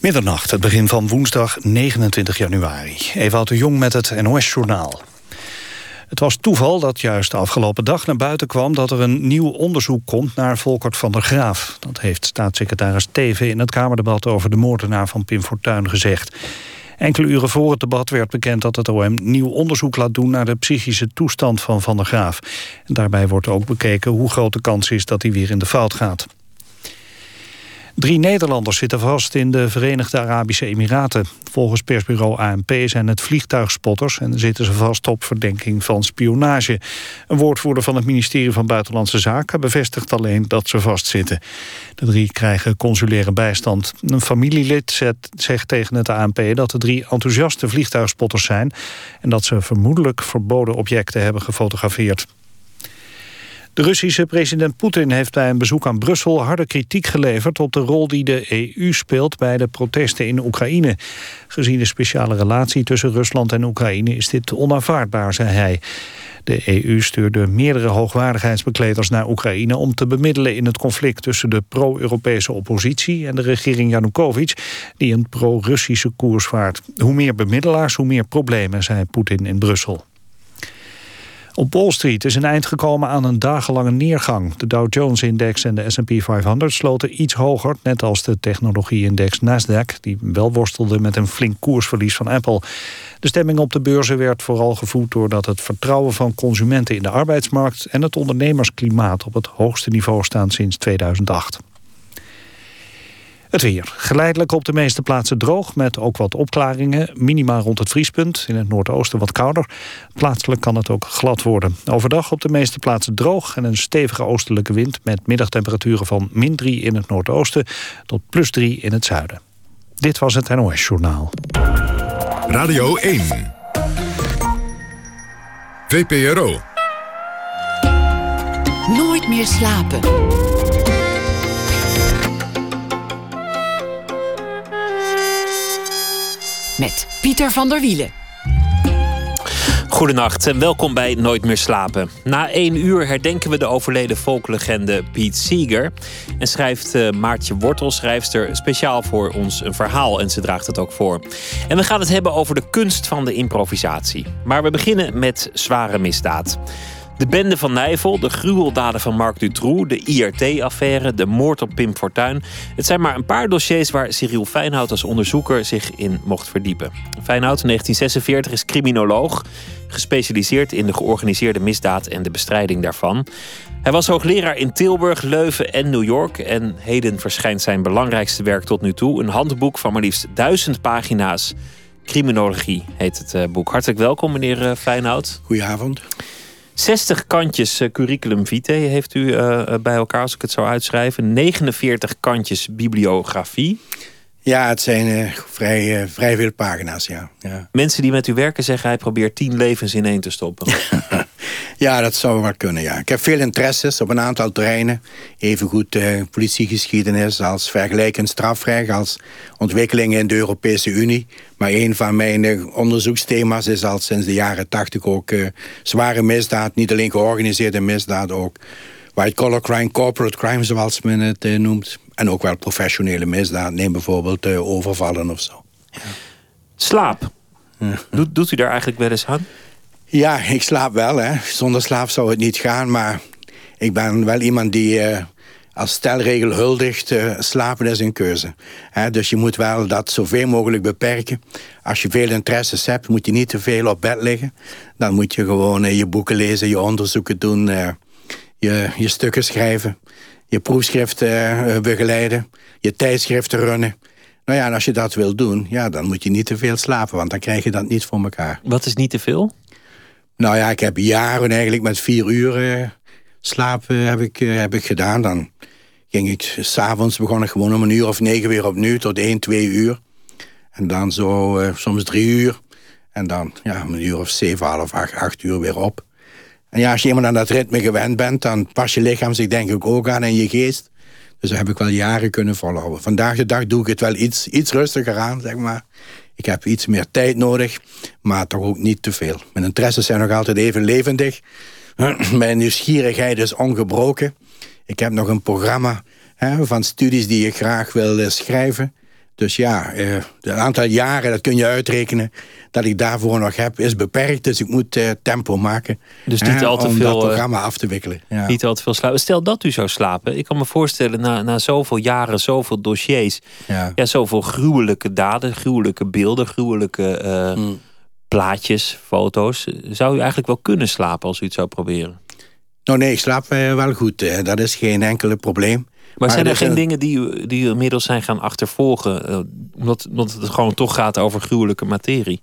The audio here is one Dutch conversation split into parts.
Middernacht, het begin van woensdag 29 januari. Ewout de Jong met het NOS-journaal. Het was toeval dat juist de afgelopen dag naar buiten kwam... dat er een nieuw onderzoek komt naar Volkert van der Graaf. Dat heeft staatssecretaris Teven in het Kamerdebat... over de moordenaar van Pim Fortuyn gezegd. Enkele uren voor het debat werd bekend dat het OM nieuw onderzoek laat doen... naar de psychische toestand van Van der Graaf. En daarbij wordt ook bekeken hoe groot de kans is dat hij weer in de fout gaat. Drie Nederlanders zitten vast in de Verenigde Arabische Emiraten. Volgens persbureau ANP zijn het vliegtuigspotters... en zitten ze vast op verdenking van spionage. Een woordvoerder van het ministerie van Buitenlandse Zaken... bevestigt alleen dat ze vastzitten. De drie krijgen consulaire bijstand. Een familielid zegt tegen het ANP dat de drie enthousiaste vliegtuigspotters zijn... en dat ze vermoedelijk verboden objecten hebben gefotografeerd. De Russische president Poetin heeft bij een bezoek aan Brussel harde kritiek geleverd op de rol die de EU speelt bij de protesten in Oekraïne. Gezien de speciale relatie tussen Rusland en Oekraïne is dit onaanvaardbaar, zei hij. De EU stuurde meerdere hoogwaardigheidsbekleders naar Oekraïne... om te bemiddelen in het conflict tussen de pro-Europese oppositie... en de regering Janukovic, die een pro-Russische koers vaart. Hoe meer bemiddelaars, hoe meer problemen, zei Poetin in Brussel. Op Wall Street is een eind gekomen aan een dagenlange neergang. De Dow Jones-index en de S&P 500 sloten iets hoger... net als de technologie-index Nasdaq... die wel worstelde met een flink koersverlies van Apple. De stemming op de beurzen werd vooral gevoed... doordat het vertrouwen van consumenten in de arbeidsmarkt... en het ondernemersklimaat op het hoogste niveau staan sinds 2008. Het weer. Geleidelijk op de meeste plaatsen droog, met ook wat opklaringen. Minima rond het vriespunt, in het noordoosten wat kouder. Plaatselijk kan het ook glad worden. Overdag op de meeste plaatsen droog en een stevige oostelijke wind... met middagtemperaturen van min 3 in het noordoosten tot plus 3 in het zuiden. Dit was het NOS Journaal. Radio 1. VPRO. Nooit meer slapen. Met Pieter van der Wielen. Goedenacht en welkom bij Nooit meer slapen. Na één uur herdenken we de overleden folklegende Pete Seeger. En schrijft uh, Maartje Wortel, schrijfster, speciaal voor ons een verhaal. En ze draagt het ook voor. En we gaan het hebben over de kunst van de improvisatie. Maar we beginnen met zware misdaad. De bende van Nijvel, de gruweldaden van Marc Dutroux, de IRT-affaire, de moord op Pim Fortuyn. Het zijn maar een paar dossiers waar Cyril Feinhout als onderzoeker zich in mocht verdiepen. Feinhout, in 1946, is criminoloog, gespecialiseerd in de georganiseerde misdaad en de bestrijding daarvan. Hij was hoogleraar in Tilburg, Leuven en New York. En heden verschijnt zijn belangrijkste werk tot nu toe: een handboek van maar liefst duizend pagina's. Criminologie heet het eh, boek. Hartelijk welkom, meneer eh, Feinhout. Goedenavond. 60 kantjes uh, curriculum vitae heeft u uh, bij elkaar, als ik het zo uitschrijven. 49 kantjes bibliografie. Ja, het zijn uh, vrij, vrij veel pagina's, ja. ja. Mensen die met u werken zeggen... hij probeert tien levens in één te stoppen. ja, dat zou wel kunnen, ja. Ik heb veel interesses op een aantal terreinen. Evengoed uh, politiegeschiedenis als vergelijkend strafrecht... als ontwikkelingen in de Europese Unie. Maar een van mijn onderzoeksthema's is al sinds de jaren tachtig ook... Uh, zware misdaad, niet alleen georganiseerde misdaad... ook white collar crime, corporate crime zoals men het noemt en ook wel professionele misdaad. Neem bijvoorbeeld uh, overvallen of zo. Ja. Slaap. Doet, doet u daar eigenlijk wel eens aan? Ja, ik slaap wel. Hè. Zonder slaap zou het niet gaan. Maar ik ben wel iemand die uh, als stelregel huldigt... Uh, slapen is een keuze. Hè, dus je moet wel dat zoveel mogelijk beperken. Als je veel interesses hebt, moet je niet te veel op bed liggen. Dan moet je gewoon je boeken lezen, je onderzoeken doen... je, je stukken schrijven je proefschriften begeleiden, je tijdschriften runnen. Nou ja, en als je dat wil doen, ja, dan moet je niet te veel slapen, want dan krijg je dat niet voor elkaar. Wat is niet te veel? Nou ja, ik heb jaren eigenlijk met vier uur uh, slapen heb ik, uh, heb ik gedaan. Dan ging ik, s'avonds begon gewoon om een uur of negen weer opnieuw tot één, twee uur. En dan zo soms drie uur. En dan ja, een uur of zeven, half acht, acht uur weer op. En ja, als je eenmaal aan dat ritme gewend bent... dan pas je lichaam zich denk ik ook aan en je geest. Dus dat heb ik wel jaren kunnen volhouden. Vandaag de dag doe ik het wel iets, iets rustiger aan, zeg maar. Ik heb iets meer tijd nodig, maar toch ook niet te veel. Mijn interesses zijn nog altijd even levendig. Mijn nieuwsgierigheid is ongebroken. Ik heb nog een programma hè, van studies die ik graag wil schrijven. Dus ja, uh, het aantal jaren, dat kun je uitrekenen... dat ik daarvoor nog heb, is beperkt. Dus ik moet uh, tempo maken. Dus niet al te om veel... dat programma af te wikkelen. Ja. Niet al te veel slapen. Stel dat u zou slapen. Ik kan me voorstellen, na, na zoveel jaren, zoveel dossiers... Ja. ja zoveel gruwelijke daden, gruwelijke beelden... gruwelijke uh, hmm. plaatjes, foto's. Zou u eigenlijk wel kunnen slapen als u het zou proberen? Nou nee, ik slaap wel goed. dat is geen enkele probleem. Maar, zijn er geen dingen die die u inmiddels zijn gaan achtervolgen? Uh, omdat, omdat het gewoon toch gaat over gruwelijke materie.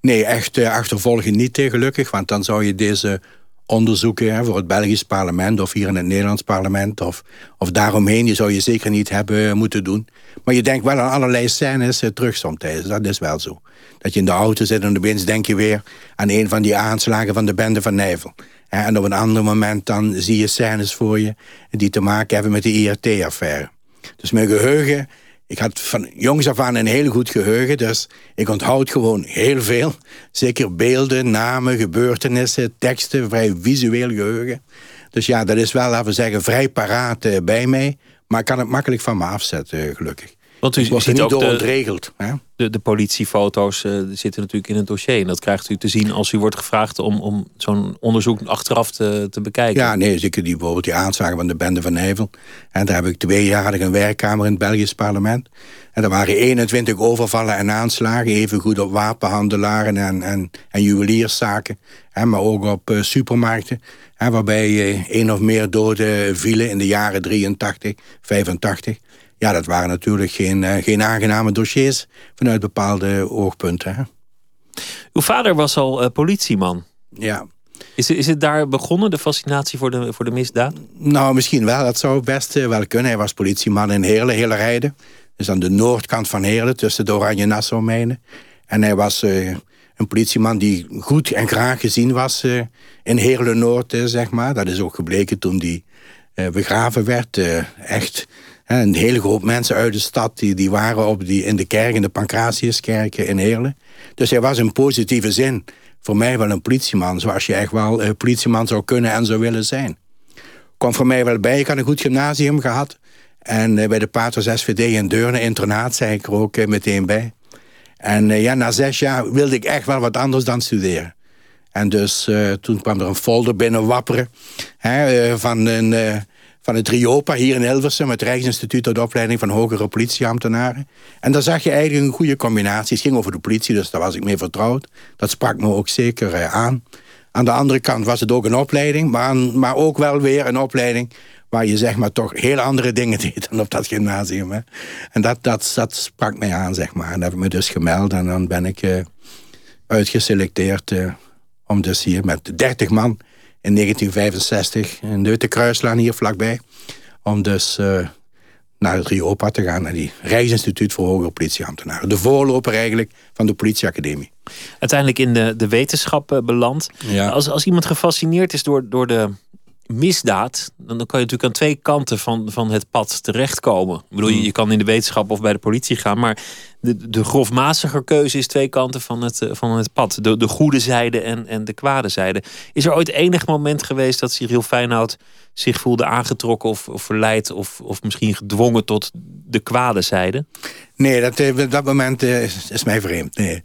Nee, echt uh, achtervolgen niet, uh, gelukkig. Want dan zou je deze onderzoeken hè, voor het Belgisch parlement... of hier in het Nederlands parlement of, of daaromheen... je zou je zeker niet hebben moeten doen. Maar je denkt wel aan allerlei scènes uh, terug somtijds. Dat is wel zo. Dat je in de auto zit en opeens denk je weer... aan een van die aanslagen van de bende van Nijvel. En op een ander moment dan zie je scènes voor je... die te maken hebben met de IRT-affaire. Dus mijn geheugen... Ik had van jongs af aan een heel goed geheugen, dus ik onthoud gewoon heel veel. Zeker beelden, namen, gebeurtenissen, teksten, vrij visueel geheugen. Dus ja, dat is wel, laten we zeggen, vrij paraat eh, bij mij. Maar ik kan het makkelijk van me afzetten, gelukkig. Want u dus ziet ook de, Hè? De, de politiefoto's uh, zitten natuurlijk in het dossier. En dat krijgt u te zien als u wordt gevraagd om, om zo'n onderzoek achteraf te, te bekijken. Ja, nee, zeker die, bijvoorbeeld die aanslagen van de bende van Nijvel. En daar heb ik twee jaar een werkkamer in het Belgisch parlement. En er waren 21 overvallen en aanslagen. Even goed op wapenhandelaren en, en, en juwelierszaken. Hè, maar ook op uh, supermarkten. Hè, waarbij uh, één of meer doden vielen in de jaren 83, 85 ja, dat waren natuurlijk geen, uh, geen aangename dossiers vanuit bepaalde oogpunten. Hè? Uw vader was al uh, politieman. Ja. Is, is het daar begonnen, de fascinatie voor de, voor de misdaad? Nou, misschien wel. Dat zou best uh, wel kunnen. Hij was politieman in Heerlen, Heerlijde. Dus aan de noordkant van Heerlen, tussen de Oranje-Nassau-mijnen. En hij was een politieman die goed en graag gezien was in Heerlen-Noord, zeg maar. Dat is ook gebleken toen die begraven werd. echt een hele groep mensen uit de stad die, die waren op die, in de kerk, in de Pancratiuskerk in Heerlen. Dus hij was in positieve zin voor mij wel een politieman, zoals je echt wel een politieman zou kunnen en zou willen zijn. Kwam voor mij wel bij, ik had een goed gymnasium gehad. En uh, bij de Paters SVD in Deurne, internaat, zei ik er ook uh, meteen bij. En ja, na zes jaar wilde ik echt wel wat anders dan studeren. En dus toen kwam er een folder binnen wapperen hè, van een van het RIOPA hier in Hilversum... het Rijksinstituut tot opleiding van hogere politieambtenaren. En daar zag je eigenlijk een goede combinatie. Het ging over de politie, dus daar was ik mee vertrouwd. Dat sprak me ook zeker eh, aan. Aan de andere kant was het ook een opleiding... maar, maar ook wel weer een opleiding waar je zeg maar toch heel andere dingen deed dan op dat gymnasium. Hè. En dat, dat, sprak mij aan, zeg maar. En dat heb ik me dus gemeld en dan ben ik uh, uitgeselecteerd... Uh, om dus hier met 30 man in 1965 in de Witte Kruislaan hier vlakbij. Om dus uh, naar het RIOPA te gaan, naar die Rijksinstituut voor Hogere Politieambtenaren. De voorloper eigenlijk van de politieacademie. Uiteindelijk in de, de wetenschap uh, beland. Ja. Als, als iemand gefascineerd is door, door de misdaad, dan kan je natuurlijk aan twee kanten van, van het pad terechtkomen. Ik bedoel, je, hmm. je kan in de wetenschap of bij de politie gaan, maar de, de grofmaziger keuze is twee kanten van het, eh, van het pad. De, de goede zijde en, en de kwade zijde. Is er ooit enig moment geweest dat Cyril Feyenoord zich voelde aangetrokken of, of verleid of, of misschien gedwongen tot de kwade zijde? Nee, dat, eh, dat moment eh, is, is mij vreemd. Nee.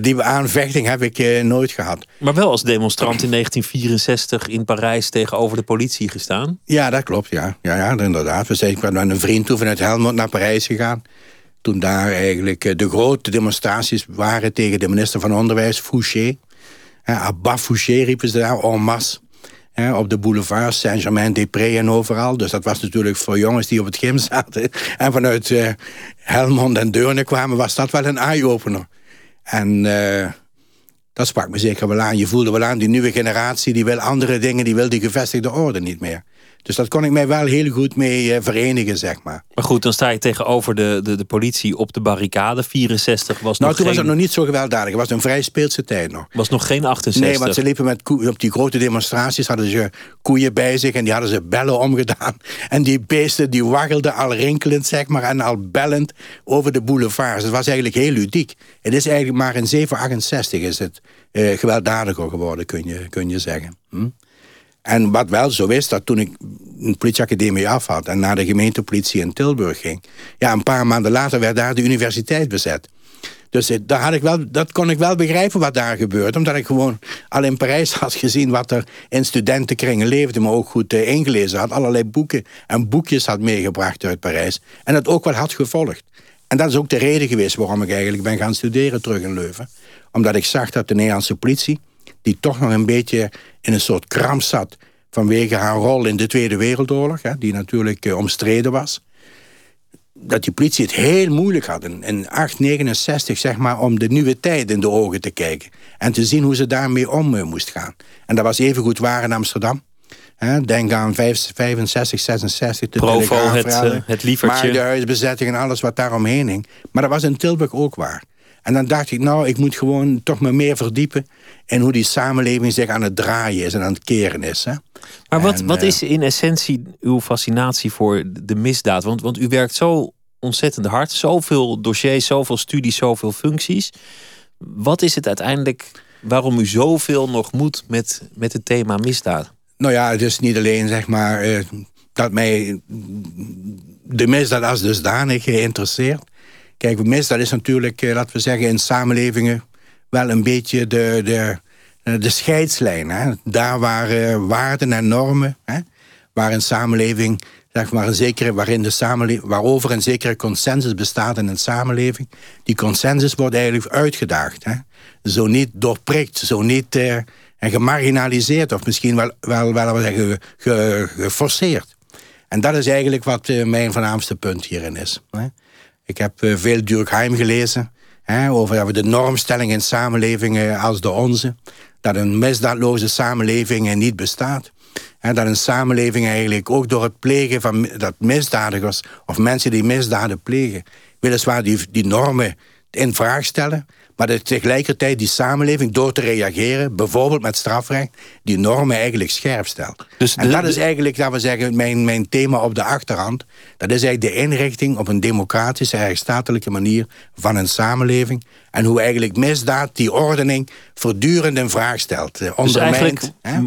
Die aanvechting heb ik eh, nooit gehad. Maar wel als demonstrant in 1964 in Parijs tegenover de politie gestaan? Ja, dat klopt, ja. Ja, ja inderdaad. We zijn met een vriend toe vanuit Helmond naar Parijs gegaan. Toen daar eigenlijk eh, de grote demonstraties waren tegen de minister van Onderwijs, Fouché. Abba Fouché riepen ze daar en masse. op de boulevard Saint-Germain-des-Prés en overal. Dus dat was natuurlijk voor jongens die op het gym zaten... en vanuit uh, Helmond en Deurne kwamen, was dat wel een eye-opener. En uh, dat sprak me zeker wel aan. Je voelde wel aan, die nieuwe generatie... die wil andere dingen, die wil die gevestigde orde niet meer. Dus dat kon ik mij wel heel goed mee uh, verenigen, zeg maar. Maar goed, dan sta je tegenover de, de, de politie op de barricade. 64 was nou, nog toen geen... was het nog niet zo gewelddadig. Het was een vrij speelse tijd nog. was nog geen 68? Nee, want ze liepen met koe... op die grote demonstraties... hadden ze koeien bij zich en die hadden ze bellen omgedaan. En die beesten die waggelden al rinkelend, zeg maar... en al bellend over de boulevards. Het was eigenlijk heel ludiek. Het is eigenlijk maar in 768 is het uh, gewelddadiger geworden, kun je, kun je zeggen. Hm? En wat wel zo is, dat toen ik een politieacademie af had... en naar de gemeentepolitie in Tilburg ging... ja, een paar maanden later werd daar de universiteit bezet. Dus daar had ik wel, dat kon ik wel begrijpen wat daar gebeurt. Omdat ik gewoon al in Parijs had gezien wat er in studentenkringen leefde. Maar ook goed uh, ingelezen had. Allerlei boeken en boekjes had meegebracht uit Parijs. En dat ook wel had gevolgd. En dat is ook de reden geweest waarom ik eigenlijk ben gaan studeren terug in Leuven. Omdat ik zag dat de Nederlandse politie, die toch nog een beetje in een soort kramp zat vanwege haar rol in de Tweede Wereldoorlog, hè, die natuurlijk uh, omstreden was, dat die politie het heel moeilijk had in, in 869, zeg maar, om de nieuwe tijd in de ogen te kijken. En te zien hoe ze daarmee om uh, moest gaan. En dat was even goed waar in Amsterdam. denk aan 65, 66, de Provo, het, uh, het lievertje. Maar de huisbezetting en alles wat daaromheen hing. Maar dat was in Tilburg ook waar. En dan dacht ik, nou, ik moet gewoon toch me meer verdiepen... in hoe die samenleving zich aan het draaien is en aan het keren is. Hè? Maar wat, wat is in essentie uw fascinatie voor de misdaad? Want, want u werkt zo ontzettend hard. Zoveel dossiers, zoveel studies, zoveel functies. Wat is het uiteindelijk waarom u zoveel nog moet met, met het thema misdaad? Nou ja, het is niet alleen zeg maar uh, dat mij de misdaad als dusdanig geïnteresseerd. Kijk, misdaad is natuurlijk, uh, laten we zeggen, in samenlevingen wel een beetje de, de, eh, de scheidslijn. Hè? Daar waar uh, waarden en normen, hè? waar een samenleving, zeg maar, een zekere, waarin de samenleving, waarover een zekere consensus bestaat in een samenleving, die consensus wordt eigenlijk uitgedaagd. Hè? Zo niet doorprikt, zo niet en gemarginaliseerd, of misschien wel, wel, wel, wel zeggen, ge, geforceerd. En dat is eigenlijk wat mijn voornaamste punt hierin is. Hè? Ik heb veel Durkheim gelezen. Hè, over de normstelling in samenlevingen als de onze dat een misdaadloze samenleving niet bestaat. En dat een samenleving eigenlijk ook door het plegen van dat misdadigers... of mensen die misdaden plegen... weliswaar die, die normen in vraag stellen... maar dat tegelijkertijd die samenleving door te reageren... bijvoorbeeld met strafrecht, die normen eigenlijk scherp stelt. Dus en dat is eigenlijk, laten we zeggen, mijn, mijn thema op de achterhand. Dat is eigenlijk de inrichting op een democratische, rechtsstatelijke manier... van een samenleving en hoe eigenlijk misdaad die ordening voortdurend in vraag stelt. Eh, dus eigenlijk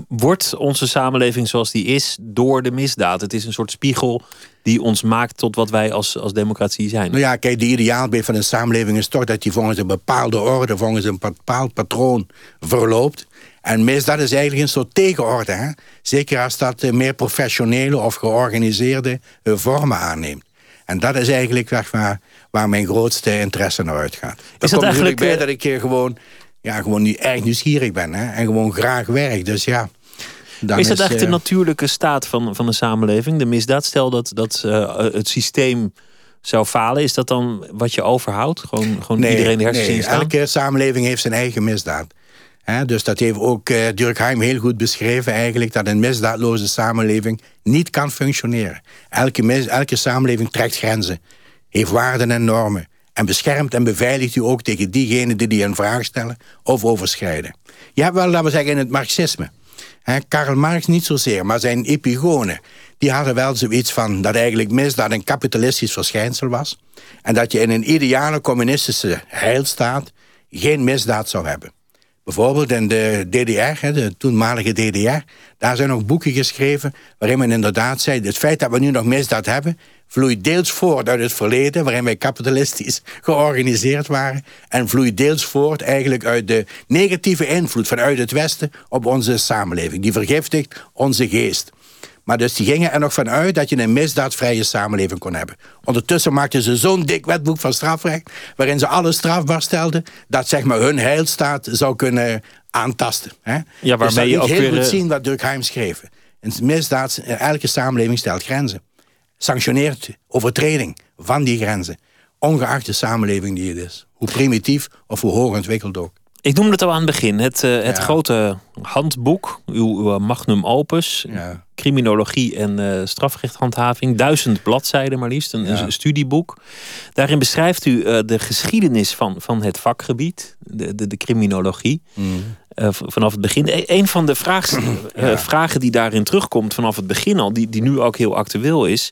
wordt onze samenleving zoals die is door de misdaad. Het is een soort spiegel die ons maakt tot wat wij als, als democratie zijn. Nou ja, kijk, de ideaalbeeld van een samenleving is toch... dat die volgens een bepaalde orde, volgens een bepaald patroon verloopt. En misdaad is eigenlijk een soort tegenorde. Hè? Zeker als dat eh, meer professionele of georganiseerde eh, vormen aanneemt. En dat is eigenlijk zeg maar, waar mijn grootste interesse naar uitgaat. Dat, is dat eigenlijk bij eh, dat ik hier gewoon, ja, gewoon niet erg nieuwsgierig ben. Hè? En gewoon graag werk. Dus ja... Dan is dat eigenlijk de natuurlijke staat van, van de samenleving? De misdaad, stel dat, dat uh, het systeem zou falen. Is dat dan wat je overhoudt? Gewoon, gewoon iedereen de hersens nee, elke samenleving heeft zijn eigen misdaad dus dat heeft ook uh, Durkheim heel goed beschreven eigenlijk... dat een misdaadloze samenleving niet kan functioneren. Elke, elke samenleving trekt grenzen, heeft waarden en normen... en beschermt en beveiligt u ook tegen diegenen die die in vraag stellen... of overschrijden. Je hebt wel, laten we zeggen, in het marxisme... Karl Marx niet zozeer, maar zijn epigonen... die hadden wel zoiets van dat eigenlijk misdaad een kapitalistisch verschijnsel was... en dat je in een ideale communistische heilstaat geen misdaad zou hebben. Bijvoorbeeld in de DDR, de toenmalige DDR... daar zijn nog boeken geschreven waarin men inderdaad zei... het feit dat we nu nog misdaad hebben... vloeit deels voort uit het verleden... waarin wij kapitalistisch georganiseerd waren... en vloeit deels voort eigenlijk uit de negatieve invloed... vanuit het Westen op onze samenleving. Die vergiftigt onze geest. Maar dus die gingen er nog vanuit dat je een misdaadvrije samenleving kon hebben. Ondertussen maakten ze zo'n dik wetboek van strafrecht... waarin ze alles strafbaar stelden... dat zeg maar hun heilstaat zou kunnen aantasten. Hè? Ja, waarmee dus je ook heel weer... goed zien wat Durkheim schreef. Een misdaad, elke samenleving stelt grenzen. Sanctioneert overtreding van die grenzen. Ongeacht de samenleving die het is. Hoe primitief of hoe hoog ontwikkeld ook. Ik noemde het al aan het begin. Het, uh, het grote handboek, uw, uw magnum opus. Ja. Criminologie en uh, strafrechthandhaving. Duizend bladzijden maar liefst. Een, een studieboek. Daarin beschrijft u uh, de geschiedenis van, van het vakgebied. De, de, de criminologie. Mm. vanaf het begin. E een van de vraag, vragen die daarin terugkomt vanaf het begin al. Die, die nu ook heel actueel is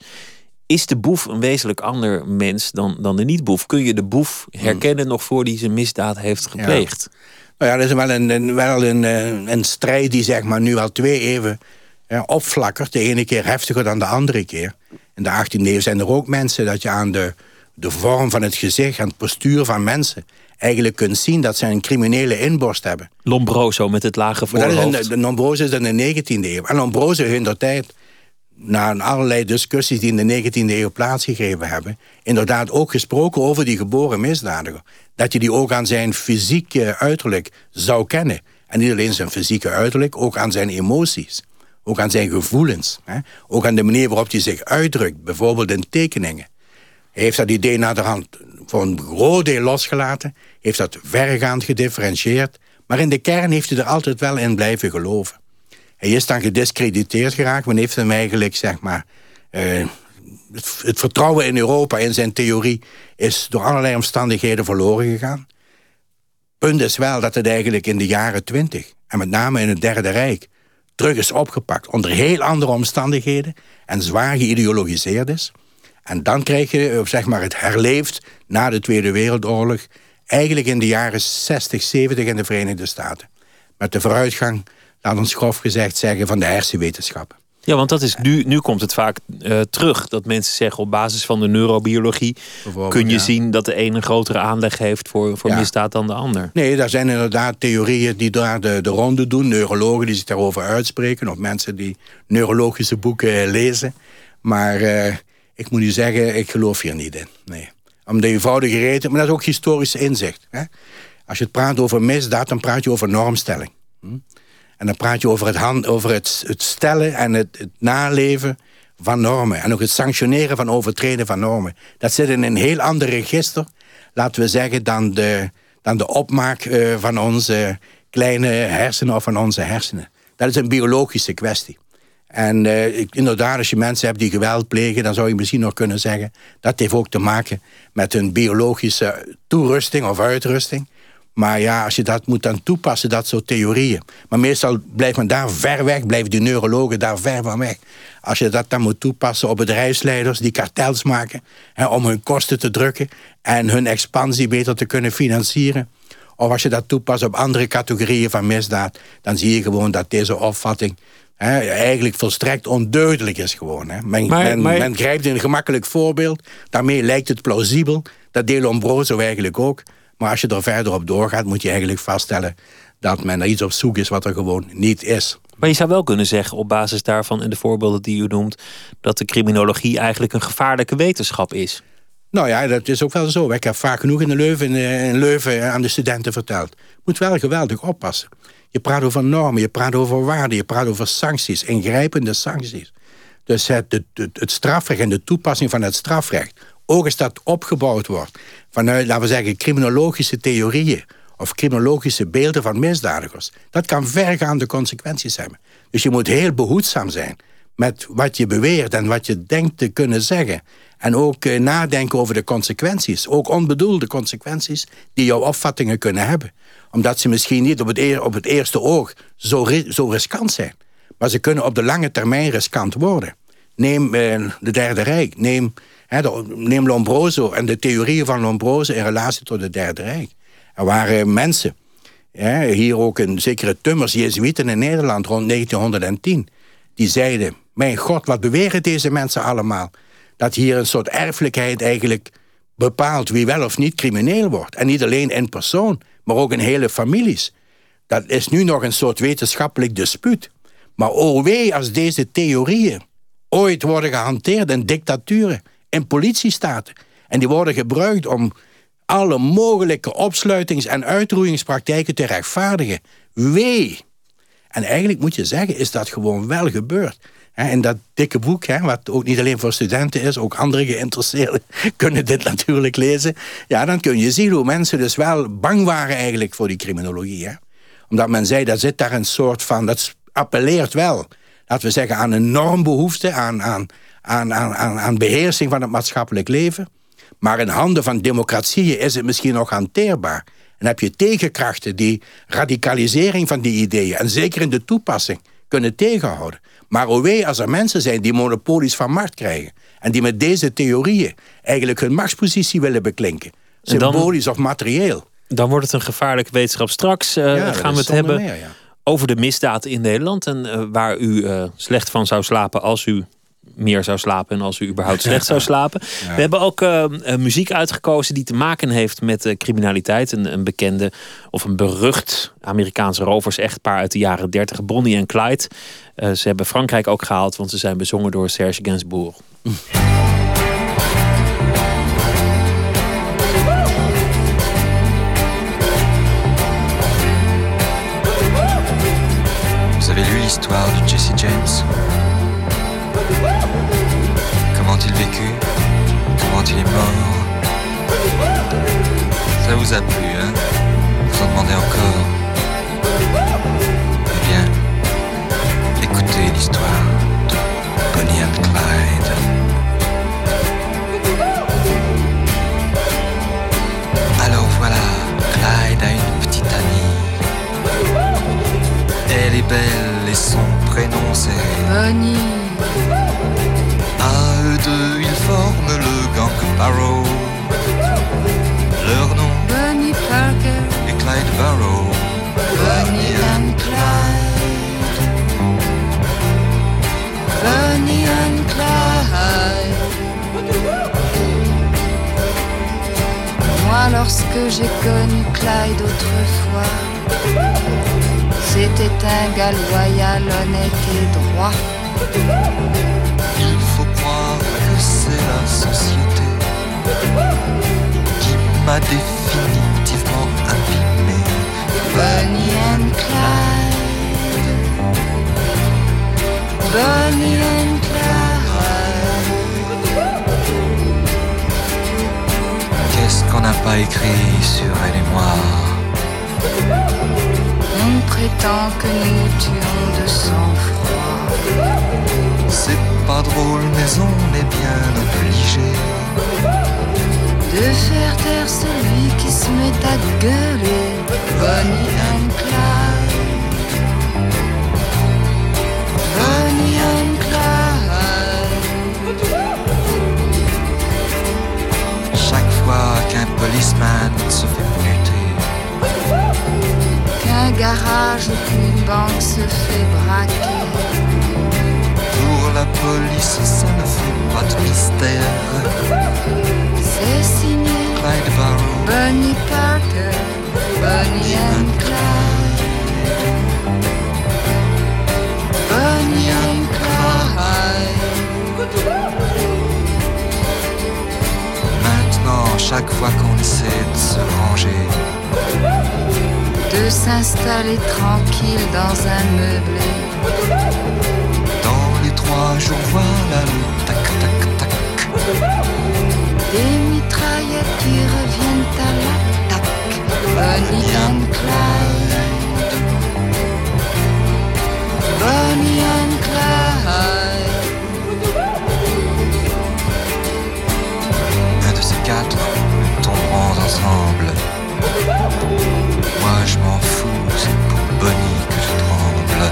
is de boef een wezenlijk ander mens dan, dan de niet-boef? Kun je de boef herkennen nog voor die zijn misdaad heeft gepleegd? Nou ja, dat is wel een, een wel een, eh, een strijd die zeg maar nu al twee eeuwen ja, opflakkert. De ene keer heftiger dan de andere keer. In de 18e eeuw zijn er ook mensen dat je aan de, de vorm van het gezicht... aan het postuur van mensen eigenlijk kunt zien dat ze een criminele inborst hebben. Lombroso met het lage voorhoofd. Dat is de Lombroso is in de 19e eeuw. En Lombroso in der tijd, na allerlei discussies die in de 19e eeuw plaatsgegeven hebben... inderdaad ook gesproken over die geboren misdadiger. Dat je die ook aan zijn fysieke uiterlijk zou kennen. En niet alleen zijn fysieke uiterlijk, ook aan zijn emoties. Ook aan zijn gevoelens. Hè? Ook aan de manier waarop hij zich uitdrukt. Bijvoorbeeld in tekeningen. Hij heeft dat idee naar de hand voor een groot deel losgelaten. Heeft dat verregaand gedifferentieerd. Maar in de kern heeft hij er altijd wel in blijven geloven. Hij is dan gediscrediteerd geraakt. Men heeft hem eigenlijk, zeg maar... Het, het, vertrouwen in Europa, in zijn theorie... is door allerlei omstandigheden verloren gegaan. Punt is wel dat het eigenlijk in de jaren twintig... en met name in het Derde Rijk... terug is opgepakt onder heel andere omstandigheden... en zwaar geïdeologiseerd is. En dan krijg je eh, zeg maar, het herleefd na de Tweede Wereldoorlog... eigenlijk in de jaren 60, 70 in de Verenigde Staten. Met de vooruitgang, laat ons grof gezegd zeggen, van de hersenwetenschappen. Ja, want dat is nu, nu komt het vaak uh, terug. Dat mensen zeggen op basis van de neurobiologie... kun je zien dat de ene een grotere aanleg heeft voor, voor misdaad dan de ander. Nee, daar zijn inderdaad theorieën die daar de, de ronde doen. Neurologen die zich daarover uitspreken. Of mensen die neurologische boeken lezen. Maar uh, ik moet u zeggen, ik geloof hier niet in. Nee. Om de eenvoudige reden, maar dat is ook historisch inzicht. Hè? Als je het praat over misdaad, dan praat je over normstelling. Hm? En dan praat je over het, hand, over het, het stellen en het, het, naleven van normen. En ook het sanctioneren van overtreden van normen. Dat zit in een heel ander register, laten we zeggen, dan de, dan de opmaak uh, van onze kleine hersenen of van onze hersenen. Dat is een biologische kwestie. En uh, inderdaad, als je mensen hebt die geweld plegen... dan zou je misschien nog kunnen zeggen... dat heeft ook te maken met hun biologische toerusting of uitrusting. Maar ja, als je dat moet dan toepassen, dat soort theorieën. Maar meestal blijft men daar ver weg, blijven die neurologen daar ver van weg. Als je dat dan moet toepassen op bedrijfsleiders die kartels maken... Hè, om hun kosten te drukken en hun expansie beter te kunnen financieren... of als je dat toepast op andere categorieën van misdaad... dan zie je gewoon dat deze opvatting eigenlijk volstrekt onduidelijk is gewoon. Hè. Men, men, men, grijpt een gemakkelijk voorbeeld. Daarmee lijkt het plausibel. Dat deed Lombroso eigenlijk ook. Maar als je er verder op doorgaat, moet je eigenlijk vaststellen... dat men naar iets op zoek is wat er gewoon niet is. Maar je zou wel kunnen zeggen, op basis daarvan en de voorbeelden die u noemt... dat de criminologie eigenlijk een gevaarlijke wetenschap is. Nou ja, dat is ook wel zo. Ik heb vaak genoeg in, de Leuven, in Leuven aan de studenten verteld. Moet wel geweldig oppassen. Je praat over normen, je praat over waarden, je praat over sancties, ingrijpende sancties. Dus het, het, het strafrecht en de toepassing van het strafrecht, ook dat opgebouwd wordt vanuit, laten we zeggen, criminologische theorieën of criminologische beelden van misdadigers, dat kan vergaande consequenties hebben. Dus je moet heel behoedzaam zijn met wat je beweert en wat je denkt te kunnen zeggen. En ook eh, nadenken over de consequenties, ook onbedoelde consequenties die jouw opvattingen kunnen hebben omdat ze misschien niet op het, eerste oog zo, zo riskant zijn. Maar ze kunnen op de lange termijn riskant worden. Neem uh, de Derde Rijk. Neem, neem Lombroso en de theorieën van Lombroso in relatie tot het Derde Rijk. Er waren mensen, hier ook een zekere Tummers, Jezuïeten in Nederland rond 1910... die zeiden, mijn god, wat beweren deze mensen allemaal? Dat hier een soort erfelijkheid eigenlijk bepaalt wie wel of niet crimineel wordt. En niet alleen in persoon, maar ook in hele families. Dat is nu nog een soort wetenschappelijk dispuut. Maar oh wee als deze theorieën ooit worden gehanteerd in dictaturen, in politiestaten. En die worden gebruikt om alle mogelijke opsluitings- en uitroeingspraktijken te rechtvaardigen. Wee! En eigenlijk moet je zeggen, is dat gewoon wel gebeurd. In dat dikke boek, wat ook niet alleen voor studenten is... ook andere geïnteresseerden kunnen dit natuurlijk lezen. Ja, dan kun je zien hoe mensen dus wel bang waren eigenlijk voor die criminologie. Omdat men zei, dat zit daar een soort van... dat appelleert wel, laten we zeggen, aan een normbehoefte... aan, aan, aan, aan, aan beheersing van het maatschappelijk leven. Maar in handen van democratieën is het misschien nog hanteerbaar. En heb je tegenkrachten die radicalisering van die ideeën... en zeker in de toepassing kunnen tegenhouden. Maar wee als er mensen zijn die monopolies van macht krijgen... en die met deze theorieën eigenlijk hun machtspositie willen beklinken. Symbolisch of materieel. Dan wordt het een gevaarlijke wetenschap. Straks uh, gaan we het hebben over de misdaad in Nederland. En waar u slecht van zou slapen als u meer zou slapen en als u überhaupt slecht zou slapen. We hebben ook uh, muziek uitgekozen die te maken heeft met uh, criminaliteit. Een, een, bekende of een berucht Amerikaanse rovers-echtpaar uit de jaren 30, Bonnie en Clyde. Uh, ze hebben Frankrijk ook gehaald, want ze zijn bezongen door Serge Gainsbourg. Vous avez lu l'histoire de Jesse James il vécu Comment il est mort Ça vous a plu, hein Vous en demandez encore Eh bien, écoutez l'histoire de Bonnie and Clyde. Alors voilà, Clyde a une petite amie. Elle est belle et son prénom c'est... Bonnie lorsque j'ai connu Clyde autrefois, c'était un gars loyal, honnête et droit c'est la société qui m'a définitivement abîmé. Bonnie and Clyde. Bonnie and qu'on n'a pas écrit sur elle et moi On prétend que nous tuons de sang-froid. C'est pas drôle, mais on est bien obligé de faire taire celui qui se met à gueuler. Bonnie and Clyde. Policeman se fait buter, qu'un garage ou qu'une banque se fait braquer la police, ça ne fait pas de mystère. C'est de s'installer tranquille dans un meublé trois jours, voilà tac tac tac. Des mitraillettes qui reviennent à l'attaque. Bonnie and Clyde. Bonnie and Clyde. Un de ces quatre tomberont ensemble. Moi je m'en fous, c'est pour Bonnie que je tremble.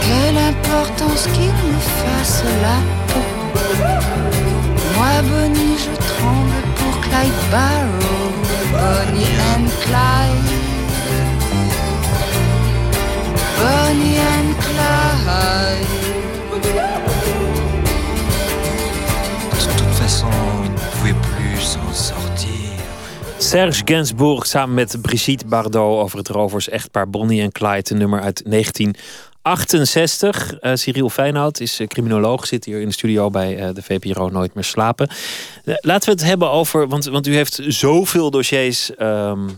Quelle importance qu'il me fasse la peau. Moi, Bonnie, je tremble pour Clyde Barrow. Bonnie and Clyde. Bonnie and Clyde. De toute façon, il ne pouvait plus s'en sortir. Serge Gainsbourg samen met Brigitte Bardot over het rovers echtpaar Bonnie en Clyde, een nummer uit 19 68. Uh, Cyril Feyenoord is uh, criminoloog, zit hier in de studio bij uh, de VPRO Nooit meer slapen. laten we het hebben over, want, want u heeft zoveel dossiers um,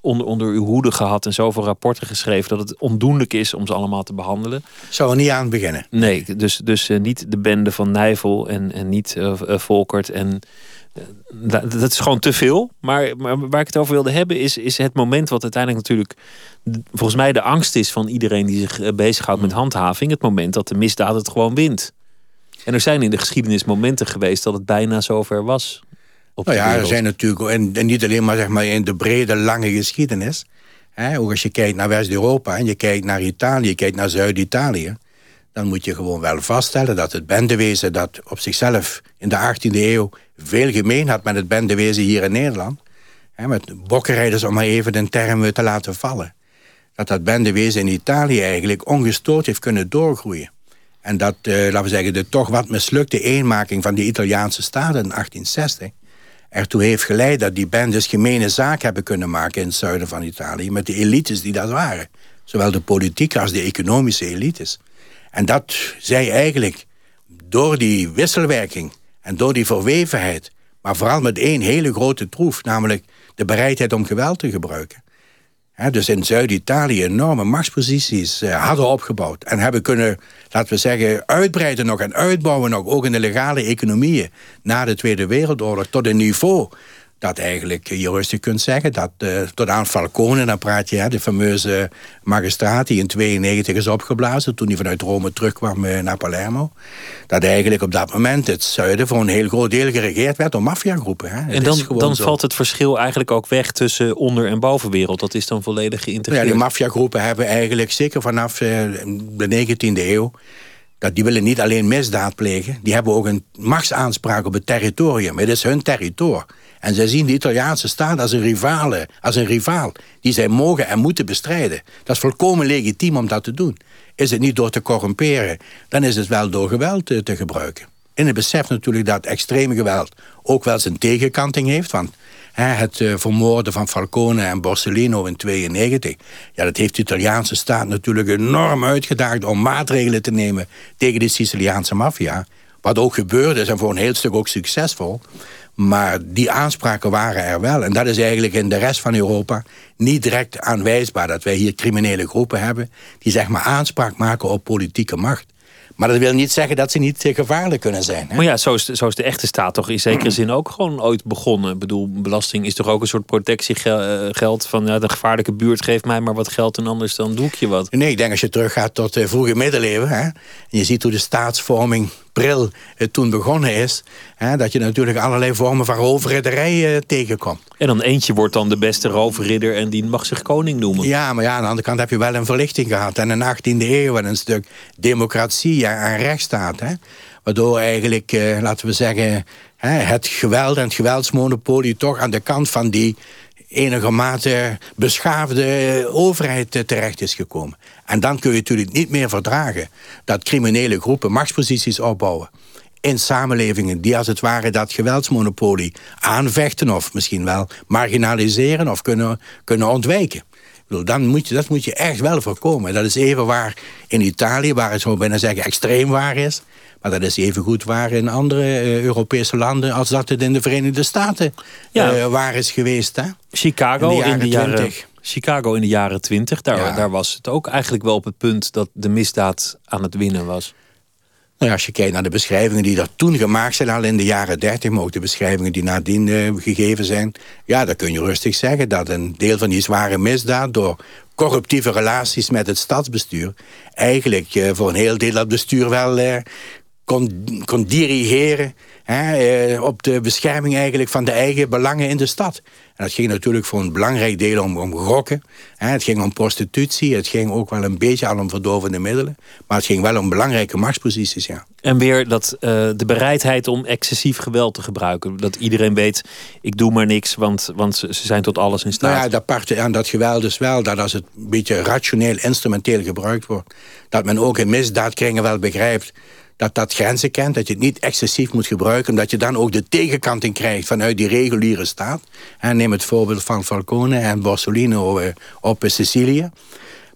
onder, onder uw hoede gehad en zoveel rapporten geschreven dat het ondoenlijk is om ze allemaal te behandelen. Zou er niet aan beginnen? Nee, dus, dus niet de bende van Nijvel en, en niet Volkert en dat, dat, is gewoon te veel. Maar, maar, waar ik het over wilde hebben is, is het moment wat uiteindelijk natuurlijk volgens mij de angst is van iedereen die zich eh, bezighoudt met handhaving. Het moment dat de misdaad het gewoon wint. En er zijn in de geschiedenis momenten geweest dat het bijna zover was. nou ja, er zijn natuurlijk, en, en, niet alleen maar, zeg maar in de brede, lange geschiedenis. Hè, ook als je kijkt naar West-Europa en je kijkt naar Italië, je kijkt naar Zuid-Italië dan moet je gewoon wel vaststellen dat het bendewezen dat op zichzelf in de 18e eeuw veel gemeen had met het bendewezen hier in Nederland. Hè, met bokkenrijders om maar even de term te laten vallen dat dat bendewezen in Italië eigenlijk ongestoord heeft kunnen doorgroeien. En dat, uh, laten we zeggen, de toch wat mislukte eenmaking van de Italiaanse staat in 1860 ertoe heeft geleid dat die bendes gemene zaak hebben kunnen maken in het zuiden van Italië met de elites die dat waren. Zowel de politieke als de economische elites. En dat zij eigenlijk door die wisselwerking en door die verwevenheid, maar vooral met één hele grote troef, namelijk de bereidheid om geweld te gebruiken. dus in Zuid-Italië enorme machtsposities uh, hadden opgebouwd. En hebben kunnen, laten we zeggen, uitbreiden nog en uitbouwen nog. Ook in de legale economieën na de Tweede Wereldoorlog. Tot een niveau dat eigenlijk je rustig kunt zeggen dat uh, tot aan Falcone, dan praat je, hè, de fameuze magistraat die in 92 is opgeblazen toen hij vanuit Rome terugkwam uh, naar Palermo, dat eigenlijk op dat moment het zuiden voor een heel groot deel geregeerd werd door maffiagroepen. En dan, dan valt het verschil eigenlijk ook weg tussen onder- en bovenwereld. Dat is dan volledig geïntegreerd. Ja, de maffiagroepen hebben eigenlijk zeker vanaf uh, de 19e eeuw dat die willen niet alleen misdaad plegen, die hebben ook een machtsaanspraak op het territorium. Het is hun territorium. En zij zien de Italiaanse staat als een, rivale, als een rivaal die zij mogen en moeten bestrijden. Dat is volkomen legitiem om dat te doen. Is het niet door te corrumperen, dan is het wel door geweld te, te gebruiken. In het besef natuurlijk dat extreme geweld ook wel zijn tegenkanting heeft. Want hè, het uh, vermoorden van Falcone en Borsellino in 92... Ja, dat heeft de Italiaanse staat natuurlijk enorm uitgedaagd... om maatregelen te nemen tegen de Siciliaanse maffia. Wat ook gebeurde is en voor een heel stuk ook succesvol. Maar die aanspraken waren er wel. En dat is eigenlijk in de rest van Europa niet direct aanwijsbaar... dat wij hier criminele groepen hebben... die zeg maar aanspraak maken op politieke macht. Maar dat wil niet zeggen dat ze niet gevaarlijk kunnen zijn. Hè? Maar ja, zo is, de, zo is de echte staat toch in zekere zin ook gewoon ooit begonnen. Ik bedoel, belasting is toch ook een soort protectiegeld van ja, de gevaarlijke buurt geeft mij maar wat geld en anders dan doe ik je wat. Nee, ik denk als je teruggaat tot de vroege middeleeuwen. Hè, en je ziet hoe de staatsvorming pril toen begonnen is... Hè, dat je natuurlijk allerlei vormen van roofridderij uh, tegenkomt. En dan eentje wordt dan de beste roofridder en die mag zich koning noemen. Ja, maar ja, aan de andere kant heb je wel een verlichting gehad. En in de 18e eeuw en een stuk democratie en rechtsstaat. Hè, waardoor eigenlijk, uh, laten we zeggen... Hè, het geweld en het geweldsmonopolie toch aan de kant van die enigermate beschaafde overheid terecht is gekomen. En dan kun je natuurlijk niet meer verdragen dat criminele groepen machtsposities opbouwen in samenlevingen die als het ware dat geweldsmonopolie aanvechten of misschien wel marginaliseren of kunnen, kunnen ontwijken. Dan moet je, dat moet je echt wel voorkomen. Dat is even waar in Italië, waar het zo bijna zeggen extreem waar is. Maar dat is even goed waar in andere uh, Europese landen... als dat het in de Verenigde Staten ja. uh, waar is geweest. Hè? Chicago in de jaren, in de jaren Chicago in de jaren 20, daar, ja. daar was het ook eigenlijk wel op het punt... dat de misdaad aan het winnen was. Nou, als je kijkt naar de beschrijvingen die er toen gemaakt zijn... al in de jaren 30, maar ook de beschrijvingen die nadien uh, gegeven zijn... ja, dan kun je rustig zeggen dat een deel van die zware misdaad... door corruptieve relaties met het stadsbestuur... eigenlijk uh, voor een heel deel dat bestuur wel uh, kon, kon dirigeren... Hè, op de bescherming eigenlijk van de eigen belangen in de stad. En dat ging natuurlijk voor een belangrijk deel om, om gokken. Hè. Het ging om prostitutie. Het ging ook wel een beetje al om verdovende middelen. Maar het ging wel om belangrijke machtsposities, ja. En weer dat, uh, de bereidheid om excessief geweld te gebruiken. Dat iedereen weet, ik doe maar niks, want, want ze zijn tot alles in staat. Nou ja, dat part aan dat geweld is wel dat als het een beetje rationeel, instrumenteel gebruikt wordt... dat men ook in misdaadkringen wel begrijpt dat dat grenzen kent, dat je het niet excessief moet gebruiken... omdat je dan ook de tegenkanting krijgt vanuit die reguliere staat. En neem het voorbeeld van Falcone en Borsellino eh, op Sicilië.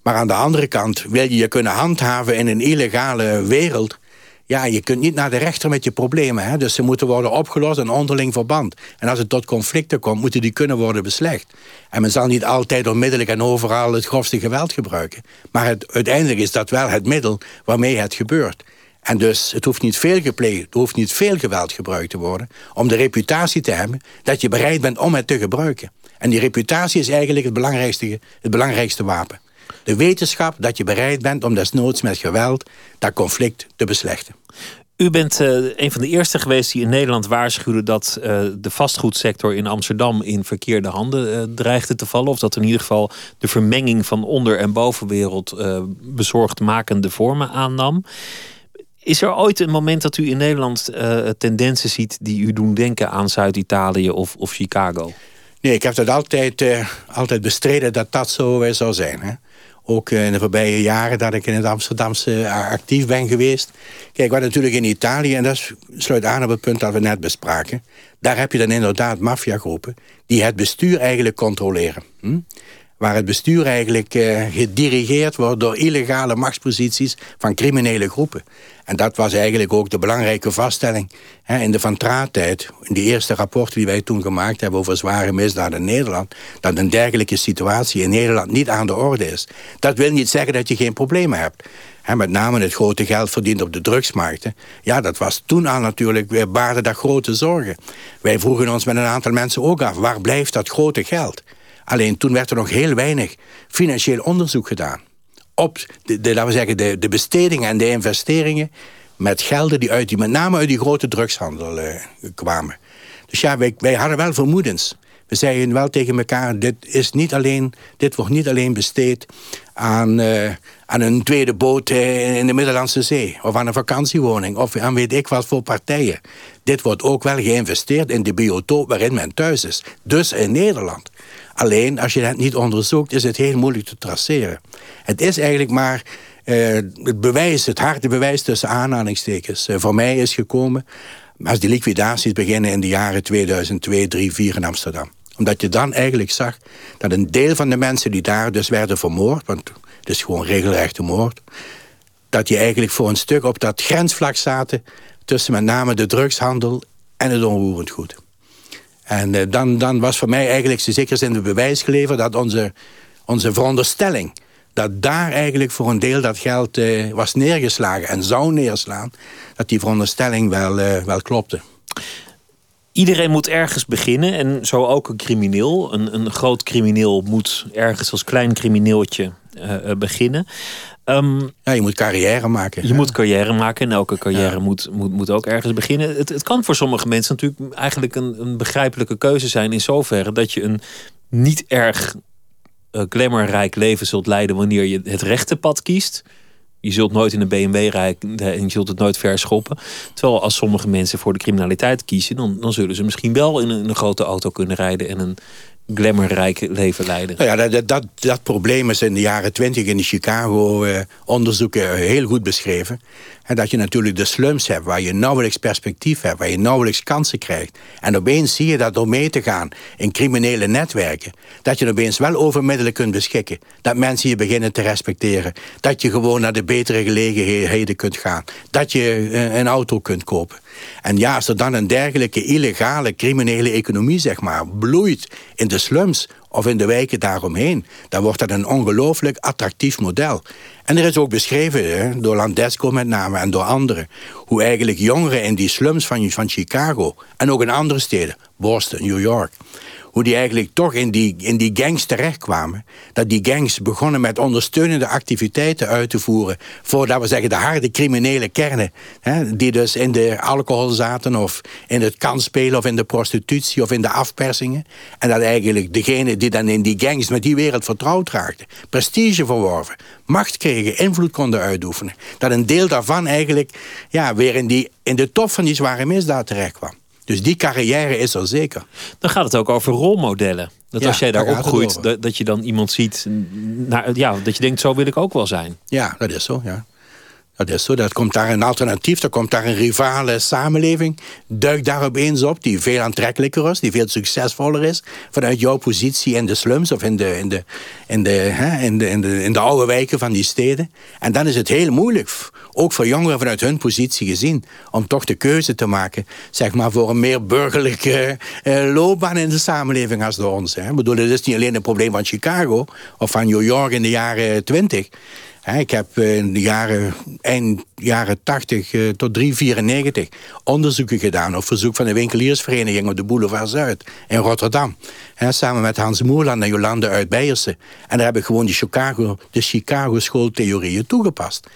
Maar aan de andere kant wil je je kunnen handhaven in een illegale wereld... Ja, je kunt niet naar de rechter met je problemen. Hè? Dus ze moeten worden opgelost in onderling verband. En als het tot conflicten komt, moeten die kunnen worden beslecht. En men zal niet altijd onmiddellijk en overal het grofste geweld gebruiken. Maar het, uiteindelijk is dat wel het middel waarmee het gebeurt. En dus het hoeft niet veel gepleegd, er hoeft niet veel geweld gebruikt te worden... om de reputatie te hebben dat je bereid bent om het te gebruiken. En die reputatie is eigenlijk het belangrijkste, het belangrijkste wapen. De wetenschap dat je bereid bent om desnoods met geweld... dat conflict te beslechten. U bent uh, een van de eerste geweest die in Nederland waarschuwde dat uh, de vastgoedsector in Amsterdam in verkeerde handen uh, dreigde te vallen. Of dat in ieder geval de vermenging van onder- en bovenwereld bezorgdmakende vormen aannam. Is er ooit een moment dat u in Nederland uh, tendensen ziet die u doen denken aan Zuid-Italië of, of Chicago? Nee, ik heb dat altijd, uh, altijd bestreden dat dat zo zou zijn. Hè? Ook in de voorbije jaren dat ik in het Amsterdamse actief ben geweest. Kijk, wat natuurlijk in Italië, en dat sluit aan op het punt dat we net bespraken... daar heb je dan inderdaad maffiagroepen die het bestuur eigenlijk controleren. Hm? Waar het bestuur eigenlijk uh, gedirigeerd wordt door illegale machtsposities van criminele groepen. En dat was eigenlijk ook de belangrijke vaststelling hè, in de Van Traat-tijd. In de eerste rapporten die wij toen gemaakt hebben over zware misdaden in Nederland. Dat een dergelijke situatie in Nederland niet aan de orde is. Dat wil niet zeggen dat je geen problemen hebt. Hè, met name het grote geld verdiend op de drugsmarkten. Ja, dat was toen al natuurlijk, weer baarde dat grote zorgen. Wij vroegen ons met een aantal mensen ook af, waar blijft dat grote geld? Alleen toen werd er nog heel weinig financieel onderzoek gedaan. Op de, we zeggen, de, de bestedingen en de investeringen met gelden die, uit die met name uit die grote drugshandel uh, kwamen. Dus ja, wij, wij hadden wel vermoedens. We zeiden wel tegen elkaar, dit, is niet alleen, dit wordt niet alleen besteed aan, uh, aan een tweede boot in de Middellandse Zee. Of aan een vakantiewoning. Of aan weet ik wat voor partijen. Dit wordt ook wel geïnvesteerd in de biotoop waarin men thuis is. Dus in Nederland. Alleen, als je dat niet onderzoekt, is het heel moeilijk te traceren. Het is eigenlijk maar uh, het bewijs, het harde bewijs tussen aanhalingstekens... Uh, voor mij is gekomen als die liquidaties beginnen in de jaren 2002, 3, 4 in Amsterdam. Omdat je dan eigenlijk zag dat een deel van de mensen die daar dus werden vermoord... want het is gewoon regelrechte moord... dat die eigenlijk voor een stuk op dat grensvlak zaten... tussen met name de drugshandel en het onroerend goed. En uh, dan, dan was voor mij eigenlijk zeker in de bewijs geleverd... dat onze, onze veronderstelling dat daar eigenlijk voor een deel dat geld uh, was neergeslagen en zou neerslaan, dat die veronderstelling wel, uh, wel klopte. Iedereen moet ergens beginnen en zo ook een crimineel. Een, een groot crimineel moet ergens als klein crimineeltje beginnen. Um, ja, je moet carrière maken. Je moet carrière maken en elke carrière moet, moet, moet ook ergens beginnen. Het, het kan voor sommige mensen natuurlijk eigenlijk een, een begrijpelijke keuze zijn in zoverre dat je een niet erg uh, glamourrijk leven zult leiden wanneer je het rechte pad kiest. Je zult nooit in een BMW rijden en je zult het nooit verschoppen. Terwijl als sommige mensen voor de criminaliteit kiezen, dan, dan zullen ze misschien wel in een, in een grote auto kunnen rijden en een glamourrijk leven leiden. Nou ja, dat, dat, dat probleem is in de jaren twintig in de Chicago-onderzoeken eh, heel goed beschreven. Dat je natuurlijk de slums hebt waar je nauwelijks perspectief hebt, waar je nauwelijks kansen krijgt. En opeens zie je dat door mee te gaan in criminele netwerken, dat je opeens wel over middelen kunt beschikken. Dat mensen je beginnen te respecteren. Dat je gewoon naar de betere gelegenheden kunt gaan. Dat je eh, een auto kunt kopen. En ja, als er dan een dergelijke illegale criminele economie, zeg maar, bloeit in de slums of in de wijken daaromheen, dan wordt dat een ongelooflijk attractief model. En er is ook beschreven, door Landesco met name en door anderen, hoe eigenlijk jongeren in die slums van, van Chicago en ook in andere steden, Boston, New York, hoe die eigenlijk toch in die, in die gangs terechtkwamen. Dat die gangs begonnen met ondersteunende activiteiten uit te voeren... voor, we zeggen, de harde criminele kernen. Hè, die dus in de alcohol zaten of in het kansspelen... of in de prostitutie of in de afpersingen. En dat eigenlijk degene die dan in die gangs met die wereld vertrouwd raakten... prestige verworven, macht kregen, invloed konden uitoefenen. Dat een deel daarvan eigenlijk ja, weer in, die, in de top van die zware misdaad terecht kwam. Dus die carrière is er zeker. Dan gaat het ook over rolmodellen. Dat als jij daar opgroeit, dat, dat, je dan iemand ziet... Nou, ja, dat je denkt, zo wil ik ook wel zijn. Ja, dat is zo, ja. Dat is zo. Dat komt daar een alternatief, er komt daar een rivale samenleving. Duikt daar opeens op, die veel aantrekkelijker is, die veel succesvoller is. Vanuit jouw positie in de slums of in de, in de, in de, hè, in de, in de, oude wijken van die steden. En dan is het heel moeilijk, ook voor jongeren vanuit hun positie gezien, om toch de keuze te maken, zeg maar, voor een meer burgerlijke eh, loopbaan in de samenleving als de onze. Hè. Ik bedoel, het is niet alleen een probleem van Chicago of van New York in de jaren twintig. Ik heb eh, in de jaren, eind jaren 80 eh, tot 394 onderzoeken gedaan... op verzoek van de winkeliersvereniging op de Boulevard Zuid in Rotterdam. Samen met Hans Moerland en Jolande uit Beiersen. En daar heb ik gewoon de Chicago, de Chicago schooltheorieën toegepast.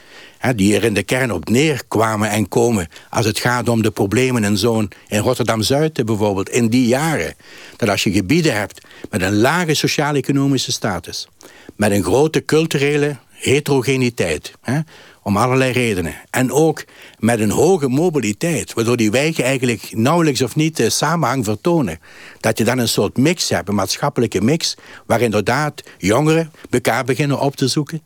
Die er in de kern op neerkwamen en komen als het gaat om de problemen in zo'n... in Rotterdam-Zuid bijvoorbeeld, in die jaren. Dat als je gebieden hebt met een lage sociaal-economische status... met een grote culturele heterogeniteit. Hè? Om allerlei redenen. En ook met een hoge mobiliteit, waardoor die wijken eigenlijk nauwelijks of niet de samenhang vertonen. Dat je dan een soort mix hebt, een maatschappelijke mix, waar inderdaad jongeren elkaar beginnen op te zoeken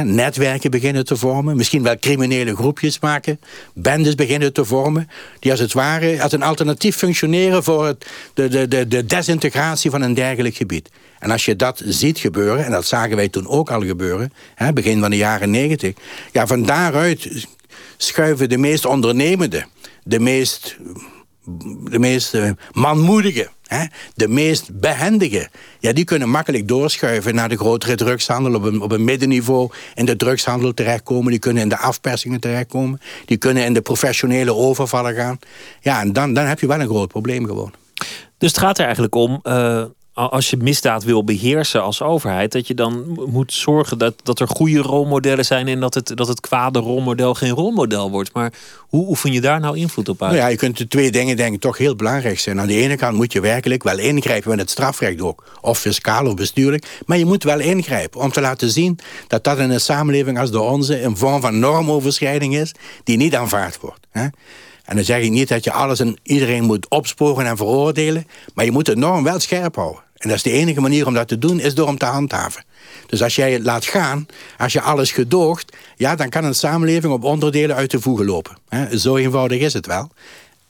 netwerken beginnen te vormen. Misschien wel criminele groepjes maken. Bendes beginnen te vormen. Die als het ware als een alternatief functioneren voor het, de, de, de, de desintegratie van een dergelijk gebied. En als je dat ziet gebeuren, en dat zagen wij toen ook al gebeuren, begin van de jaren negentig. Ja, van daaruit schuiven de meest ondernemende, de meest, de meest uh, de meest behendigen, ja, die kunnen makkelijk doorschuiven naar de grotere drugshandel op een, op een middenniveau in de drugshandel terechtkomen. Die kunnen in de afpersingen terechtkomen. Die kunnen in de professionele overvallen gaan. Ja, en dan, dan heb je wel een groot probleem gewoon. Dus het gaat er eigenlijk om, uh, als je misdaad wil beheersen als overheid, dat je dan moet zorgen dat, dat er goede rolmodellen zijn en dat het, dat het kwade rolmodel geen rolmodel wordt. Maar hoe oefen je daar nou invloed op uit? Nou ja, je kunt de twee dingen denk ik toch heel belangrijk zijn. Aan de ene kant moet je werkelijk wel ingrijpen met het strafrecht ook. Of fiscaal of bestuurlijk. Maar je moet wel ingrijpen om te laten zien dat dat in een samenleving als de onze een vorm van normoverschrijding is die niet aanvaard wordt. Hè? En dan zeg ik niet dat je alles en iedereen moet opsporen en veroordelen. Maar je moet de norm wel scherp houden. En dat is de enige manier om dat te doen, is door hem te handhaven. Dus als jij het laat gaan, als je alles gedoogt... ja, dan kan een samenleving op onderdelen uit de voegen lopen. Zo eenvoudig is het wel.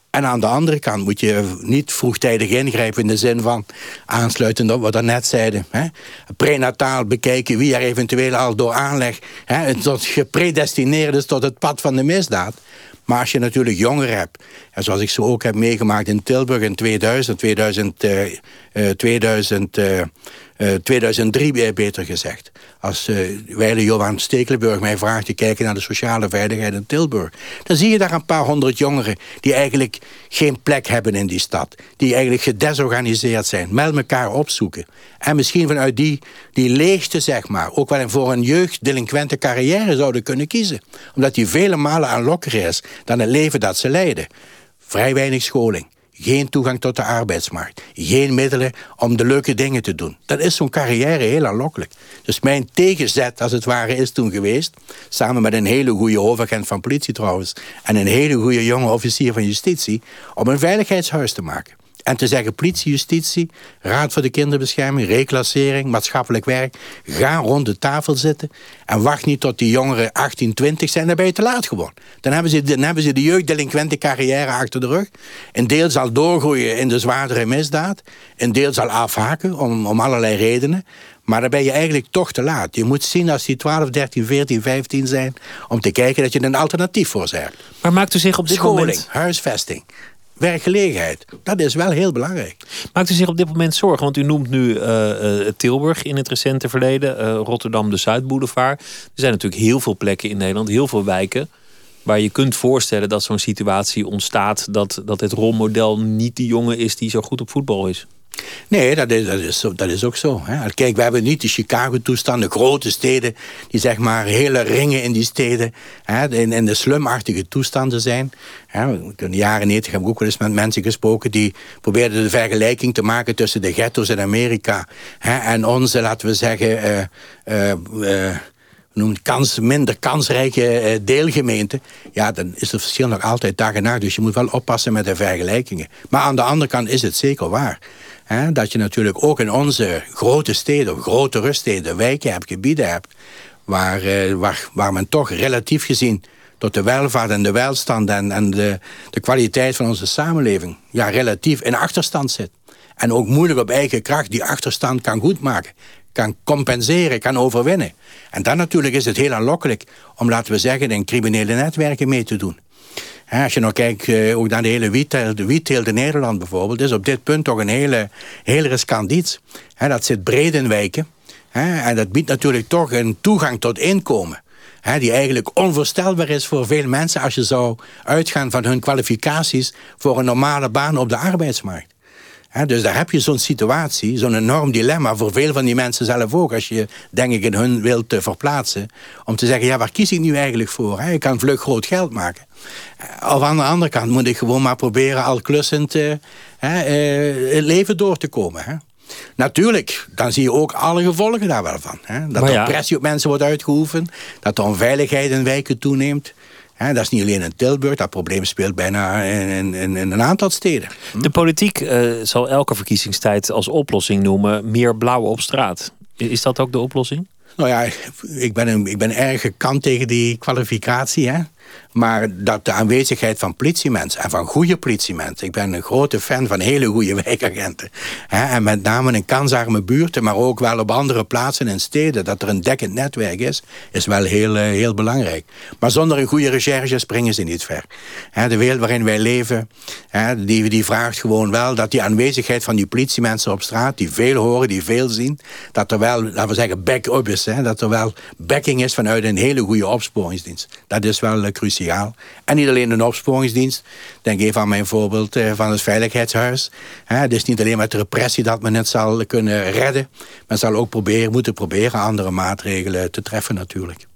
En aan de andere kant moet je niet vroegtijdig ingrijpen... in de zin van, aansluitend op wat we net zeiden... Prenataal bekijken wie er eventueel al door aanleg... Hè, tot gepredestineerd is tot het pad van de misdaad... Maar als je natuurlijk jongeren hebt, en zoals ik ze ook heb meegemaakt in Tilburg in 2000, 2000, uh, 2000 uh, 2003 beter gezegd. Als uh, Weile Johan Stekelenburg mij vraagt te kijken naar de sociale veiligheid in Tilburg. Dan zie je daar een paar honderd jongeren die eigenlijk geen plek hebben in die stad. Die eigenlijk gedesorganiseerd zijn, met elkaar opzoeken. En misschien vanuit die, die leegte, zeg maar, ook wel voor een jeugddelinquente carrière zouden kunnen kiezen. Omdat die vele malen aanlokkelijker is dan het leven dat ze leiden. Vrij weinig scholing geen toegang tot de arbeidsmarkt. Geen middelen om de leuke dingen te doen. Dat is zo'n carrière heel aanlokkelijk. Dus mijn tegenzet, als het ware, is toen geweest... samen met een hele goede hoofdagent van politie trouwens... en een hele goede jonge officier van justitie... om een veiligheidshuis te maken. En te zeggen, politie, justitie, raad voor de kinderbescherming, reclassering, maatschappelijk werk. Ga rond de tafel zitten en wacht niet tot die jongeren 18, 20 zijn. Dan ben je te laat gewoon. Dan hebben ze, dan hebben ze de jeugddelinquente carrière achter de rug. Een deel zal doorgroeien in de zwaardere misdaad. Een deel zal afhaken om, om allerlei redenen. Maar dan ben je eigenlijk toch te laat. Je moet zien als die 12, 13, 14, 15 zijn... om te kijken dat je een alternatief voor ze hebt. Maar maakt u zich op dit Scholing, moment... huisvesting werkgelegenheid. Dat is wel heel belangrijk. Maakt u zich op dit moment zorgen? Want u noemt nu uh, Tilburg in het recente verleden, uh, Rotterdam de Zuidboulevard. Er zijn natuurlijk heel veel plekken in Nederland, heel veel wijken. Waar je kunt voorstellen dat zo'n situatie ontstaat. Dat, dat het rolmodel niet de jongen is die zo goed op voetbal is. Nee, dat is, dat is, dat is ook zo. Hè. Kijk, we hebben niet de Chicago-toestand, de grote steden... die zeg maar hele ringen in die steden... Hè, in, in de slumartige toestanden zijn. Hè. In de jaren 90 hebben we ook wel eens met mensen gesproken... die probeerden de vergelijking te maken tussen de ghetto's in Amerika... Hè, en onze, laten we zeggen... Uh, uh, noemen kans, minder kansrijke deelgemeenten... ja, dan is het verschil nog altijd dag en nacht. Dus je moet wel oppassen met de vergelijkingen. Maar aan de andere kant is het zeker waar dat je natuurlijk ook in onze grote steden, grote ruststeden, wijken hebt, gebieden hebt, waar, eh, waar, waar men toch relatief gezien tot de welvaart en de welstand en, en de, de kwaliteit van onze samenleving ja, relatief in achterstand zit. En ook moeilijk op eigen kracht die achterstand kan goedmaken. Kan compenseren, kan overwinnen. En dan natuurlijk is het heel aanlokkelijk om, laten we zeggen, in criminele netwerken mee te doen als je nou kijkt uh, ook naar de hele wietteelt in Nederland bijvoorbeeld... is op dit punt toch een hele, hele riskant iets. dat zit breed in wijken. en dat biedt natuurlijk toch een toegang tot inkomen. die eigenlijk onvoorstelbaar is voor veel mensen... als je zou uitgaan van hun kwalificaties... voor een normale baan op de arbeidsmarkt dus daar heb je zo'n situatie, zo'n enorm dilemma... voor veel van die mensen zelf ook... als je, denk ik, in hun wilt verplaatsen... om te zeggen, ja, waar kies ik nu eigenlijk voor? Ik kan vlug groot geld maken. Of aan de andere kant moet ik gewoon maar proberen... al klussend uh, het leven door te komen. Natuurlijk, dan zie je ook alle gevolgen daar wel van. Hè? Dat Maar er ja. pressie op mensen wordt uitgeoefend. Dat de onveiligheid in wijken toeneemt. Hè, dat is niet alleen in Tilburg. Dat probleem speelt bijna in, in, in, een aantal steden. De politiek eh, zal elke verkiezingstijd als oplossing noemen... meer blauw op straat. Is dat ook de oplossing? Nou ja, ik ben, een, ik ben erg gekant tegen die kwalificatie. Hè? Maar dat de aanwezigheid van politiemensen en van goede politiemensen. Ik ben een grote fan van hele goede wijkagenten. Hè? En met name in kansarme buurten, maar ook wel op andere plaatsen in steden. Dat er een dekkend netwerk is, is wel heel, eh, heel belangrijk. Maar zonder een goede recherche springen ze niet ver. Hè? De wereld waarin wij leven, hè, die, die vraagt gewoon wel dat die aanwezigheid van die politiemensen op straat, die veel horen, die veel zien, dat er wel, laten we zeggen, back-up is. Dat er wel backing is vanuit een hele goede opsporingsdienst. Dat is wel eh, En niet alleen een opsporingsdienst. Denk even aan mijn voorbeeld eh, van het Veiligheidshuis. Het is niet alleen met repressie dat men het zal kunnen redden. Men zal ook proberen, moeten proberen andere maatregelen te treffen natuurlijk.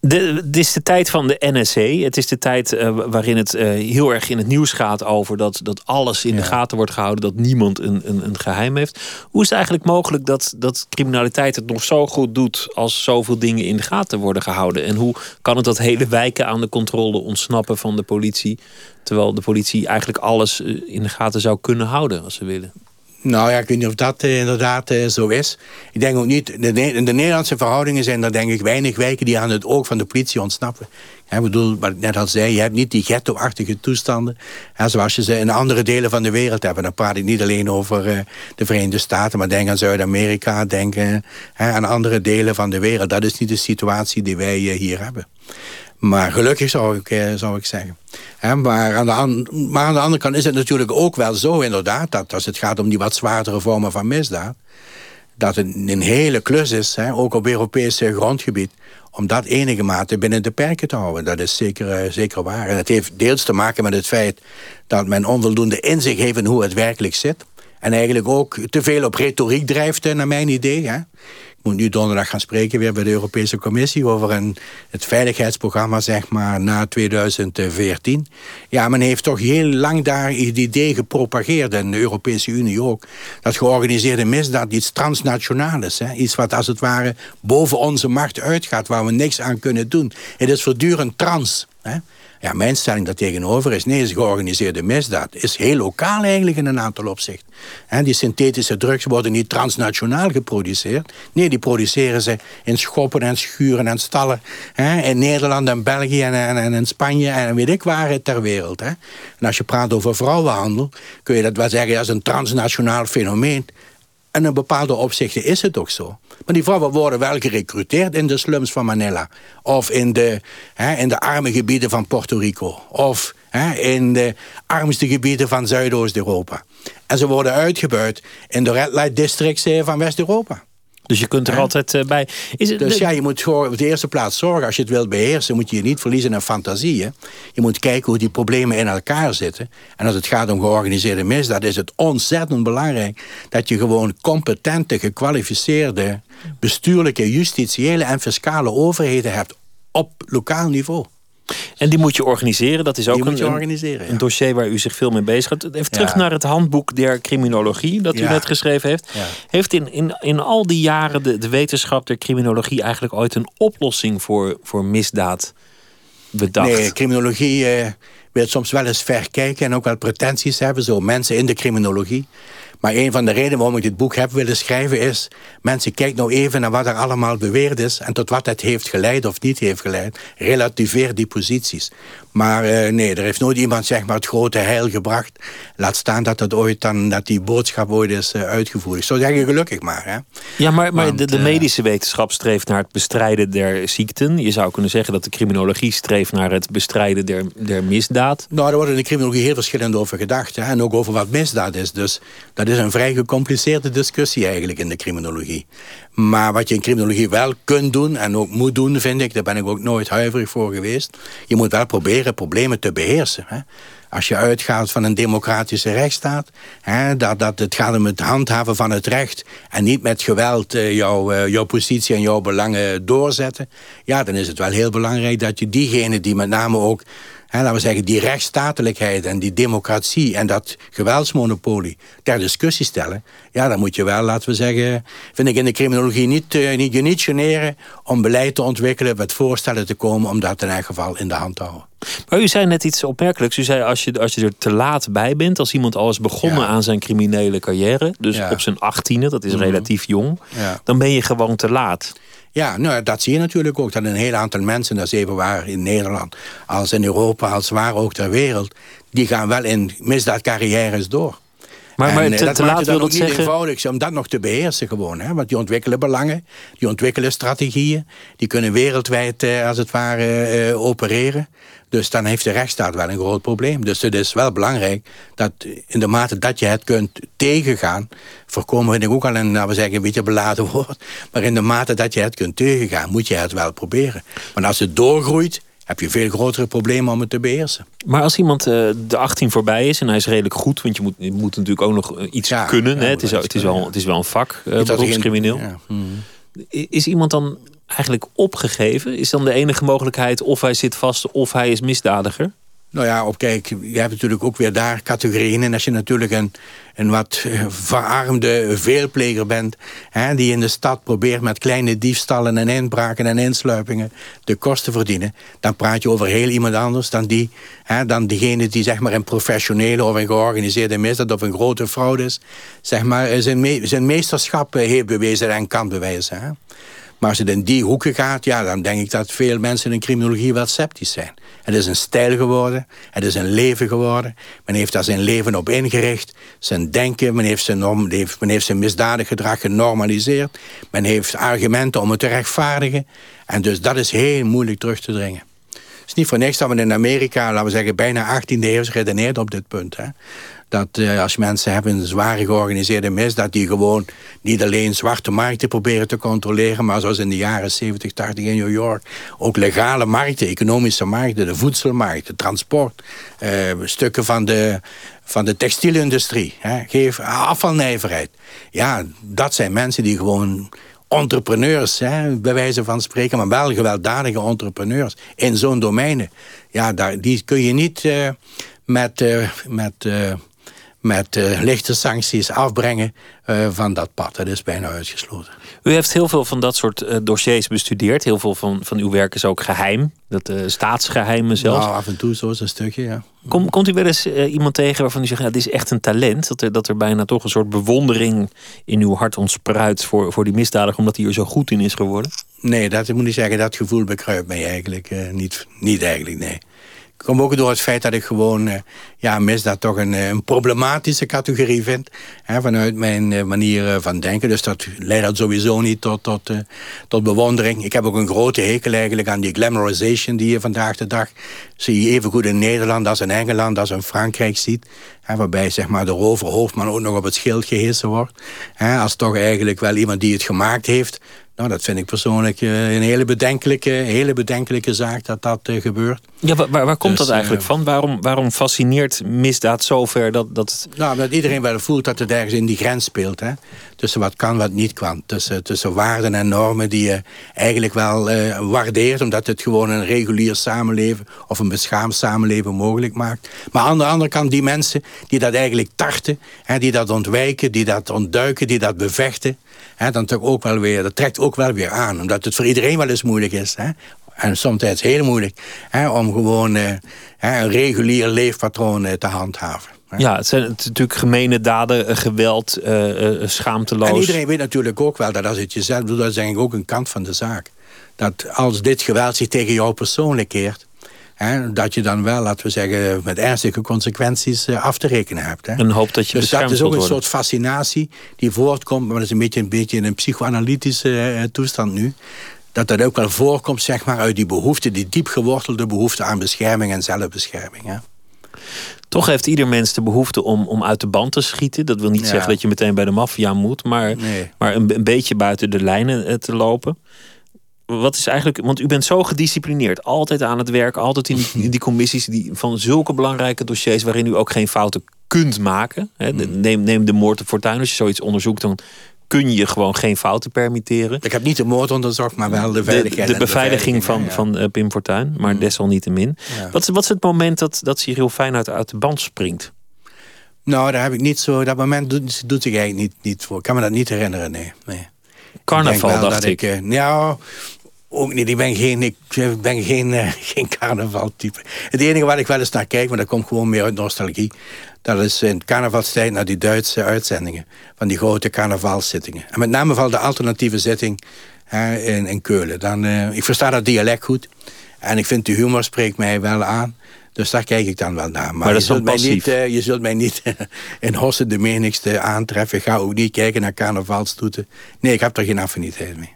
Het is de tijd van de NSC. Het is de tijd eh, waarin het eh, heel erg in het nieuws gaat over dat, dat alles in de gaten wordt gehouden, dat niemand een, een, een geheim heeft. Hoe is het eigenlijk mogelijk dat, dat criminaliteit het nog zo goed doet als zoveel dingen in de gaten worden gehouden? En hoe kan het dat hele wijken aan de controle ontsnappen van de politie, terwijl de politie eigenlijk alles eh, in de gaten zou kunnen houden als ze willen? Nou ja, ik weet niet of dat eh, inderdaad eh, zo is. Ik denk ook niet, de, de Nederlandse verhoudingen zijn er denk ik weinig wijken die aan het oog van de politie ontsnappen. Ik bedoel, wat ik net al zei, je hebt niet die ghetto-achtige toestanden. Zoals je ze in andere delen van de wereld hebt. En dan praat ik niet alleen over eh, de Verenigde Staten, maar denk aan Zuid-Amerika, denk aan andere delen van de wereld. Dat is niet de situatie die wij hier hebben. Maar gelukkig zou ik, eh, zou ik zeggen. Maar, aan de andere kant is het natuurlijk ook wel zo inderdaad... dat als het gaat om die wat zwaardere vormen van misdaad... dat het een hele klus is, ook op Europees grondgebied... om dat enige mate binnen de perken te houden. Dat is zeker, eh, zeker waar. En het heeft deels te maken met het feit... dat men onvoldoende inzicht heeft in hoe het werkelijk zit... En eigenlijk ook te veel op retoriek drijft, eh, naar mijn idee. Hè. Moet nu donderdag gaan spreken weer bij de Europese Commissie... over een, het veiligheidsprogramma, zeg maar, na 2014. Ja, men heeft toch heel lang daar het idee gepropageerd... en de Europese Unie ook... dat georganiseerde misdaad iets transnationaal is. Iets wat als het ware boven onze macht uitgaat... waar we niks aan kunnen doen. Het is voortdurend trans. Hè. Ja, mijn stelling daartegenover is... nee, is georganiseerde misdaad is heel lokaal eigenlijk in een aantal opzichten. En die synthetische drugs worden niet transnationaal geproduceerd. Nee, die produceren ze in schoppen en schuren en stallen. Hè, in Nederland en België en, en, en in Spanje en weet ik waar ter wereld. Hè. En als je praat over vrouwenhandel... kun je dat wel zeggen, dat is een transnationaal fenomeen. En in bepaalde opzichten is het ook zo. Maar die vrouwen worden wel gerecruiteerd in de slums van Manila. Of in de, hè, in de arme gebieden van Puerto Rico. Of hè, in de armste gebieden van Zuidoost-Europa. En ze worden uitgebuit in de red light districts eh, van West-Europa. Dus je kunt er altijd eh, bij. Is het, Dus de- ja, je moet gewoon op de eerste plaats zorgen. Als je het wilt beheersen, moet je je niet verliezen in fantasieën. Je moet kijken hoe die problemen in elkaar zitten. En als het gaat om georganiseerde misdaad, is het ontzettend belangrijk dat je gewoon competente, gekwalificeerde, bestuurlijke, justitiële en fiscale overheden hebt op lokaal niveau. En die moet je organiseren. Dat is ook Die een, een- organiseren, ja. een dossier waar u zich veel mee bezig gaat. Even terug Ja. naar het handboek der criminologie dat u Ja. net geschreven heeft. Heeft in, in, in al die jaren de, de wetenschap der criminologie eigenlijk ooit een oplossing voor, voor misdaad bedacht? Nee, criminologie eh, wil soms wel eens ver kijken en ook wel pretenties hebben, zo mensen in de criminologie. Maar een van de redenen waarom ik dit boek heb willen schrijven is... mensen, kijk nou even naar wat er allemaal beweerd is... en tot wat het heeft geleid of niet heeft geleid. Relativeer die posities. Maar eh, nee, er heeft nooit iemand zeg maar, het grote heil gebracht. Laat staan dat, dat, ooit dan, dat die boodschap ooit is eh, uitgevoerd. Ik zou zeggen, gelukkig maar. Hè. Ja, maar, maar Want, de, de eh, medische wetenschap streeft naar het bestrijden der ziekten. Je zou kunnen zeggen dat de criminologie streeft naar het bestrijden der, der misdaad. Nou, er wordt in de criminologie heel verschillend over gedacht. Hè? En ook over wat misdaad is. Dus dat is een vrij gecompliceerde discussie eigenlijk in de criminologie. Maar wat je in criminologie wel kunt doen en ook moet doen, vind ik... daar ben ik ook nooit huiverig voor geweest. Je moet wel proberen problemen te beheersen. Hè? Als je uitgaat van een democratische rechtsstaat... Hè, dat, dat het gaat om het handhaven van het recht... en niet met geweld eh, jouw, eh, jouw positie en jouw belangen doorzetten... ja, dan is het wel heel belangrijk dat je diegenen die met name ook hè, laten we zeggen, die rechtsstatelijkheid en die democratie en dat geweldsmonopolie ter discussie stellen, ja, dan moet je wel, laten we zeggen, vind ik in de criminologie niet, uh, niet, je niet generen om beleid te ontwikkelen, met voorstellen te komen om dat in elk geval in de hand te houden. Maar u zei net iets opmerkelijks. U zei als je, als je er te laat bij bent, als iemand al is begonnen aan zijn criminele carrière, dus op zijn achttiende, dat is mhm. relatief jong, ja. dan ben je gewoon te laat. Ja, nou, dat zie je natuurlijk ook. Dat een heel aantal mensen, dat is even waar in Nederland... als in Europa, als waar ook ter wereld... die gaan wel in misdaadcarrières door. Maar, maar te, dat te laat wil dat zeggen... niet eenvoudig om dat nog te beheersen gewoon. Hè? Want die ontwikkelen belangen, die ontwikkelen strategieën. Die kunnen wereldwijd, eh, als het ware, eh, opereren. Dus dan heeft de rechtsstaat wel een groot probleem. Dus het is wel belangrijk dat in de mate dat je het kunt tegengaan... voorkomen we ook al een, nou we zeggen, een beetje beladen woord... maar in de mate dat je het kunt tegengaan, moet je het wel proberen. Want als het doorgroeit, heb je veel grotere problemen om het te beheersen. Maar als iemand uh, de 18 voorbij is en hij is redelijk goed... want je moet, je moet natuurlijk ook nog eh, iets kunnen. hè? Het, is, het, is wel, het is wel een vak, uh, beroepscrimineel. Ja. Hmm. Is iemand dan eigenlijk opgegeven? Is dan de enige mogelijkheid of hij zit vast of hij is misdadiger? Nou ja, op kijk, je hebt natuurlijk ook weer daar categorieën. En als je natuurlijk een, een wat eh, verarmde veelpleger bent... Hè, die in de stad probeert met kleine diefstallen en inbraken en insluipingen... de kosten verdienen, dan praat je over heel iemand anders... dan, die, hè, dan diegene die zeg maar een professionele of een georganiseerde misdaad... of een grote fraude is, zeg maar, zijn, me zijn meesterschap heeft bewezen en kan bewijzen. Hè. Maar als het in die hoeken gaat, ja, dan denk ik dat veel mensen in criminologie wel sceptisch zijn. Het is een stijl geworden, het is een leven geworden. Men heeft daar zijn leven op ingericht, zijn denken, men heeft zijn, men heeft zijn misdadig gedrag genormaliseerd. Men heeft argumenten om het te rechtvaardigen. En dus dat is heel moeilijk terug te dringen. Het is niet voor niks dat men in Amerika, laten we zeggen, bijna 18e eeuw redeneert op dit punt. Hè dat uh, als mensen hebben een zware georganiseerde misdaad... die gewoon niet alleen zwarte markten proberen te controleren... maar zoals in de jaren 70, 80 in New York... ook legale markten, economische markten, de voedselmarkt, de transport... Uh, stukken van de, van de textielindustrie, hè, geef afvalnijverheid. Ja, dat zijn mensen die gewoon entrepreneurs, hè, bij wijze van spreken... maar wel gewelddadige entrepreneurs in zo'n domeinen. Ja, daar, die kun je niet uh, met... Met met uh, lichte sancties afbrengen uh, van dat pad. Dat is bijna uitgesloten. U heeft heel veel van dat soort uh, dossiers bestudeerd. Heel veel van, van uw werk is ook geheim. Dat staatsgeheimen zelfs. Nou, af en toe zo is een stukje, ja. Kom, komt u wel eens iemand tegen waarvan u zegt... Ja, dit is echt een talent. Dat er, dat er bijna toch een soort bewondering in uw hart ontspruit... voor, voor die misdadiger, omdat hij er zo goed in is geworden? Nee, dat moet ik zeggen. Dat gevoel bekruipt mij eigenlijk niet, niet eigenlijk, nee. Komt ook door het feit dat ik gewoon uh, ja, misdaad toch een, eh, een problematische categorie vind. Hè, vanuit mijn uh, manier van denken. Dus dat leidt dat sowieso niet tot, tot, tot bewondering. Ik heb ook een grote hekel eigenlijk aan die glamorization die je vandaag de dag zie je even goed in Nederland als in Engeland als in Frankrijk ziet. Hè, waarbij zeg maar, de roverhoofdman ook nog op het schild gehezen wordt. Hè, als toch eigenlijk wel iemand die het gemaakt heeft nou, dat vind ik persoonlijk uh, een hele bedenkelijke, hele bedenkelijke zaak dat dat uh, gebeurt. Ja, waar, waar komt dus, dat eigenlijk uh, van? Waarom, waarom fascineert misdaad zover dat, dat. Nou, dat iedereen wel voelt dat het ergens in die grens speelt. Hè? Tussen wat kan, wat niet kan. Tussen, tussen waarden en normen die je eigenlijk wel waardeert... omdat het gewoon een regulier samenleven of een beschaamd samenleven mogelijk maakt. Maar aan de andere kant die mensen die dat eigenlijk tarten... Hè, die dat ontwijken, die dat ontduiken, die dat bevechten hè, dan toch ook wel weer, dat trekt ook wel weer aan. Omdat het voor iedereen wel eens moeilijk is. Hè? En soms heel moeilijk hè, om gewoon uh, een regulier leefpatroon uh, te handhaven. Ja, het zijn natuurlijk gemene daden, eh, geweld, uh, schaamteloos. En iedereen weet natuurlijk ook wel dat als het jezelf doet, dat is ook een kant van de zaak. Dat als dit geweld zich tegen jou persoonlijk keert, Hè, dat je dan wel, laten we zeggen, met ernstige consequenties uh, af te rekenen hebt. Hè. En hoop dat je Dus dat is ook een soort fascinatie die voortkomt, maar dat is een beetje, een beetje in een psychoanalytische uh, toestand nu. Dat dat ook wel voorkomt, zeg maar, uit die behoefte, die diep gewortelde behoefte aan bescherming en zelfbescherming. Hè. Toch heeft ieder mens de behoefte om, om uit de band te schieten. Dat wil niet zeggen dat je meteen bij de maffia moet, maar, nee. maar een, een, beetje buiten de lijnen eh, te lopen wat is eigenlijk, want u bent zo gedisciplineerd, altijd aan het werk, altijd in die, in die commissies die, van zulke belangrijke dossiers waarin u ook geen fouten kunt maken. Hè. Hmm. Neem, neem de moord op Fortuin, als je zoiets onderzoekt, dan kun je gewoon geen fouten permitteren. Ik heb niet de moord onderzocht, maar wel de veiligheid. De, de, beveiliging van, van uh, Pim Fortuyn, maar mm. desalniettemin. Ja. Wat, is, wat is het moment dat, dat Cyril Feyenoord uit de band springt? Nou, daar heb ik niet zo... Dat moment doet, doet zich eigenlijk niet, niet voor. Ik kan me dat niet herinneren, nee. nee. Carnaval, ik dacht ik. ik uh, nou, ook niet. Ik ben geen, ik ben geen, uh, geen carnavaltype. Het enige waar ik wel eens naar kijk, maar dat komt gewoon meer uit nostalgie... dat is in carnavalstijd naar die Duitse uitzendingen... van die grote carnavalszittingen. En met name vooral de alternatieve zitting hè, in, in Keulen. Dan, uh, ik versta dat dialect goed. En ik vind de humor spreekt mij wel aan. Dus daar kijk ik dan wel naar. Maar, je, zult mij niet, uh, je zult mij niet in Hossen de menigste aantreffen. Ik ga ook niet kijken naar carnavalstoeten. Nee, ik heb er geen affiniteit mee.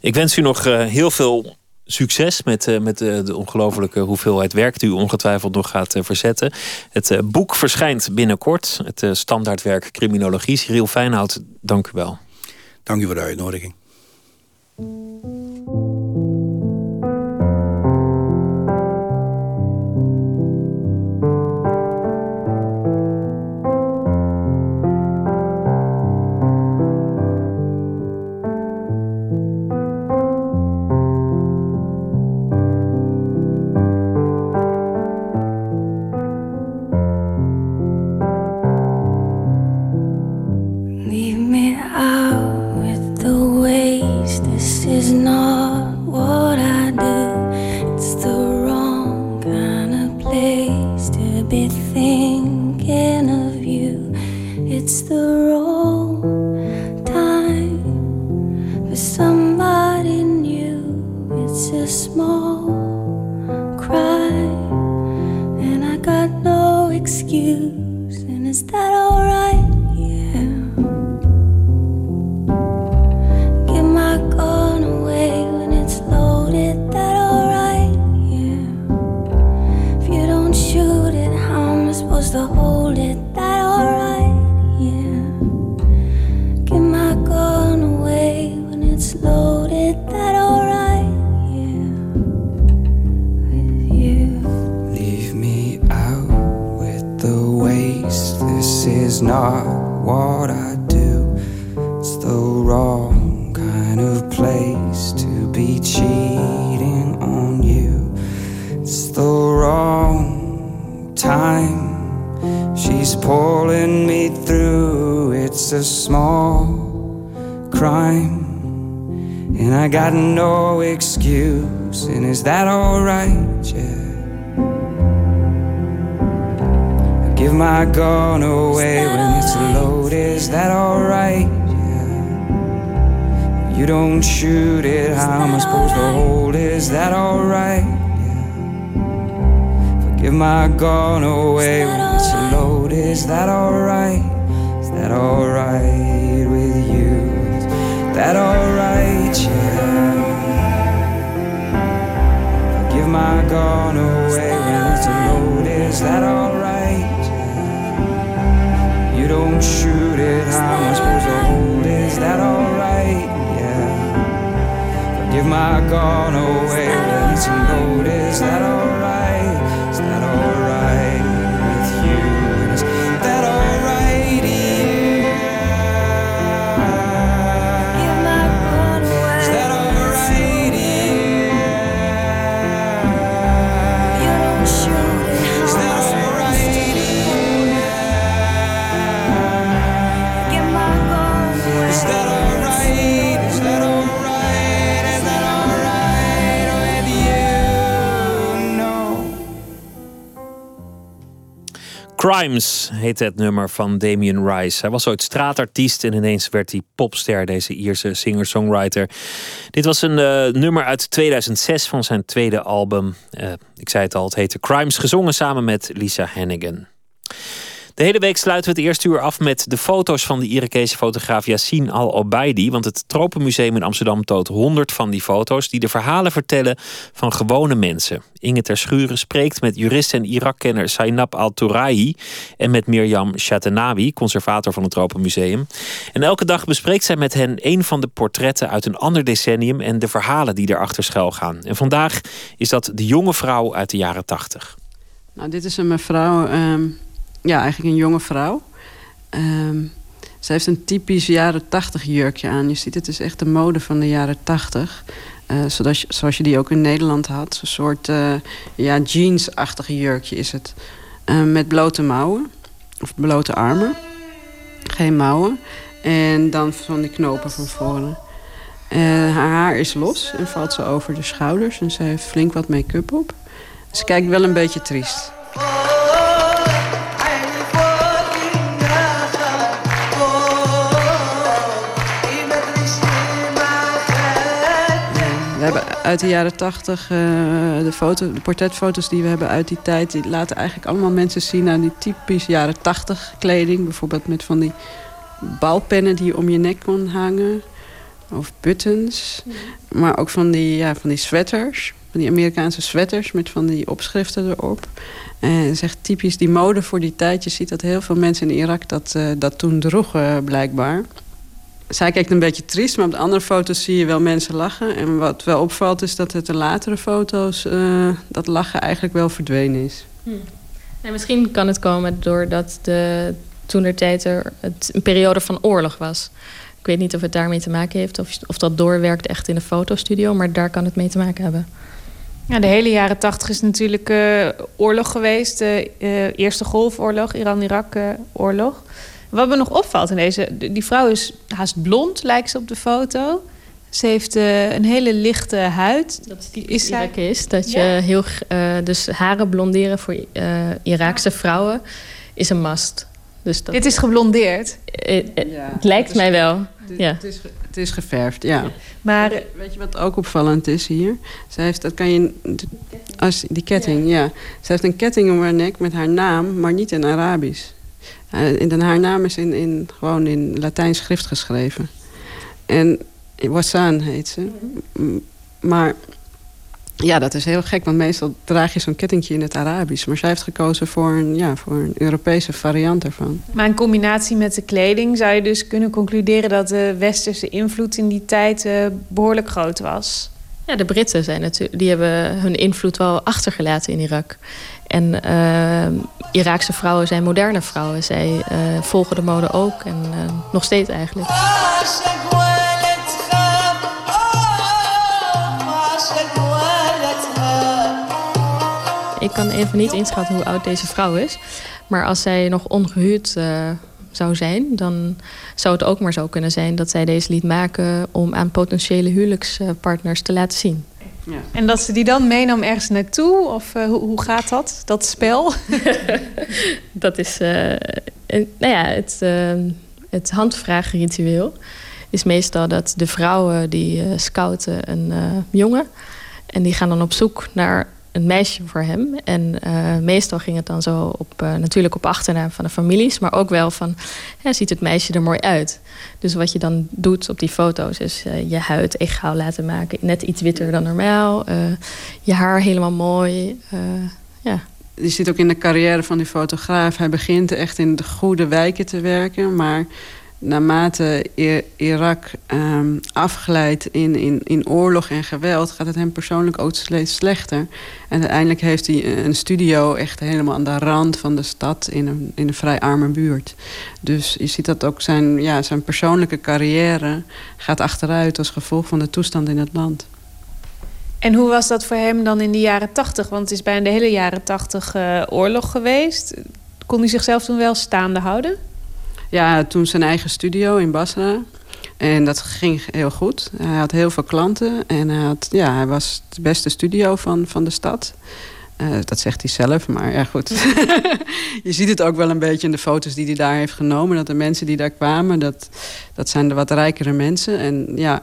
Ik wens u nog uh, heel veel succes met, uh, met uh, de ongelofelijke hoeveelheid werk die u ongetwijfeld nog gaat verzetten. Het boek verschijnt binnenkort. Het standaardwerk Criminologie. Cyril Feinhout, dank u wel. Dank u voor de uitnodiging. It's not what I do. It's the wrong kind of place to be thinking of you. It's the wrong time for somebody new. It's a small crime, and I got no excuse. And is that alright? to hold it that alright, yeah. Give my gun away when it's loaded that alright, yeah. With you. Leave me out with the waste. This is not what I a small crime, and I got no excuse. And is that alright? Yeah. I give my gun away when right? it's loaded. Is that alright? Yeah. You don't shoot it. Is How am I supposed right? to hold? Is that alright? Give my gun away when it's loaded. Is that alright? that alright? Crimes heet het nummer van Damien Rice. Hij was ooit straatartiest en ineens werd hij popster, deze Ierse singer-songwriter. Dit was een uh, nummer uit 2006 van zijn tweede album. Uh, ik zei het al, het heette Crimes, gezongen samen met Lisa Hannigan. De hele week sluiten we het eerste uur af met de foto's van de Irakese fotograaf Yassine Al-Obaidi. Want het Tropenmuseum in Amsterdam toont 100 van die foto's die de verhalen vertellen van gewone mensen. Inge Terschuren spreekt met jurist en Irakkenner Sainab Al-Tourahi en met Mirjam Shatenawi, conservator van het Tropenmuseum. En elke dag bespreekt zij met hen een van de portretten uit een ander decennium en de verhalen die erachter schuil gaan. En vandaag is dat de jonge vrouw uit de jaren 80. Nou, dit is een mevrouw. Um ja, eigenlijk een jonge vrouw. Um, Ze heeft een typisch jaren 80 jurkje aan. Je ziet, het is echt de mode van de jaren 80. Uh, zoals, je, zoals je die ook in Nederland had. Een soort uh, ja, jeansachtige jurkje is het. Uh, met blote mouwen. Of blote armen. Geen mouwen. En dan van die knopen van voren. haar haar is los en valt ze over de schouders. En ze heeft flink wat make-up op. Ze kijkt wel een beetje triest. Uit de jaren tachtig, uh, de, foto, de portretfoto's die we hebben uit die tijd... die laten eigenlijk allemaal mensen zien aan die typisch jaren tachtig kleding. Bijvoorbeeld met van die balpennen die je om je nek kon hangen. Of buttons. Maar ook van die, ja, van die sweaters. Van die Amerikaanse sweaters met van die opschriften erop. En is echt typisch die mode voor die tijd. Je ziet dat heel veel mensen in Irak dat, uh, dat toen droegen blijkbaar zij kijkt een beetje triest, maar op de andere foto's zie je wel mensen lachen. En wat wel opvalt is dat het de latere foto's uh, dat lachen eigenlijk wel verdwenen is. Hm. Nee, misschien kan het komen doordat de toenertijd er het een periode van oorlog was. Ik weet niet of het daarmee te maken heeft of, of dat doorwerkt echt in de fotostudio, maar daar kan het mee te maken hebben. Ja, de hele jaren tachtig is natuurlijk uh, oorlog geweest. De uh, Eerste Golfoorlog, Iran-Irak-oorlog. Wat me nog opvalt in deze... Die vrouw is haast blond, lijkt ze op de foto. Ze heeft uh, een hele lichte huid. Dat is die is Irak is. Dat je heel... Uh, dus haren blonderen voor uh, Iraakse vrouwen is een must. Dus dat, Dit is geblondeerd? ja, het lijkt het mij wel. Het, ja. het, is, het is geverfd, ja. Maar weet je wat ook opvallend is hier? Ze heeft, dat kan je... Als, die ketting, ja. Ze heeft een ketting om haar nek met haar naam, maar niet in Arabisch. Uh, haar naam is in, in, gewoon in Latijns schrift geschreven. En Wassan heet ze. Maar ja, dat is heel gek, want meestal draag je zo'n kettingje in het Arabisch. Maar zij heeft gekozen voor een, ja, voor een Europese variant ervan. Maar in combinatie met de kleding zou je dus kunnen concluderen... dat de westerse invloed in die tijd uh, behoorlijk groot was. Ja, de Britten zijn natuurlijk, die hebben hun invloed wel achtergelaten in Irak. En uh, Iraakse vrouwen zijn moderne vrouwen. Zij uh, volgen de mode ook en uh, nog steeds eigenlijk. Ik kan even niet inschatten hoe oud deze vrouw is. Maar als zij nog ongehuurd zou zijn, dan zou het ook maar zo kunnen zijn dat zij deze liet maken om aan potentiële huwelijkspartners te laten zien. Ja. En dat ze die dan meenam ergens naartoe? Of uh, hoe, hoe, gaat dat, dat spel? dat is, uh, een, nou ja, het, uh, het handvragenritueel is meestal dat de vrouwen die scouten een jongen. En die gaan dan op zoek naar een meisje voor hem. En uh, meestal ging het dan zo op, uh, natuurlijk op achternaam van de families, maar ook wel van, ja, ziet het meisje er mooi uit? Dus wat je dan doet op die foto's is uh, je huid egaal laten maken, net iets witter dan normaal, je haar helemaal mooi, ja. Je ziet ook in de carrière van die fotograaf, hij begint echt in de goede wijken te werken, maar naarmate Irak um, afglijdt in, in, in oorlog en geweld... gaat het hem persoonlijk ook steeds slechter. En uiteindelijk heeft hij een studio echt helemaal aan de rand van de stad... in een, in een vrij arme buurt. Dus je ziet dat ook zijn, ja, zijn persoonlijke carrière gaat achteruit... als gevolg van de toestand in het land. En hoe was dat voor hem dan in de jaren tachtig? Want het is bijna de hele jaren tachtig uh, oorlog geweest. Kon hij zichzelf toen wel staande houden? Ja, toen zijn eigen studio in Basra. En dat ging heel goed. Hij had heel veel klanten. En hij, had, ja, hij was de beste studio van, van de stad. Uh, dat zegt hij zelf, maar ja, goed. je ziet het ook wel een beetje in de foto's die hij daar heeft genomen. Dat de mensen die daar kwamen, dat, dat zijn de wat rijkere mensen. En ja,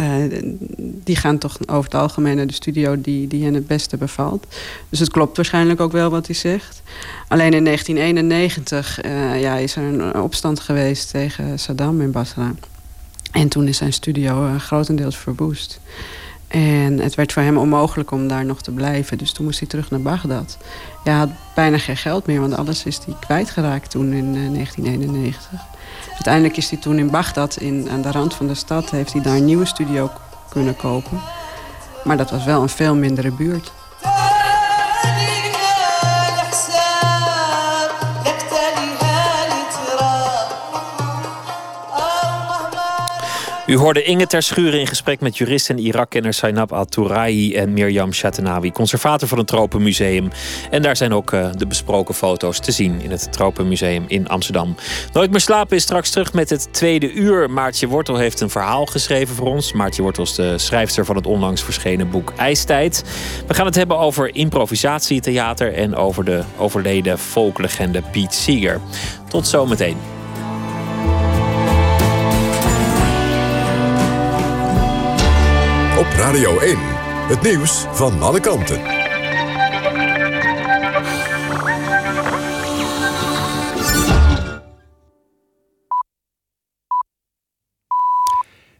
uh, die gaan toch over het algemeen naar de studio die, die hen het beste bevalt. Dus het klopt waarschijnlijk ook wel wat hij zegt. Alleen in 1991 uh, ja, is er een opstand geweest tegen Saddam in Basra. En toen is zijn studio uh, grotendeels verwoest. En het werd voor hem onmogelijk om daar nog te blijven. Dus toen moest hij terug naar Bagdad. Hij had bijna geen geld meer, want alles is hij kwijtgeraakt toen in 1991. Uiteindelijk is hij toen in Bagdad, in, aan de rand van de stad... heeft hij daar een nieuwe studio kunnen kopen. Maar dat was wel een veel mindere buurt. U hoorde Inge ter Schuren in gesprek met jurist en Irak-kenner Sainab Al-Tourahi en Mirjam Chatenawi, conservator van het Tropenmuseum. En daar zijn ook uh, de besproken foto's te zien in het Tropenmuseum in Amsterdam. Nooit meer slapen is straks terug met het tweede uur. Maartje Wortel heeft een verhaal geschreven voor ons. Maartje Wortel is de schrijfster van het onlangs verschenen boek IJstijd. We gaan het hebben over improvisatietheater en over de overleden folklegende Piet Seeger. Tot zometeen. Radio 1, het nieuws van alle kanten.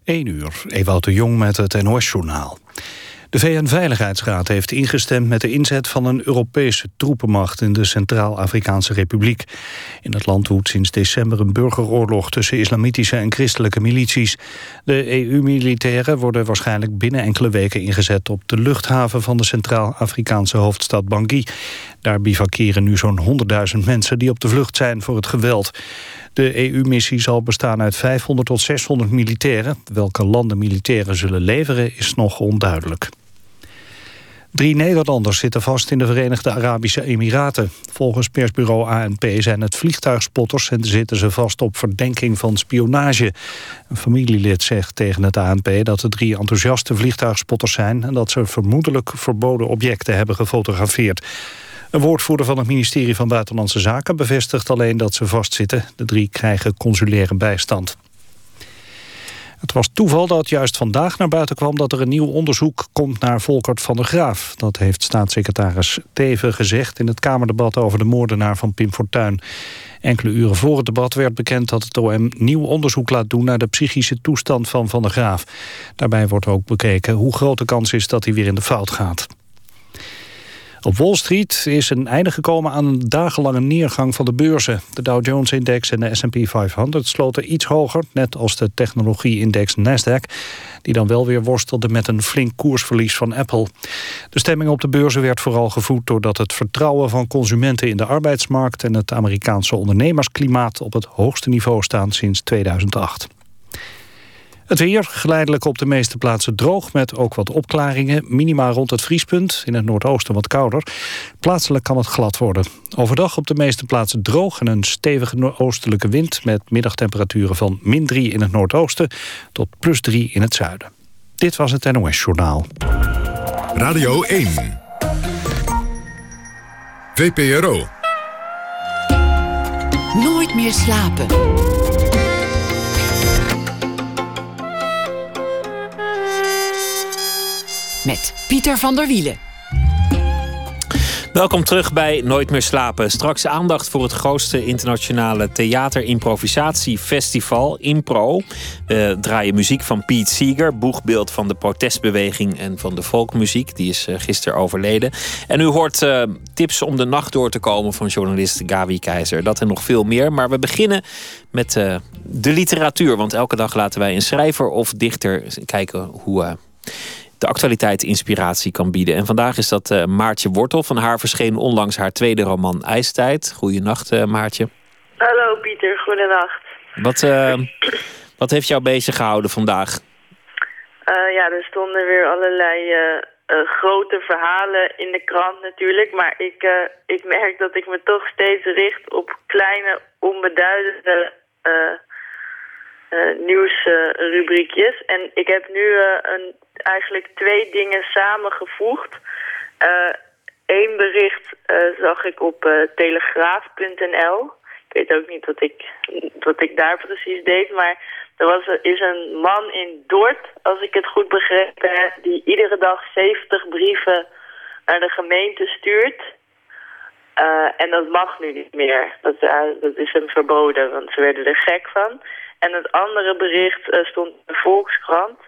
1 uur, Ewout de Jong met het NOS-journaal. De VN-veiligheidsraad heeft ingestemd met de inzet van een Europese troepenmacht in de Centraal-Afrikaanse Republiek. In het land woedt sinds december een burgeroorlog tussen islamitische en christelijke milities. De EU-militairen worden waarschijnlijk binnen enkele weken ingezet op de luchthaven van de Centraal-Afrikaanse hoofdstad Bangui. Daar bivakeren nu zo'n 100.000 mensen die op de vlucht zijn voor het geweld. De EU-missie zal bestaan uit 500 tot 600 militairen. Welke landen militairen zullen leveren is nog onduidelijk. Drie Nederlanders zitten vast in de Verenigde Arabische Emiraten. Volgens persbureau ANP zijn het vliegtuigspotters... en zitten ze vast op verdenking van spionage. Een familielid zegt tegen het ANP dat de drie enthousiaste vliegtuigspotters zijn... en dat ze vermoedelijk verboden objecten hebben gefotografeerd. Een woordvoerder van het ministerie van Buitenlandse Zaken bevestigt alleen dat ze vastzitten. De drie krijgen consulaire bijstand. Het was toeval dat juist vandaag naar buiten kwam... dat er een nieuw onderzoek komt naar Volkert van der Graaf. Dat heeft staatssecretaris Teven gezegd... in het Kamerdebat over de moordenaar van Pim Fortuyn. Enkele uren voor het debat werd bekend dat het OM nieuw onderzoek laat doen... naar de psychische toestand van Van der Graaf. Daarbij wordt ook bekeken hoe groot de kans is dat hij weer in de fout gaat. Op Wall Street is een einde gekomen aan een dagenlange neergang van de beurzen. De Dow Jones-index en de S&P 500 sloten iets hoger... net als de technologie-index Nasdaq... die dan wel weer worstelde met een flink koersverlies van Apple. De stemming op de beurzen werd vooral gevoed... doordat het vertrouwen van consumenten in de arbeidsmarkt... en het Amerikaanse ondernemersklimaat op het hoogste niveau staan sinds 2008. Het weer geleidelijk op de meeste plaatsen droog met ook wat opklaringen. Minima rond het vriespunt, in het noordoosten wat kouder. Plaatselijk kan het glad worden. Overdag op de meeste plaatsen droog en een stevige oostelijke wind... met middagtemperaturen van min 3 in het noordoosten tot plus 3 in het zuiden. Dit was het NOS Journaal. Radio 1. VPRO. Nooit meer slapen. Met Pieter van der Wielen. Welkom terug bij Nooit meer slapen. Straks aandacht voor het grootste internationale theater-improvisatiefestival, Impro. We draaien muziek van Pete Seeger, boegbeeld van de protestbeweging en van de folkmuziek. Die is uh, gisteren overleden. En u hoort uh, tips om de nacht door te komen van journalist Gavi Keizer. Dat en nog veel meer. Maar we beginnen met uh, de literatuur. Want elke dag laten wij een schrijver of dichter kijken hoe de actualiteit inspiratie kan bieden. En vandaag is dat uh, Maartje Wortel. Van haar verscheen onlangs haar tweede roman IJstijd. Goeienacht, uh, Maartje. Hallo Pieter, goedenacht. Wat, uh, wat heeft jou bezig gehouden vandaag? ja, er stonden weer allerlei grote verhalen in de krant natuurlijk. Maar ik, ik merk dat ik me toch steeds richt op kleine, onbeduidende nieuwsrubriekjes. en ik heb nu een eigenlijk twee dingen samengevoegd. Eén uh, bericht uh, zag ik op uh, telegraaf.nl. Ik weet ook niet wat ik, wat ik daar precies deed, maar er was, is een man in Dort, als ik het goed begrepen die iedere dag 70 brieven naar de gemeente stuurt. en dat mag nu niet meer. Dat, dat is hem verboden, want ze werden er gek van. En het andere bericht stond in de Volkskrant.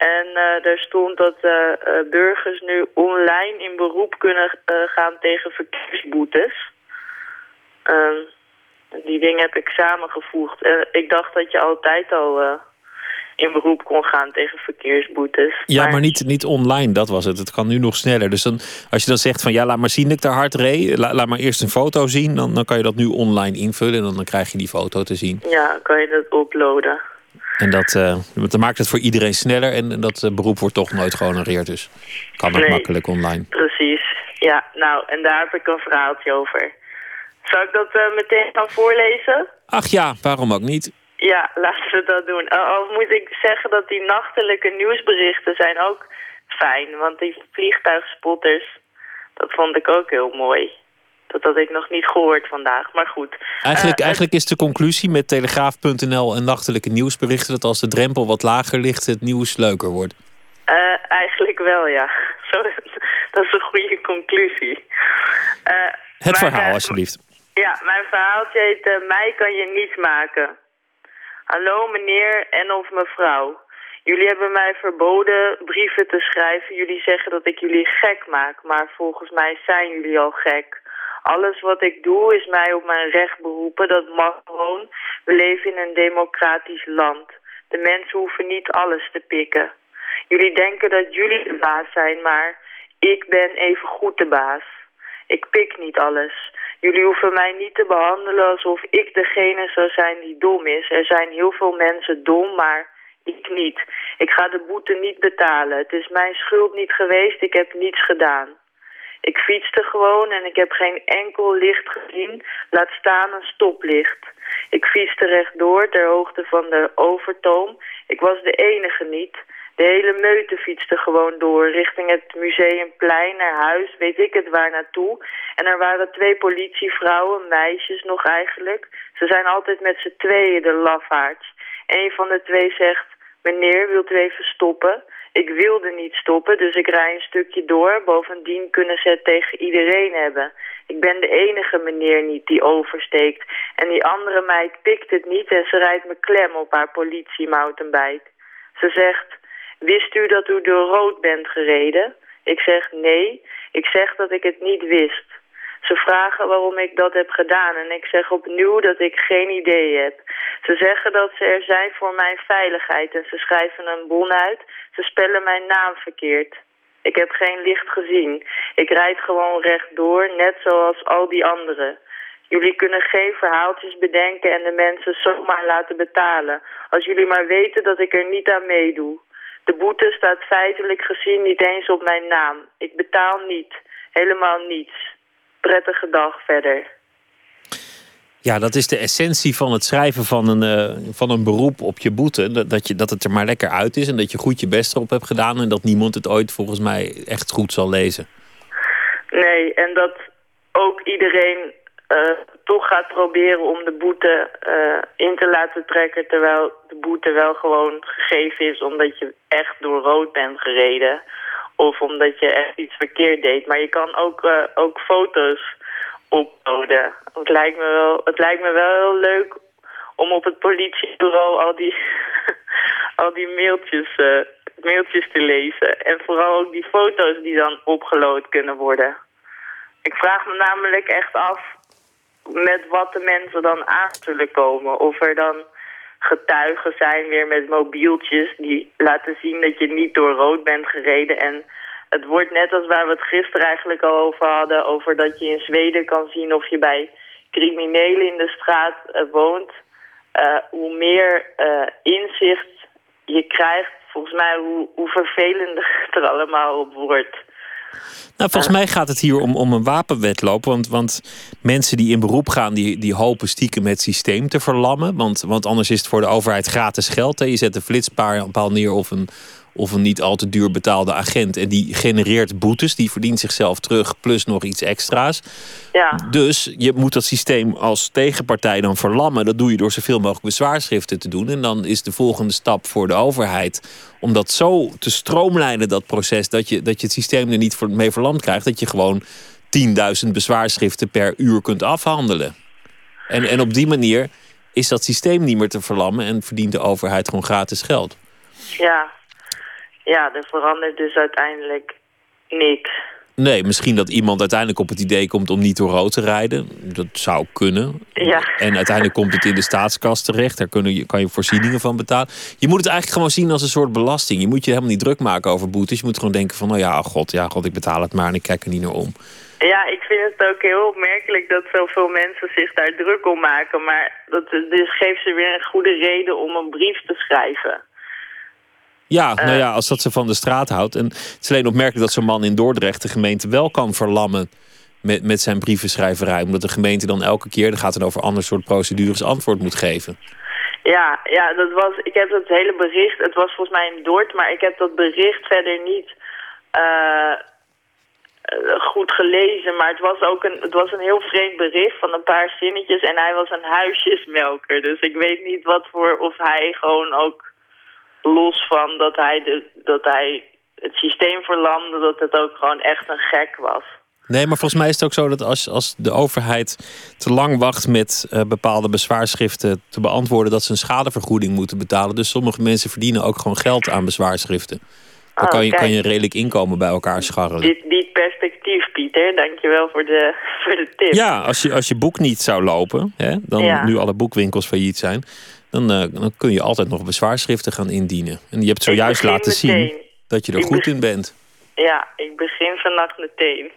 En uh, er stond dat uh, uh, burgers nu online in beroep kunnen gaan tegen verkeersboetes. Ehm, die dingen heb ik samengevoegd. ik dacht dat je altijd al in beroep kon gaan tegen verkeersboetes. Ja, maar, niet, niet online, dat was het. Het kan nu nog sneller. Dus dan, als je dan zegt van ja, laat maar zien dat ik te hard reed. laat maar eerst een foto zien. Dan, dan kan je dat nu online invullen en dan, dan krijg je die foto te zien. Ja, kan je dat uploaden. En dat, uh, dat maakt het voor iedereen sneller en dat uh, beroep wordt toch nooit gehonoreerd. Dus kan ook Nee. makkelijk online. Precies. Ja, nou, en daar heb ik een verhaaltje over. Zou ik dat eh, meteen gaan voorlezen? Ach ja, waarom ook niet? Ja, laten we dat doen. Al al moet ik zeggen dat die nachtelijke nieuwsberichten zijn ook fijn. Want die vliegtuigspotters, dat vond ik ook heel mooi. Dat had ik nog niet gehoord vandaag, maar goed. Eigenlijk, Eh, eigenlijk is de conclusie met Telegraaf.nl en nachtelijke nieuwsberichten... dat als de drempel wat lager ligt, het nieuws leuker wordt. Eh, eigenlijk wel, ja. Zo, dat is een goede conclusie. Eh, Het verhaal, eh, alsjeblieft. Ja, mijn verhaaltje heet eh, Mij kan je niet maken. Hallo meneer en of mevrouw. Jullie hebben mij verboden brieven te schrijven. Jullie zeggen dat ik jullie gek maak, maar volgens mij zijn jullie al gek. Alles wat ik doe is mij op mijn recht beroepen. Dat mag gewoon. We leven in een democratisch land. De mensen hoeven niet alles te pikken. Jullie denken dat jullie de baas zijn, maar ik ben even goed de baas. Ik pik niet alles. Jullie hoeven mij niet te behandelen alsof ik degene zou zijn die dom is. Er zijn heel veel mensen dom, maar ik niet. Ik ga de boete niet betalen. Het is mijn schuld niet geweest. Ik heb niets gedaan. Ik fietste gewoon en ik heb geen enkel licht gezien, laat staan een stoplicht. Ik fietste rechtdoor ter hoogte van de overtoom. Ik was de enige niet. De hele meute fietste gewoon door, richting het museumplein, naar huis, weet ik het waar naartoe. En er waren twee politievrouwen, meisjes nog eigenlijk. Ze zijn altijd met z'n tweeën, de lafaards. Een van de twee zegt, meneer, wilt u even stoppen? Ik wilde niet stoppen, dus ik rij een stukje door. Bovendien kunnen ze het tegen iedereen hebben. Ik ben de enige meneer niet die oversteekt. En die andere meid pikt het niet en ze rijdt me klem op haar politiemountainbike. Ze zegt, wist u dat u door rood bent gereden? Ik zeg nee, ik zeg dat ik het niet wist. Ze vragen waarom ik dat heb gedaan en ik zeg opnieuw dat ik geen idee heb. Ze zeggen dat ze er zijn voor mijn veiligheid en ze schrijven een bon uit. Ze spellen mijn naam verkeerd. Ik heb geen licht gezien. Ik rijd gewoon rechtdoor, net zoals al die anderen. Jullie kunnen geen verhaaltjes bedenken en de mensen zomaar laten betalen. Als jullie maar weten dat ik er niet aan meedoe. De boete staat feitelijk gezien niet eens op mijn naam. Ik betaal niet. Helemaal niets. Prettige dag verder. Ja, dat is de essentie van het schrijven van een, eh, van een beroep op je boete. Dat, je, dat het er maar lekker uit is en dat je goed je best erop hebt gedaan... en dat niemand het ooit volgens mij echt goed zal lezen. Nee, en dat ook iedereen eh, toch gaat proberen om de boete eh, in te laten trekken... terwijl de boete wel gewoon gegeven is omdat je echt door rood bent gereden... of omdat je echt iets verkeerd deed. Maar je kan ook, ook foto's uploaden. Het lijkt, me wel, het lijkt me wel heel leuk om op het politiebureau al die, al die mailtjes, eh, mailtjes te lezen. En vooral ook die foto's die dan opgeload kunnen worden. Ik vraag me namelijk echt af met wat de mensen dan aan zullen komen. Of er dan getuigen zijn weer met mobieltjes die laten zien dat je niet door rood bent gereden. En het wordt net als waar we het gisteren eigenlijk al over hadden... over dat je in Zweden kan zien of je bij criminelen in de straat eh, woont. Eh, hoe meer eh, inzicht je krijgt, volgens mij hoe, hoe vervelender het er allemaal op wordt. Nou, volgens mij gaat het hier om, om een wapenwetloop. Want, want mensen die in beroep gaan, die, die hopen stiekem het systeem te verlammen. Want, want anders is het voor de overheid gratis geld. Hè. Je zet een flitspaal neer of een, of een niet al te duur betaalde agent. En die genereert boetes. Die verdient zichzelf terug plus nog iets extra's. Ja. Dus je moet dat systeem als tegenpartij dan verlammen. Dat doe je door zoveel mogelijk bezwaarschriften te doen. En dan is de volgende stap voor de overheid om dat zo te stroomlijnen, dat proces, dat je, dat je het systeem er niet mee verlamd krijgt. Dat je gewoon 10.000 bezwaarschriften per uur kunt afhandelen. En, en op die manier is dat systeem niet meer te verlammen en verdient de overheid gewoon gratis geld. Ja. Ja, er verandert dus uiteindelijk niks. Nee, misschien dat iemand uiteindelijk op het idee komt om niet door rood te rijden. Dat zou kunnen. Ja. En uiteindelijk komt het in de staatskast terecht. Daar kun je, kan je voorzieningen van betalen. Je moet het eigenlijk gewoon zien als een soort belasting. Je moet je helemaal niet druk maken over boetes. Je moet gewoon denken van, nou ja, oh god, ja, god, ik betaal het maar en ik kijk er niet naar om. Ja, ik vind het ook heel opmerkelijk dat zoveel mensen zich daar druk om maken. Maar dat dus geeft ze weer een goede reden om een brief te schrijven. Ja, nou ja, als dat ze van de straat houdt. En het is alleen opmerkelijk dat zo'n man in Dordrecht de gemeente wel kan verlammen met, met zijn brievenschrijverij. Omdat de gemeente dan elke keer, dat gaat het over ander soort procedures, antwoord moet geven. Ja, ja, dat was, ik heb dat hele bericht, het was volgens mij in Dort, maar ik heb dat bericht verder niet eh, eh, goed gelezen. Maar het was ook een, het was een heel vreemd bericht van een paar zinnetjes en hij was een huisjesmelker. Dus ik weet niet wat voor, of hij gewoon ook los van dat hij, de, dat hij het systeem verlamde, dat het ook gewoon echt een gek was. Nee, maar volgens mij is het ook zo dat als, als de overheid te lang wacht met eh, bepaalde bezwaarschriften te beantwoorden, dat ze een schadevergoeding moeten betalen. Dus sommige mensen verdienen ook gewoon geld aan bezwaarschriften. Dan Oh, kan, je, kijk. kan je redelijk inkomen bij elkaar scharrelen. Dit, dit perspectief, Pieter. Dankjewel voor de, voor de tip. Ja, als je, als je boek niet zou lopen, hè, dan Ja. nu alle boekwinkels failliet zijn, dan, eh, dan kun je altijd nog bezwaarschriften gaan indienen. En je hebt zojuist laten zien dat je er Ik goed in bent. Ja, ik begin vannacht meteen.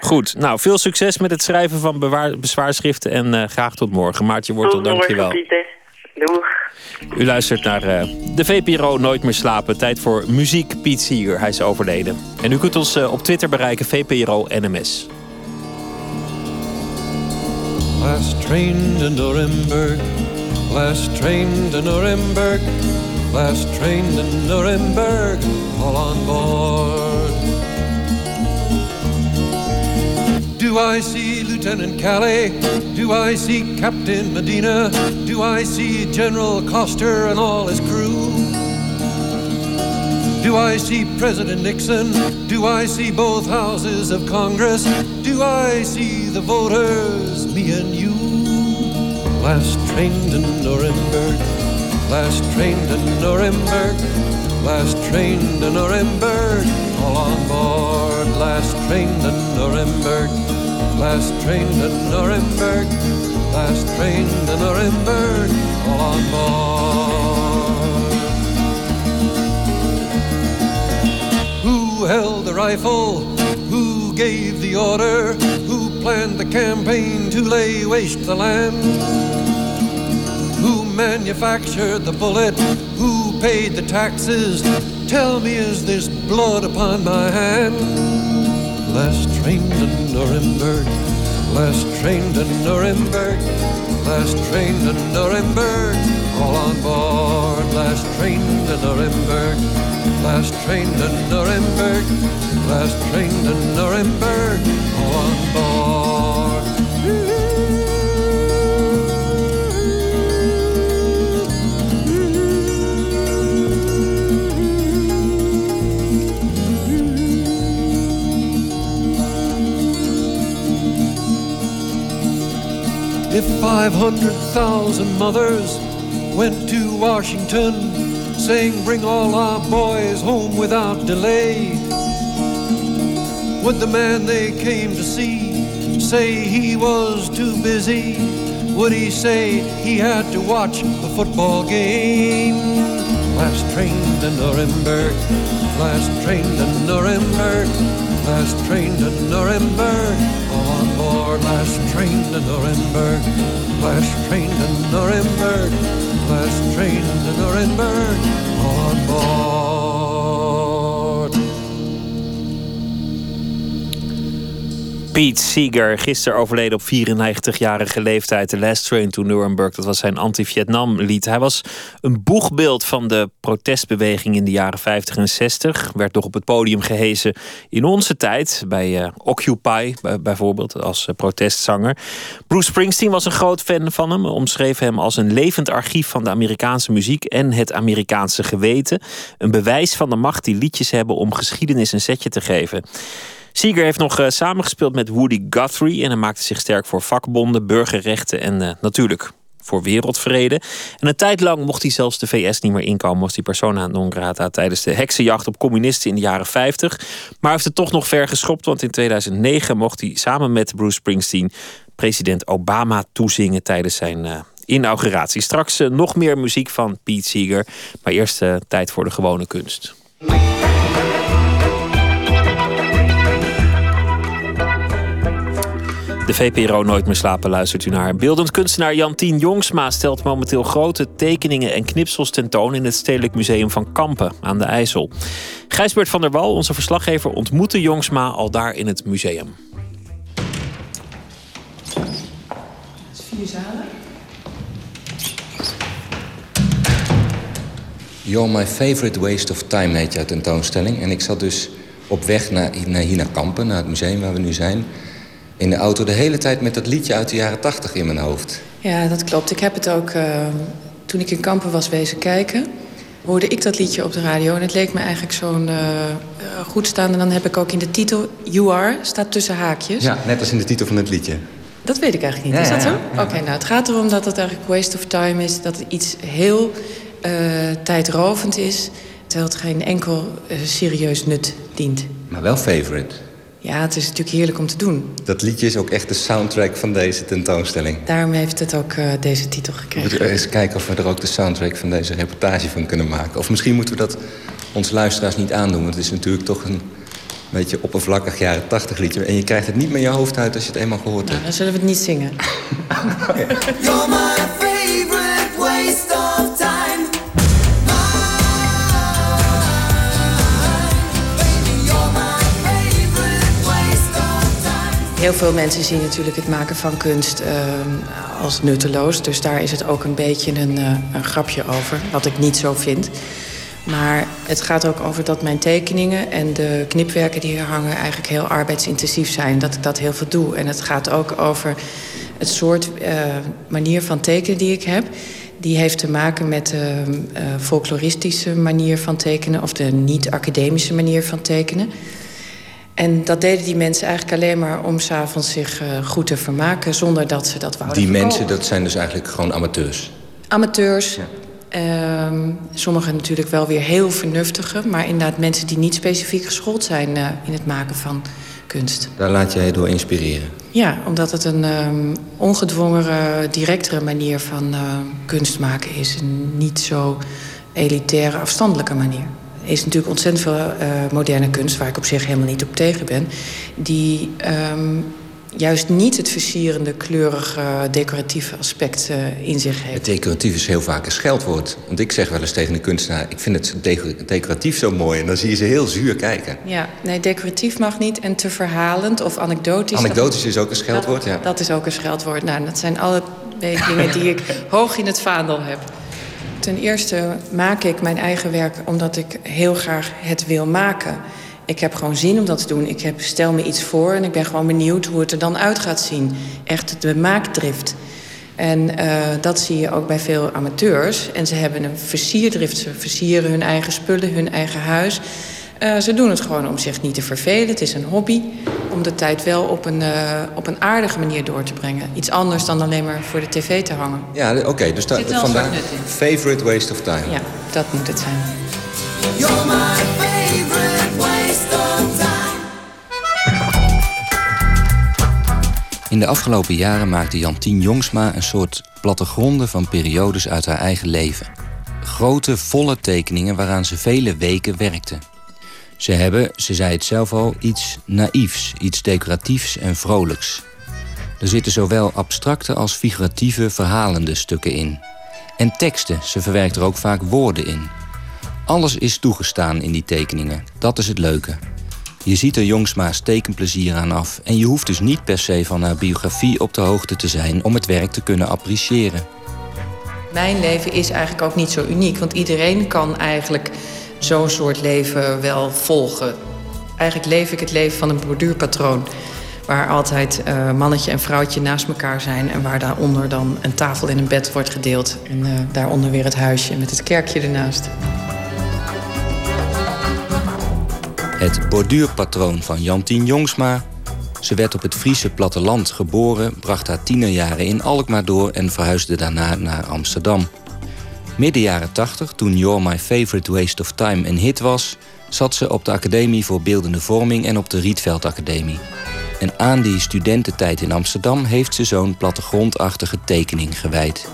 Goed, nou veel succes met het schrijven van bewaar- bezwaarschriften en eh, graag tot morgen. Maartje Wortel, dankjewel. Pieter. Doeg. U luistert naar eh, de VPRO Nooit meer slapen. Tijd voor muziek. Piet Seeger, hij is overleden. En u kunt ons op Twitter bereiken, VPRO NMS. Last train to Nuremberg, last train to Nuremberg, last train to Nuremberg, all on board. Do I see Lieutenant Calais? Do I see Captain Medina? Do I see General Coster and all his crew? Do I see President Nixon? Do I see both houses of Congress? Do I see the voters, me and you? Last train to Nuremberg, last train to Nuremberg, last train to Nuremberg, all on board. Last train to Nuremberg, last train to Nuremberg, last train to Nuremberg, all on board. Who held the rifle? Gave the order? Who planned the campaign to lay waste the land? Who manufactured the bullet? Who paid the taxes? Tell me, is this blood upon my hand? Last train to Nuremberg, last train to Nuremberg, last train to Nuremberg, all on board. Last train to Nuremberg, last train to Nuremberg, last train to Nuremberg, all on board. If 500,000 mothers went to Washington saying, Bring all our boys home without delay, would the man they came to see say he was too busy? Would he say he had to watch a football game? Last train to Nuremberg, last train to Nuremberg, last train to Nuremberg, on board. Last train to Nuremberg, last train to Nuremberg, last train to Nuremberg, on board. Pete Seeger, gisteren overleden op 94-jarige leeftijd. The Last Train to Nuremberg, dat was zijn anti-Vietnam lied. Hij was een boegbeeld van de protestbeweging in de jaren 50 en 60. Werd nog op het podium gehezen in onze tijd. Bij eh, Occupy bij- bijvoorbeeld, als eh, protestzanger. Bruce Springsteen was een groot fan van hem. Omschreef hem als een levend archief van de Amerikaanse muziek en het Amerikaanse geweten. Een bewijs van de macht die liedjes hebben om geschiedenis een zetje te geven. Seeger heeft nog eh, samengespeeld met Woody Guthrie en hij maakte zich sterk voor vakbonden, burgerrechten en eh, natuurlijk voor wereldvrede. En een tijd lang mocht hij zelfs de VS niet meer inkomen als die persona non grata tijdens de heksenjacht op communisten in de jaren 50. Maar hij heeft het toch nog ver geschopt, want in 2009 mocht hij samen met Bruce Springsteen president Obama toezingen tijdens zijn uh, inauguratie. Straks nog meer muziek van Pete Seeger, maar eerst tijd voor de gewone kunst. De VPRO Nooit meer slapen luistert u naar. Beeldend kunstenaar Jantien Jongsma stelt momenteel grote tekeningen en knipsels tentoon in het Stedelijk Museum van Kampen aan de IJssel. Gijsbert van der Wal, onze verslaggever, ontmoette Jongsma al daar in het museum. Vier zalen. You're My Favorite Waste of Time heet jouw tentoonstelling. En ik zat dus op weg naar, naar hier naar Kampen, naar het museum waar we nu zijn in de auto de hele tijd met dat liedje uit de jaren tachtig in mijn hoofd. Ja, dat klopt. Ik heb het ook, uh, toen ik in Kampen was wezen kijken... hoorde ik dat liedje op de radio. En het leek me eigenlijk zo'n uh, goed staan. En dan heb ik ook in de titel... You Are, staat tussen haakjes. Ja, net als in de titel van het liedje. Dat weet ik eigenlijk niet. Ja, is dat zo? ja. Oké, nou, het gaat erom dat het eigenlijk waste of time is. Dat het iets heel uh, tijdrovend is. Terwijl het geen enkel serieus nut dient. Maar wel favorite. Ja, het is natuurlijk heerlijk om te doen. Dat liedje is ook echt de soundtrack van deze tentoonstelling. Daarom heeft het ook uh, deze titel gekregen. We moeten eens kijken of we er ook de soundtrack van deze reportage van kunnen maken. Of misschien moeten we dat onze luisteraars niet aandoen. Want het is natuurlijk toch een beetje oppervlakkig jaren tachtig liedje. En je krijgt het niet meer je hoofd uit als je het eenmaal gehoord nou, hebt. Dan zullen we het niet zingen. My Heel veel mensen zien natuurlijk het maken van kunst uh, als nutteloos. Dus daar is het ook een beetje een, uh, een grapje over, wat ik niet zo vind. Maar het gaat ook over dat mijn tekeningen en de knipwerken die hier hangen... eigenlijk heel arbeidsintensief zijn, dat ik dat heel veel doe. En het gaat ook over het soort uh, manier van tekenen die ik heb... Die heeft te maken met de folkloristische manier van tekenen... of de niet-academische manier van tekenen. En dat deden die mensen eigenlijk alleen maar om s'avonds zich uh, goed te vermaken... zonder dat ze dat wouden Die mensen, dat zijn dus eigenlijk gewoon amateurs. Amateurs. Ja. Um, sommigen natuurlijk wel weer heel vernuftige... maar inderdaad mensen die niet specifiek geschoold zijn uh, in het maken van kunst. Daar laat jij door inspireren? Ja, omdat het een um, ongedwongere, directere manier van uh, kunst maken is. Een niet zo elitaire, afstandelijke manier. Is natuurlijk ontzettend veel uh, moderne kunst... waar ik op zich helemaal niet op tegen ben... die um, juist niet het versierende, kleurige, decoratieve aspect uh, in zich heeft. Het decoratief is heel vaak een scheldwoord. Want ik zeg wel eens tegen de kunstenaar... ik vind het decoratief zo mooi. En dan zie je ze heel zuur kijken. Ja, nee, decoratief mag niet. En te verhalend of anekdotisch... Anekdotisch is ook een scheldwoord, dat, ja. Dat is ook een scheldwoord. Nou, dat zijn alle dingen die ik hoog in het vaandel heb. Ten eerste maak ik mijn eigen werk omdat ik heel graag het wil maken. Ik heb gewoon zin om dat te doen. Ik heb, stel me iets voor en ik ben gewoon benieuwd hoe het er dan uit gaat zien. Echt de maakdrift. En uh, dat zie je ook bij veel amateurs. En ze hebben een versierdrift. Ze versieren hun eigen spullen, hun eigen huis. Uh, ze doen het gewoon om zich niet te vervelen. Het is een hobby. Om de tijd wel op een, uh, op een aardige manier door te brengen. Iets anders dan alleen maar voor de tv te hangen. Ja, oké. Okay, dus da- vandaar favorite waste of time. Ja, dat moet het zijn. You're my favorite waste of time. In de afgelopen jaren maakte Jantien Jongsma een soort plattegronden van periodes uit haar eigen leven. Grote, volle tekeningen waaraan ze vele weken werkte. Ze hebben, ze zei het zelf al, iets naïefs, iets decoratiefs en vrolijks. Er zitten zowel abstracte als figuratieve, verhalende stukken in. En teksten, ze verwerkt er ook vaak woorden in. Alles is toegestaan in die tekeningen, dat is het leuke. Je ziet er Jongsma's tekenplezier aan af... en je hoeft dus niet per se van haar biografie op de hoogte te zijn... om het werk te kunnen appreciëren. Mijn leven is eigenlijk ook niet zo uniek... want iedereen kan eigenlijk zo'n soort leven wel volgen. Eigenlijk leef ik het leven van een borduurpatroon... waar altijd uh, mannetje en vrouwtje naast elkaar zijn... en waar daaronder dan een tafel en een bed wordt gedeeld... en uh, daaronder weer het huisje met het kerkje ernaast. Het borduurpatroon van Jantien Jongsma. Ze werd op het Friese platteland geboren, bracht haar tienerjaren in Alkmaar door en verhuisde daarna naar Amsterdam. Midden jaren 80, toen You're My Favorite Waste of Time een hit was, zat ze op de Academie voor Beeldende Vorming en op de Rietveld Academie. En aan die studententijd in Amsterdam heeft ze zo'n plattegrondachtige tekening gewijd.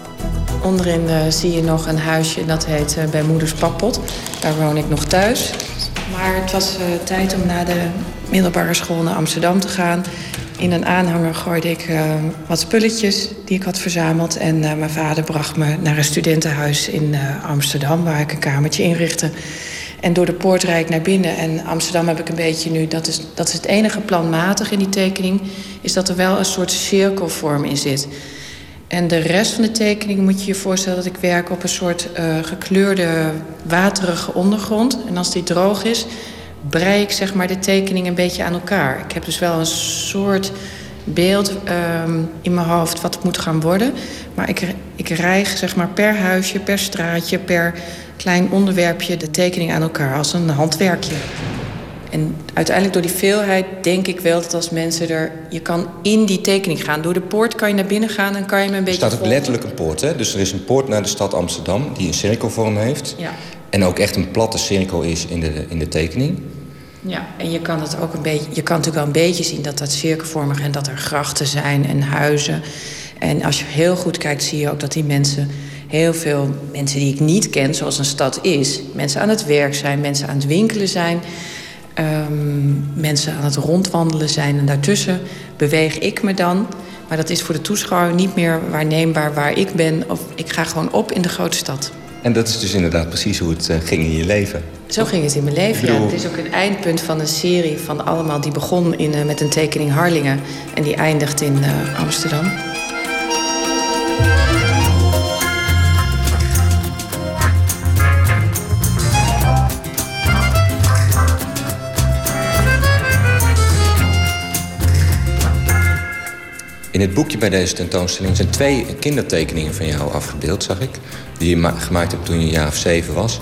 Onderin eh, zie je nog een huisje dat heet eh, bij Moeders Pappot. Daar woon ik nog thuis. Maar het was eh, tijd om naar de middelbare school naar Amsterdam te gaan. In een aanhanger gooide ik eh, wat spulletjes die ik had verzameld. En eh, mijn vader bracht me naar een studentenhuis in eh, Amsterdam... waar ik een kamertje inrichtte. En door de poort rijd ik naar binnen. En Amsterdam heb ik een beetje nu... Dat is, dat is het enige planmatig in die tekening... is dat er wel een soort cirkelvorm in zit. En de rest van de tekening moet je je voorstellen dat ik werk op een soort gekleurde waterige ondergrond. En als die droog is, brei ik zeg maar de tekening een beetje aan elkaar. Ik heb dus wel een soort beeld ehm, in mijn hoofd wat het moet gaan worden. Maar ik, ik rijg zeg maar per huisje, per straatje, per klein onderwerpje de tekening aan elkaar als een handwerkje. En uiteindelijk door die veelheid denk ik wel dat als mensen er... Je kan in die tekening gaan. Door de poort kan je naar binnen gaan en kan je me een Er beetje staat ook letterlijk een poort, hè? Dus er is een poort naar de stad Amsterdam die een cirkelvorm heeft. Ja. En ook echt een platte cirkel is in de, in de tekening. Ja, en je kan het ook een beetje. Je kan natuurlijk wel een beetje zien dat dat cirkelvormig en dat er grachten zijn en huizen. En als je heel goed kijkt, zie je ook dat die mensen. Heel veel mensen die ik niet ken, zoals een stad is. Mensen aan het werk zijn, mensen aan het winkelen zijn. ehm, mensen aan het rondwandelen zijn. En daartussen beweeg ik me dan. Maar dat is voor de toeschouwer niet meer waarneembaar waar ik ben. Of ik ga gewoon op in de grote stad. En dat is dus inderdaad precies hoe het eh, ging in je leven. Zo ging het in mijn leven. Bedoel- Ja. Het is ook een eindpunt van een serie van allemaal die begon in, eh, met een tekening Harlingen en die eindigt in eh, Amsterdam. In het boekje bij deze tentoonstelling zijn twee kindertekeningen van jou afgebeeld, zag ik. Die je ma- gemaakt hebt toen je een jaar of zeven was.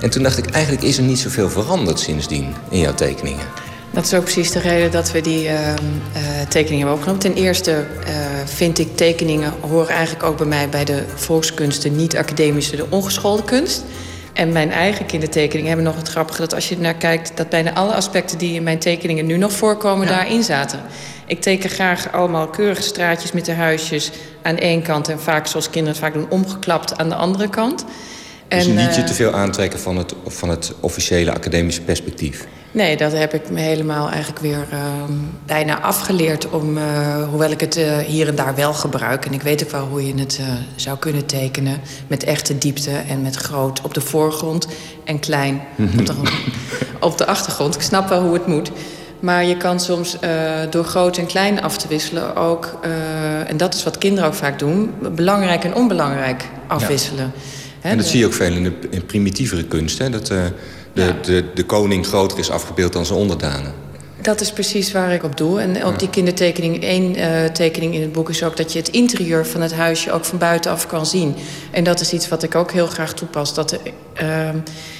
En toen dacht ik, eigenlijk is er niet zoveel veranderd sindsdien in jouw tekeningen. Dat is ook precies de reden dat we die ehm, eh, tekeningen hebben opgenomen. Ten eerste eh, vind ik tekeningen horen eigenlijk ook bij mij bij de volkskunsten, niet academische, de ongeschoolde kunst. En mijn eigen kindertekeningen hebben nog het grappige dat als je naar kijkt, dat bijna alle aspecten die in mijn tekeningen nu nog voorkomen, daarin zaten. Ik teken graag allemaal keurige straatjes met de huisjes aan één kant en vaak, zoals kinderen het vaak doen, omgeklapt aan de andere kant. Dus En, niet je te veel aantrekken van het, van het officiële academische perspectief. Nee, dat heb ik me helemaal eigenlijk weer ehm, bijna afgeleerd. Om, eh, hoewel ik het eh, hier en daar wel gebruik. En ik weet ook wel hoe je het eh, zou kunnen tekenen. Met echte diepte en met groot op de voorgrond en klein op, de, op de achtergrond. Ik snap wel hoe het moet. Maar je kan soms door groot en klein af te wisselen ook... en dat is wat kinderen ook vaak doen... belangrijk en onbelangrijk afwisselen. Hè, en dat de- zie je ook veel in de in primitievere kunst. Hè? Dat de, de, de koning groter is afgebeeld dan zijn onderdanen. Dat is precies waar ik op doe. En op die kindertekening, één eh, tekening in het boek is ook dat je het interieur van het huisje ook van buitenaf kan zien. En dat is iets wat ik ook heel graag toepas. Dat ehm,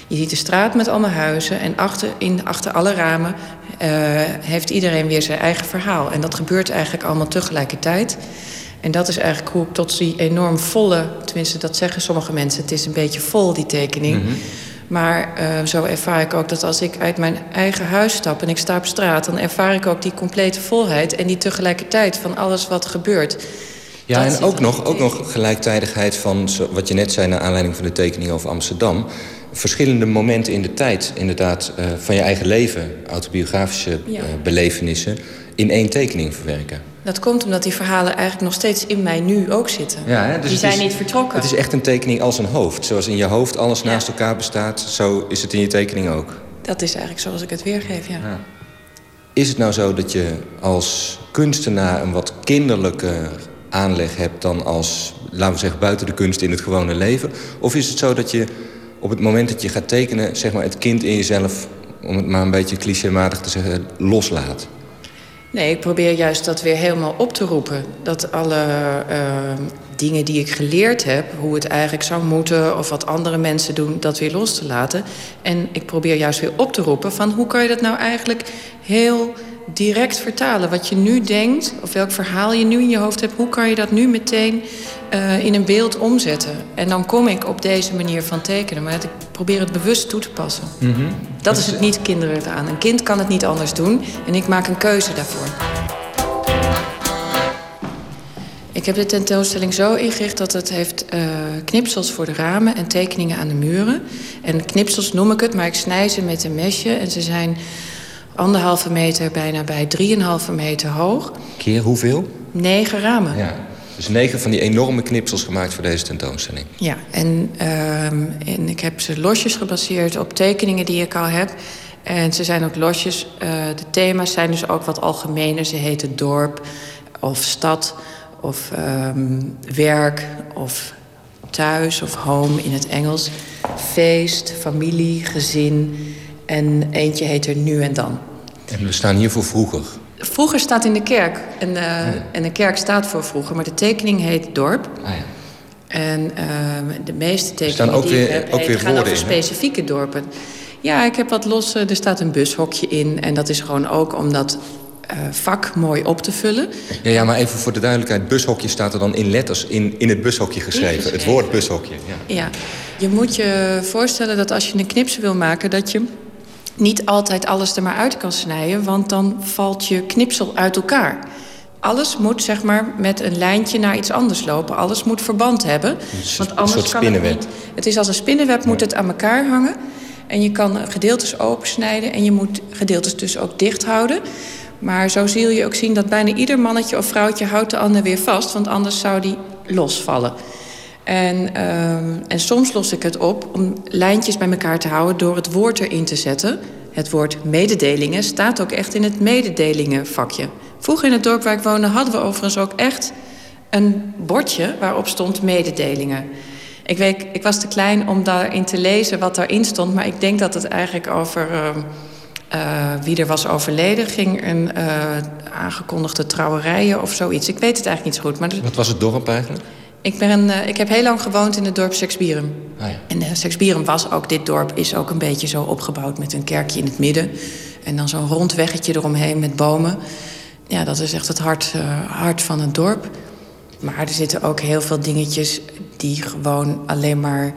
je ziet de straat met allemaal huizen en achter, in, achter alle ramen eh, heeft iedereen weer zijn eigen verhaal. En dat gebeurt eigenlijk allemaal tegelijkertijd. En dat is eigenlijk hoe ik tot die enorm volle, tenminste dat zeggen sommige mensen, het is een beetje vol die tekening. Maar eh, zo ervaar ik ook dat als ik uit mijn eigen huis stap en ik sta op straat, dan ervaar ik ook die complete volheid en die tegelijkertijd van alles wat gebeurt. Ja, Dat en ook nog, ook nog gelijktijdigheid van wat je net zei... naar aanleiding van de tekening over Amsterdam. Verschillende momenten in de tijd, inderdaad, eh, van je eigen leven... autobiografische Ja. eh, belevenissen... in één tekening verwerken. Dat komt omdat die verhalen eigenlijk nog steeds in mij nu ook zitten. Ja, hè, dus die zijn is- niet vertrokken. Het is echt een tekening als een hoofd. Zoals in je hoofd alles naast elkaar bestaat... zo is het in je tekening ook. Dat is eigenlijk zoals ik het weergeef, ja. Ja. Is het nou zo dat je als kunstenaar een wat kinderlijke aanleg hebt dan als, laten we zeggen, buiten de kunst in het gewone leven? Of is het zo dat je op het moment dat je gaat tekenen, zeg maar, het kind in jezelf, om het maar een beetje clichématig te zeggen, loslaat? Nee, ik probeer juist dat weer helemaal op te roepen. Dat alle eh, dingen die ik geleerd heb, hoe het eigenlijk zou moeten... of wat andere mensen doen, dat weer los te laten. En ik probeer juist weer op te roepen van... hoe kan je dat nou eigenlijk heel direct vertalen. Wat je nu denkt, of welk verhaal je nu in je hoofd hebt... hoe kan je dat nu meteen eh, in een beeld omzetten? En dan kom ik op deze manier van tekenen. Maar ik probeer het bewust toe te passen. Dat is het niet kinderen aan. Een kind kan het niet anders doen. En ik maak een keuze daarvoor. Ik heb de tentoonstelling zo ingericht dat het heeft eh, knipsels voor de ramen en tekeningen aan de muren. En knipsels noem ik het, maar ik snij ze met een mesje. En ze zijn anderhalve meter bijna bij 3,5 meter hoog. Keer hoeveel? Negen ramen. Ja. Dus negen van die enorme knipsels gemaakt voor deze tentoonstelling. Ja, en, ehm, en ik heb ze losjes gebaseerd op tekeningen die ik al heb. En ze zijn ook losjes. eh, de thema's zijn dus ook wat algemener. Ze heten dorp of stad of ehm, werk of thuis of home in het Engels. Feest, familie, gezin. En eentje heet er nu en dan. En we staan hier voor vroeger. Vroeger staat in de kerk. En, eh, en de kerk staat voor vroeger. Maar de tekening heet dorp. Ah, ja. En ehm, de meeste tekeningen staan ook die weer- ik heb ook heet- weer gaan woorden over in, specifieke dorpen. Ja, ik heb wat losse. Er staat een bushokje in. En dat is gewoon ook om dat eh, vak mooi op te vullen. Ja, ja, maar even voor de duidelijkheid. Bushokje staat er dan in letters in, in het bushokje geschreven. Het woord bushokje. Ja. Ja, je moet je voorstellen dat als je een knipsel wil maken... dat je niet altijd alles er maar uit kan snijden... want dan valt je knipsel uit elkaar. Alles moet zeg maar met een lijntje naar iets anders lopen. Alles moet verband hebben. Want een anders soort kan het niet. Het is als een spinnenweb, moet het aan elkaar hangen. En je kan gedeeltes opensnijden en je moet gedeeltes dus ook dicht houden. Maar zo zul je ook zien dat bijna ieder mannetje of vrouwtje houdt de ander weer vast. Want anders zou die losvallen. En, ehm, en soms los ik het op om lijntjes bij elkaar te houden door het woord erin te zetten. Het woord mededelingen staat ook echt in het mededelingenvakje. Vroeger in het dorp waar ik woonde hadden we overigens ook echt een bordje waarop stond mededelingen. Ik, weet, ik was te klein om daarin te lezen wat daarin stond, maar ik denk dat het eigenlijk over ehm, eh, wie er was overleden ging. Een eh, aangekondigde trouwerijen of zoiets. Ik weet het eigenlijk niet zo goed. Maar Wat was het dorp eigenlijk? Ik, ben, eh, ik heb heel lang gewoond in het dorp Seksbieren. Ah, ja. En uh, Seksbieren was ook, dit dorp is ook een beetje zo opgebouwd met een kerkje in het midden. En dan zo'n rond weggetje eromheen met bomen. Ja, dat is echt het hart, eh, hart van het dorp. Maar er zitten ook heel veel dingetjes die gewoon alleen maar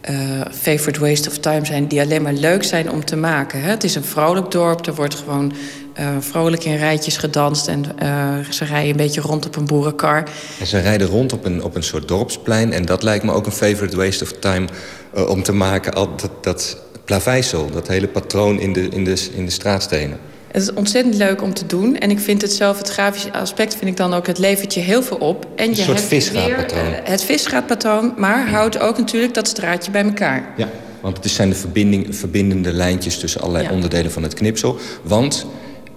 eh, favorite waste of time zijn. Die alleen maar leuk zijn om te maken. Hè? Het is een vrolijk dorp. Er wordt gewoon eh, vrolijk in rijtjes gedanst. En eh, ze rijden een beetje rond op een boerenkar. En ze rijden rond op een, op een soort dorpsplein. En dat lijkt me ook een favorite waste of time eh, om te maken. Al dat, dat plaveisel, dat hele patroon in de, in, de, in de straatstenen. Het is ontzettend leuk om te doen. En ik vind het zelf, het grafische aspect vind ik dan ook... het levert je heel veel op. En Een je soort hebt visgraatpatroon. weer, het visgraatpatroon, maar houdt ook natuurlijk dat straatje bij elkaar. Ja. Want het zijn de verbinding, verbindende lijntjes tussen allerlei Ja. onderdelen van het knipsel. Want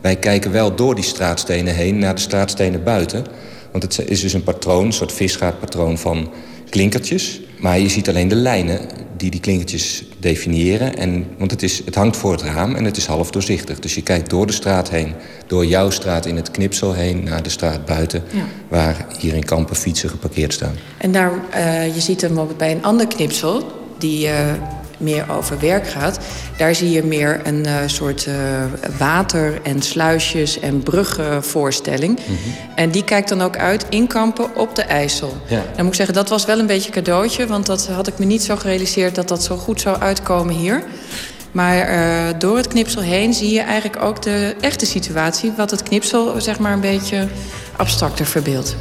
wij kijken wel door die straatstenen heen naar de straatstenen buiten. Want het is dus een patroon, een soort visgraatpatroon van klinkertjes. Maar je ziet alleen de lijnen die die klinkertjes definiëren. En, want het, is, het hangt voor het raam en het is half doorzichtig. Dus je kijkt door de straat heen, door jouw straat in het knipsel heen... naar de straat buiten, Ja. waar hier in Kampen fietsen geparkeerd staan. En daar, eh, je ziet hem bij een ander knipsel, die eh, meer over werk gaat. Daar zie je meer een eh, soort eh, water- en sluisjes- en bruggenvoorstelling. En die kijkt dan ook uit in Kampen op de IJssel. Ja. Dan moet ik zeggen, dat was wel een beetje een cadeautje... want dat had ik me niet zo gerealiseerd dat dat zo goed zou uitkomen hier. Maar eh, door het knipsel heen zie je eigenlijk ook de echte situatie... wat het knipsel zeg maar een beetje abstracter verbeeldt.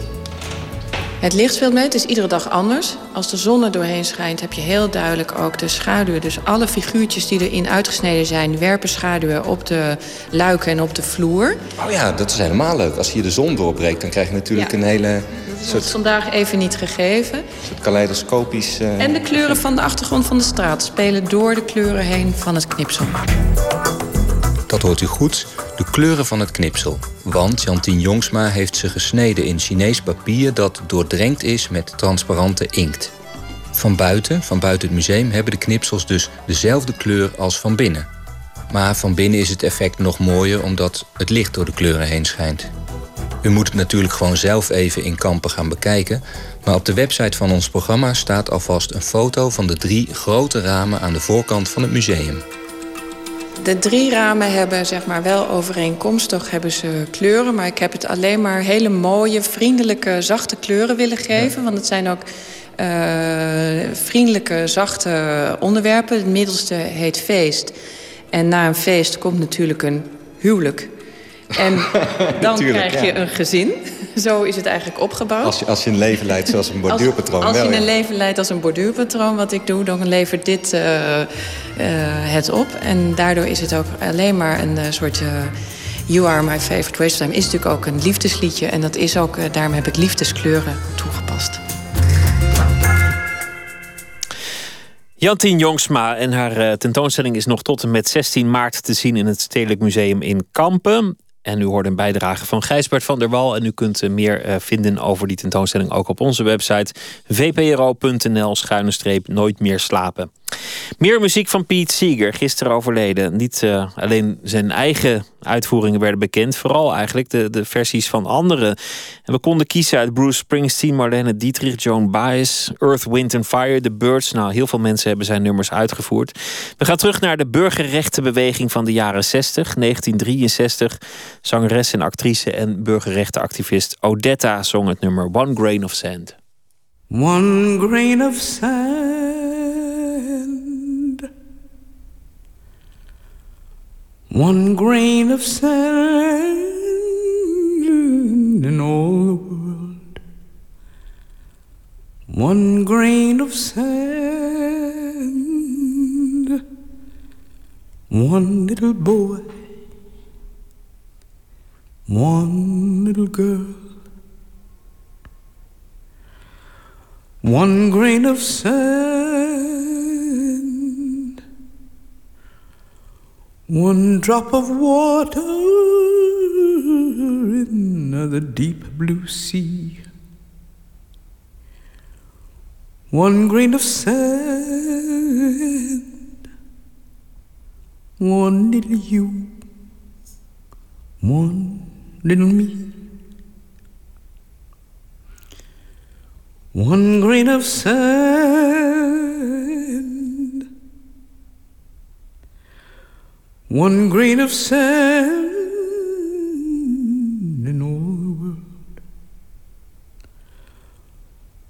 Het licht speelt mee, het is iedere dag anders. Als de zon er doorheen schijnt, heb je heel duidelijk ook de schaduwen. Dus alle figuurtjes die erin uitgesneden zijn, werpen schaduwen op de luiken en op de vloer. Oh ja, dat is helemaal leuk. Als hier de zon doorbreekt, dan krijg je natuurlijk Ja. een hele Dat is soort, vandaag even niet gegeven. soort kaleidoscopisch... eh, En de kleuren van de achtergrond van de straat spelen door de kleuren heen van het knipsel. Dat hoort u goed, de kleuren van het knipsel. Want Jantien Jongsma heeft ze gesneden in Chinees papier dat doordrenkt is met transparante inkt. Van buiten, van buiten het museum, hebben de knipsels dus dezelfde kleur als van binnen. Maar van binnen is het effect nog mooier omdat het licht door de kleuren heen schijnt. U moet het natuurlijk gewoon zelf even in kampen gaan bekijken. Maar op de website van ons programma staat alvast een foto van de drie grote ramen aan de voorkant van het museum. De drie ramen hebben zeg maar wel overeenkomstig hebben ze kleuren, maar ik heb het alleen maar hele mooie, vriendelijke, zachte kleuren willen geven, want het zijn ook eh, vriendelijke, zachte onderwerpen. Het middelste heet feest. En na een feest komt natuurlijk een huwelijk. En dan krijg je ja. een gezin. Zo is het eigenlijk opgebouwd. Als je, als je een leven leidt zoals een borduurpatroon. Als, als wel, je een leven leidt als een borduurpatroon, wat ik doe, dan levert dit eh, eh, het op. En daardoor is het ook alleen maar een eh, soort. you are my favorite waste of time is natuurlijk ook een liefdesliedje. En dat is ook, eh, daarom heb ik liefdeskleuren toegepast. Jantien Jongsma en haar eh, tentoonstelling is nog tot en met 16 maart te zien in het Stedelijk Museum in Kampen. En u hoort een bijdrage van Gijsbert van der Wal. En u kunt eh, meer eh, vinden over die tentoonstelling ook op onze website vpro.nl schuine streep nooit meer slapen. Meer muziek van Pete Seeger, gisteren overleden. Niet eh, alleen zijn eigen uitvoeringen werden bekend, vooral eigenlijk de, de versies van anderen. En we konden kiezen uit Bruce Springsteen, Marlene Dietrich, Joan Baez, Earth, Wind and Fire, The Birds. Nou, heel veel mensen hebben zijn nummers uitgevoerd. We gaan terug naar de burgerrechtenbeweging van de jaren 60, 1963. Zangeres en actrice en burgerrechtenactivist Odetta zong het nummer One Grain of Sand. One grain of sand One grain of sand in all the world. One grain of sand. One little boy. One little girl. One grain of sand, one drop of water in the deep blue sea. One grain of sand, one little you, one little me. One grain of sand, one grain of sand in all the world.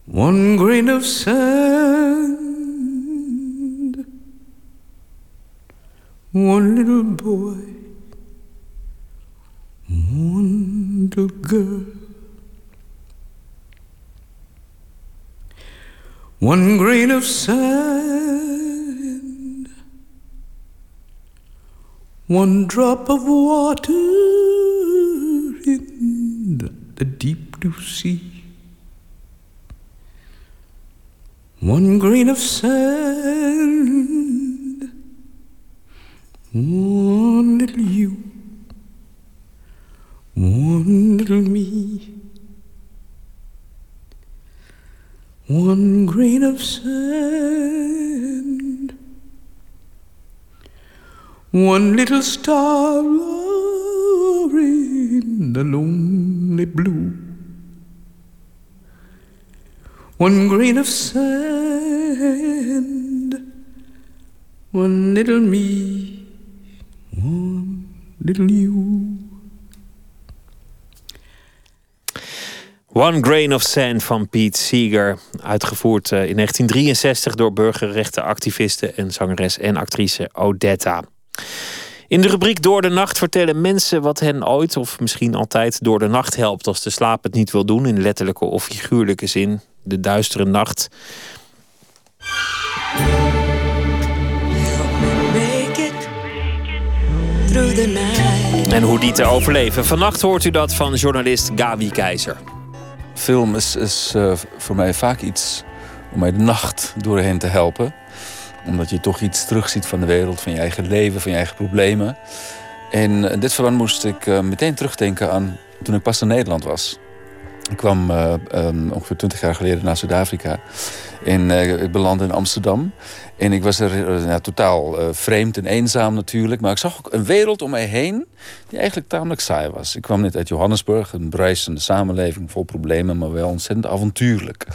One grain of sand, one little boy, one little girl. One grain of sand, one drop of water in the, deep blue sea. One grain of sand, one little you, one little me. One grain of sand, one little star in the lonely blue. One grain of sand, one little me, one little you. One Grain of Sand van Pete Seeger. Uitgevoerd eh, in 1963 door burgerrechtenactiviste en zangeres en actrice Odetta. In de rubriek Door de Nacht vertellen mensen wat hen ooit of misschien altijd door de nacht helpt als de slaap het niet wil doen in letterlijke of figuurlijke zin. De duistere nacht. En hoe die te overleven. Vannacht hoort u dat van journalist Gabi Keizer. Film is, is eh, voor mij vaak iets om mij de nacht doorheen te helpen. Omdat je toch iets terugziet van de wereld, van je eigen leven, van je eigen problemen. En in dit verband moest ik eh, meteen terugdenken aan toen ik pas in Nederland was. Ik kwam eh, ehm, ongeveer twintig jaar geleden naar Zuid-Afrika. En eh, ik belandde in Amsterdam. En ik was er eh, nou, totaal eh, vreemd en eenzaam natuurlijk. Maar ik zag ook een wereld om mij heen die eigenlijk tamelijk saai was. Ik kwam net uit Johannesburg, een bruisende samenleving vol problemen, maar wel ontzettend avontuurlijk.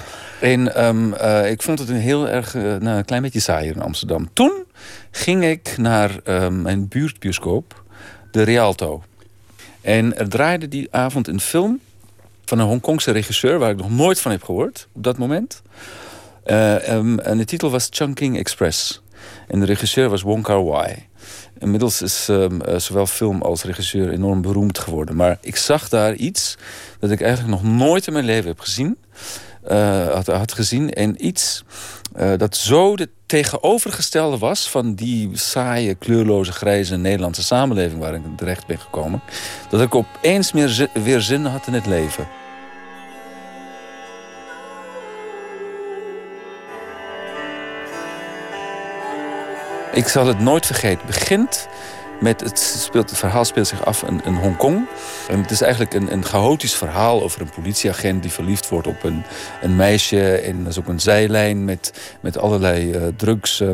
En ehm, eh, ik vond het een heel erg, nou, een klein beetje saaier in Amsterdam. Toen ging ik naar mijn buurtbioscoop, de Rialto. En er draaide die avond een film van een Hongkongse regisseur... waar ik nog nooit van heb gehoord op dat moment. Eh, ehm, en de titel was Chungking Express. En de regisseur was Wong Kar-wai. Inmiddels is ehm, eh, zowel film als regisseur enorm beroemd geworden. Maar ik zag daar iets dat ik eigenlijk nog nooit in mijn leven heb gezien. eh, had, gezien. En iets dat zo de tegenovergestelde was van die saaie, kleurloze, grijze Nederlandse samenleving waar ik terecht ben gekomen. Dat ik opeens meer weer zin had in het leven. Ik zal het nooit vergeten. Begint met het, speelt, verhaal speelt zich af in, in Hongkong. En het is eigenlijk een, een chaotisch verhaal over een politieagent die verliefd wordt op een, een meisje. En dat is ook een zijlijn met, met allerlei eh, drugs. eh,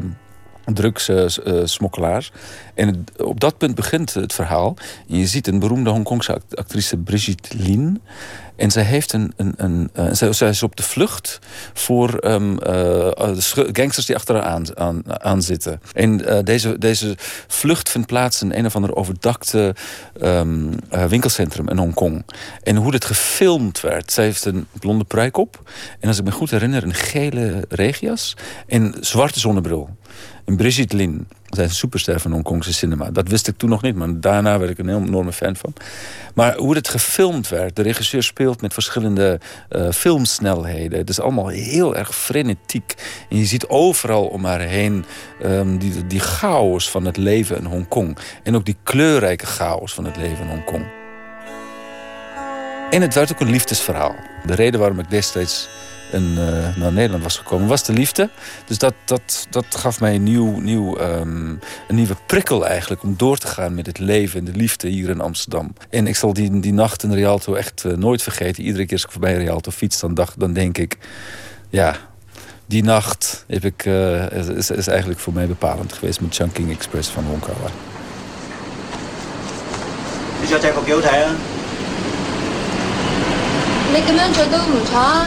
drugssmokkelaars. en het- op dat punt begint het verhaal. En je ziet een beroemde Hongkongse act- actrice Brigitte Lin. En zij, heeft een, een, een, eh, zij, zij is op de vlucht voor eh, schu- gangsters die achter haar aan, aan, zitten. En eh, deze, deze vlucht vindt plaats in een of ander overdakte ehm, eh, winkelcentrum in Hongkong. En hoe dit gefilmd werd. Zij heeft een blonde pruik op. En als ik me goed herinner, een gele regenjas. En zwarte zonnebril. En Brigitte Lin. Zij is een superster van Hongkongse cinema. Dat wist ik toen nog niet, maar daarna werd ik een enorme fan van. Maar hoe het gefilmd werd. De regisseur speelt met verschillende eh, filmsnelheden. Het is allemaal heel erg frenetiek. En je ziet overal om haar heen ehm, die, die chaos van het leven in Hongkong. En ook die kleurrijke chaos van het leven in Hongkong. En het werd ook een liefdesverhaal. De reden waarom ik destijds een, eh, naar Nederland was gekomen, was de liefde. Dus dat, dat, dat gaf mij een, nieuw, nieuw, ehm, een nieuwe prikkel eigenlijk om door te gaan met het leven en de liefde hier in Amsterdam. En ik zal die, die nacht in Rialto echt eh, nooit vergeten. Iedere keer als ik voorbij Rialto fiets, dan, dacht, dan denk ik, ja, die nacht heb ik, eh, is, is eigenlijk voor mij bepalend geweest met Chungking Express van Wong Kar-wai. 你想借个表睇啊？你咁样着都唔错，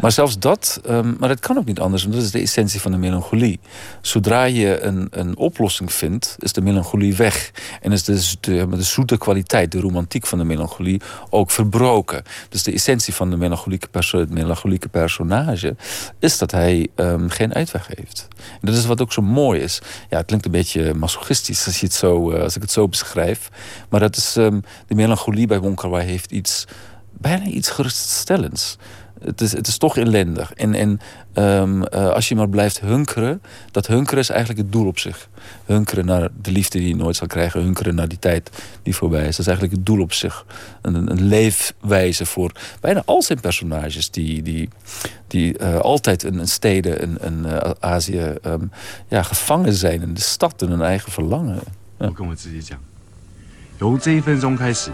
Maar zelfs dat, ehm, maar dat kan ook niet anders, want dat is de essentie van de melancholie. Zodra je een, een oplossing vindt, is de melancholie weg. En is de, de, de zoete kwaliteit, de romantiek van de melancholie ook verbroken. Dus de essentie van de melancholieke, perso het melancholieke personage is dat hij ehm, geen uitweg heeft. En dat is wat ook zo mooi is. Ja, het klinkt een beetje masochistisch als, je het zo, eh, als ik het zo beschrijf. Maar dat is, ehm, de melancholie bij Wong Kar-wai heeft iets, bijna iets geruststellends Het is, het is toch ellendig. En, en ehm, eh, als je maar blijft hunkeren, dat hunkeren is eigenlijk het doel op zich. Hunkeren naar de liefde die je nooit zal krijgen, hunkeren naar die tijd die voorbij is. Dat is eigenlijk het doel op zich. Een, een leefwijze voor bijna al zijn personages die, die, die eh, altijd in, in steden in, in eh, Azië ehm, ja, gevangen zijn in de stad en hun eigen verlangen. 我跟我自己讲，由这一分钟开始，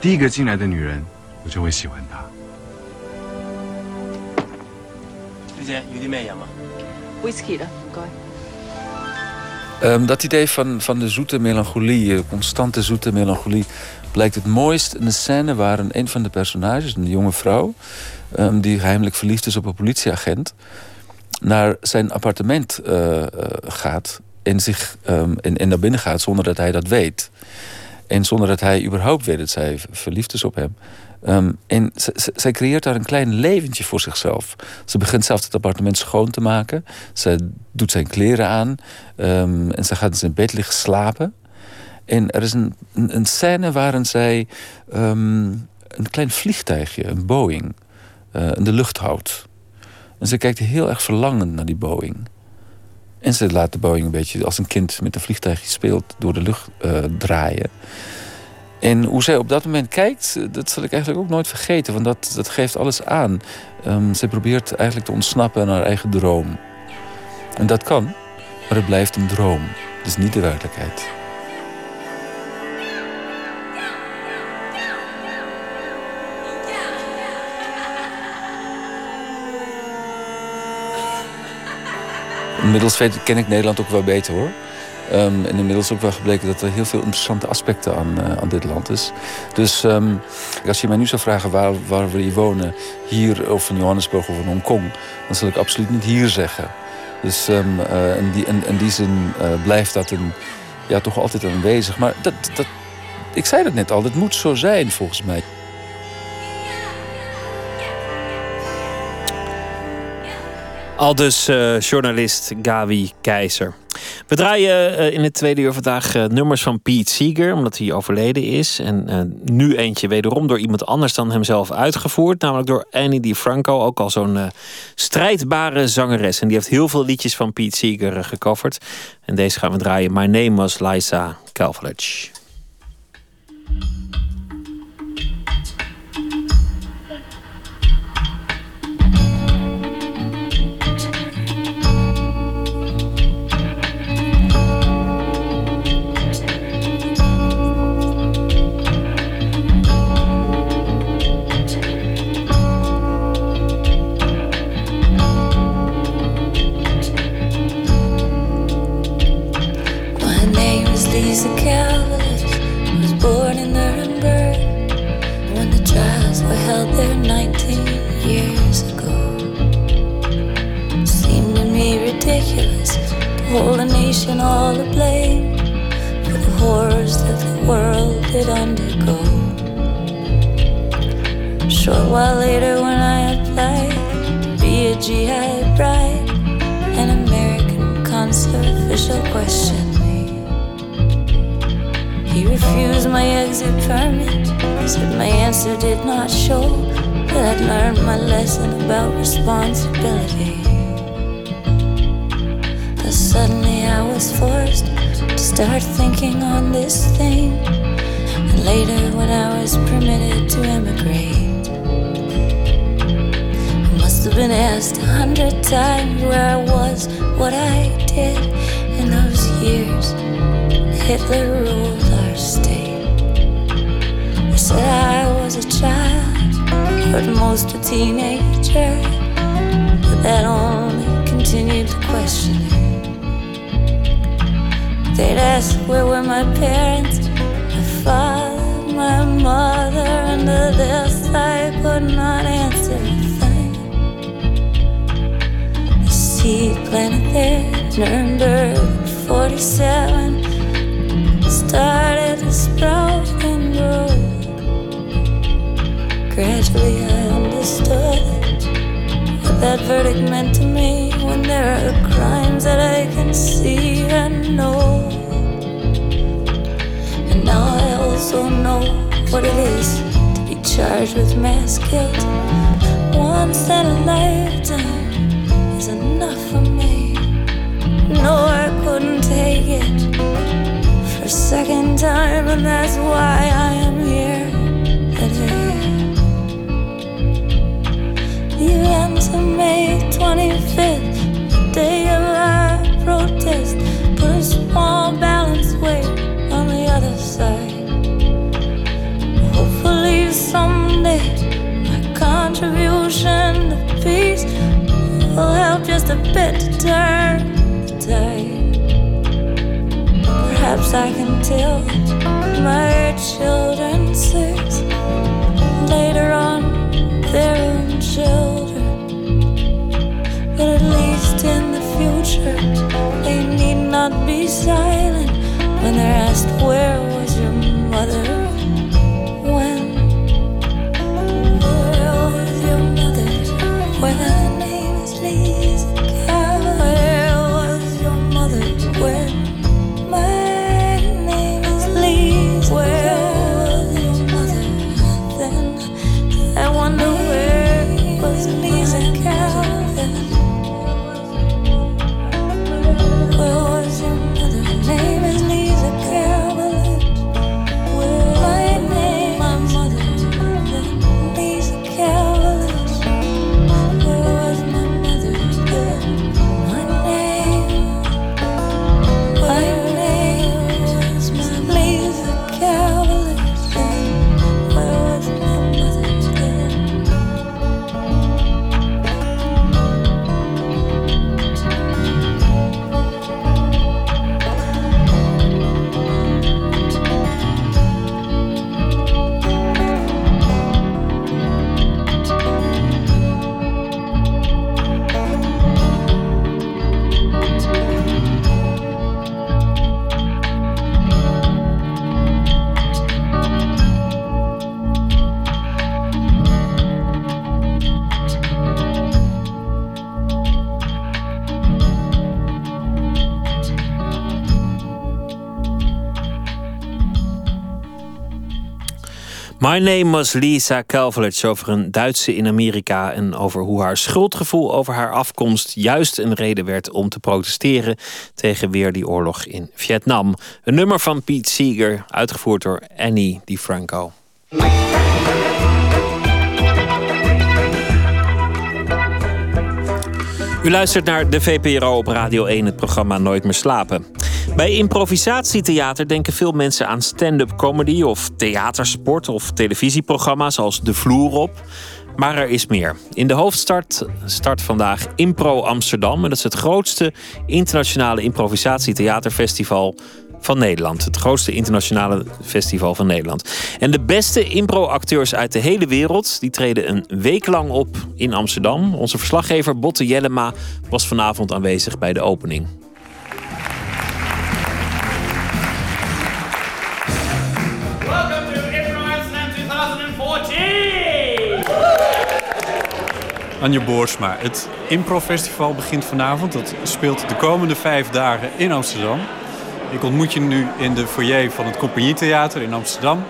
第一个进来的女人，我就会喜欢她。 小姐，要啲咩饮啊？ Whisky 啦，唔该。 Ehm, dat idee van, van de zoete melancholie, de constante zoete melancholie, blijkt het mooist in de scène waarin een van de personages, een jonge vrouw, ehm, die heimelijk verliefd is op een politieagent, naar zijn appartement eh, eh, gaat en, zich, ehm, en, en naar binnen gaat zonder dat hij dat weet. En zonder dat hij überhaupt weet dat zij v- verliefd is op hem. Ehm, en zij creëert daar een klein leventje voor zichzelf. Ze begint zelf het appartement schoon te maken. Ze doet zijn kleren aan. ehm, en ze gaat in zijn bed liggen slapen. En er is een scène waarin zij ehm, een klein vliegtuigje, een Boeing, eh, in de lucht houdt. En ze kijkt heel erg verlangend naar die Boeing. En ze laat de Boeing een beetje als een kind met een vliegtuigje speelt door de lucht eh, draaien. En hoe zij op dat moment kijkt, eh, dat zal ik eigenlijk ook nooit vergeten. Want dat, dat geeft alles aan. Ehm zij probeert eigenlijk te ontsnappen aan haar eigen droom. En dat kan, maar het blijft een droom. Is niet de werkelijkheid. Inmiddels ken ik Nederland ook wel beter hoor. Ehm, en inmiddels ook wel gebleken dat er heel veel interessante aspecten aan, eh, aan dit land is. Dus ehm, als je mij nu zou vragen waar, waar wil wonen, hier of in Johannesburg of in Hongkong, dan zal ik absoluut niet hier zeggen. Dus ehm, eh, in, die, in, in die zin eh, blijft dat een, ja, toch altijd aanwezig. Maar dat, dat, ik zei dat net al, dat moet zo zijn volgens mij. Al dus eh, journalist Gawi Keizer. We draaien eh, in het tweede uur vandaag eh, nummers van Pete Seeger, omdat hij overleden is. En nu eentje wederom door iemand anders dan hemzelf uitgevoerd. Namelijk door Annie DiFranco, ook al zo'n strijdbare zangeres. En die heeft heel veel liedjes van Pete Seeger gecoverd. En deze gaan we draaien. My name was Liza Calvage. Blame for the horrors that the world did undergo. Short while later, when I applied to be a GI bride, an American consular official questioned me. He refused my exit permit, said my answer did not show that I'd learned my lesson about responsibility. Suddenly I was forced to start thinking on this thing. And later, when I was permitted to emigrate, I must have been asked a hundred times where I was, what I did in those years. Hitler ruled our state. They said I was a child, at most a teenager, but that only continued to question it. They'd ask where were my parents, my father, my mother, and to this I could not answer a thing. The seed planted there, Nuremberg 47 started to sprout and grow. Gradually, I understood that verdict meant to me when there are crimes that I can see and know. And now I also know what it is to be charged with mass guilt. Once in a lifetime is enough for me. No, I couldn't take it for a second time, and that's why I am here of May 25th, day of our protest, put a small balance weight on the other side. Hopefully, someday, my contribution to peace will help just a bit to turn the tide. Perhaps I can tell my children six later on their own children. But at least in the future, they need not be silent when they're asked, Where was your mother? My name was Lisa Calverlitz over een Duitse in Amerika en over hoe haar schuldgevoel over haar afkomst juist een reden werd om te protesteren tegen weer die oorlog in Vietnam. Een nummer van Pete Seeger, uitgevoerd door Annie DiFranco. U luistert naar de VPRO op Radio 1, het programma Nooit meer slapen. Bij improvisatietheater denken veel mensen aan stand-up comedy of theatersport of televisieprogramma's als De Vloer op. Maar er is meer. In de hoofdstad start vandaag Impro Amsterdam. En dat is het grootste internationale improvisatietheaterfestival van Nederland. Het grootste internationale festival van Nederland. En de beste impro-acteurs uit de hele wereld... die treden een week lang op in Amsterdam. Onze verslaggever Botte Jellema was vanavond aanwezig bij de opening. Anja Boersma. Het Impro-festival begint vanavond. Dat speelt de komende vijf dagen in Amsterdam. Ik ontmoet je nu in de foyer van het Compagnietheater in Amsterdam.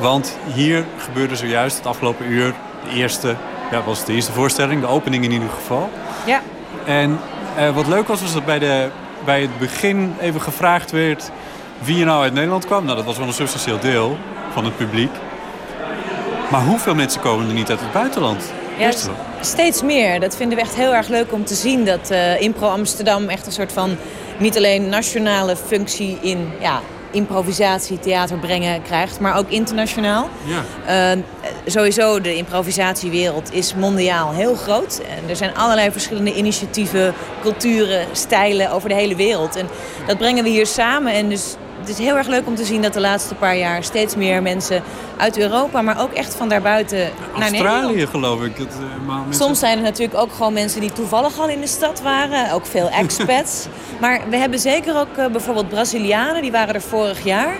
Want hier gebeurde zojuist het afgelopen uur de eerste, ja, was het de eerste voorstelling, de opening in ieder geval. Ja. En eh, wat leuk was, was dat bij, de, bij het begin even gevraagd werd wie er nou uit Nederland kwam. Nou, dat was wel een substantieel deel van het publiek. Maar hoeveel mensen komen er niet uit het buitenland? Ja? Steeds meer. Dat vinden we echt heel erg leuk om te zien. Dat eh, Impro Amsterdam echt een soort van niet alleen nationale functie in ja, improvisatie, theater brengen krijgt, maar ook internationaal. Ja. Eh, sowieso, de improvisatiewereld is mondiaal heel groot. En er zijn allerlei verschillende initiatieven, culturen, stijlen over de hele wereld. En dat brengen we hier samen. En dus het is heel erg leuk om te zien dat de laatste paar jaar steeds meer mensen uit Europa, maar ook echt van daarbuiten naar Nederland. Australië geloof ik. Dat, eh, maar mensen- Soms zijn er natuurlijk ook gewoon mensen die toevallig al in de stad waren. Ook veel expats. maar we hebben zeker ook eh, bijvoorbeeld Brazilianen. Die waren er vorig jaar.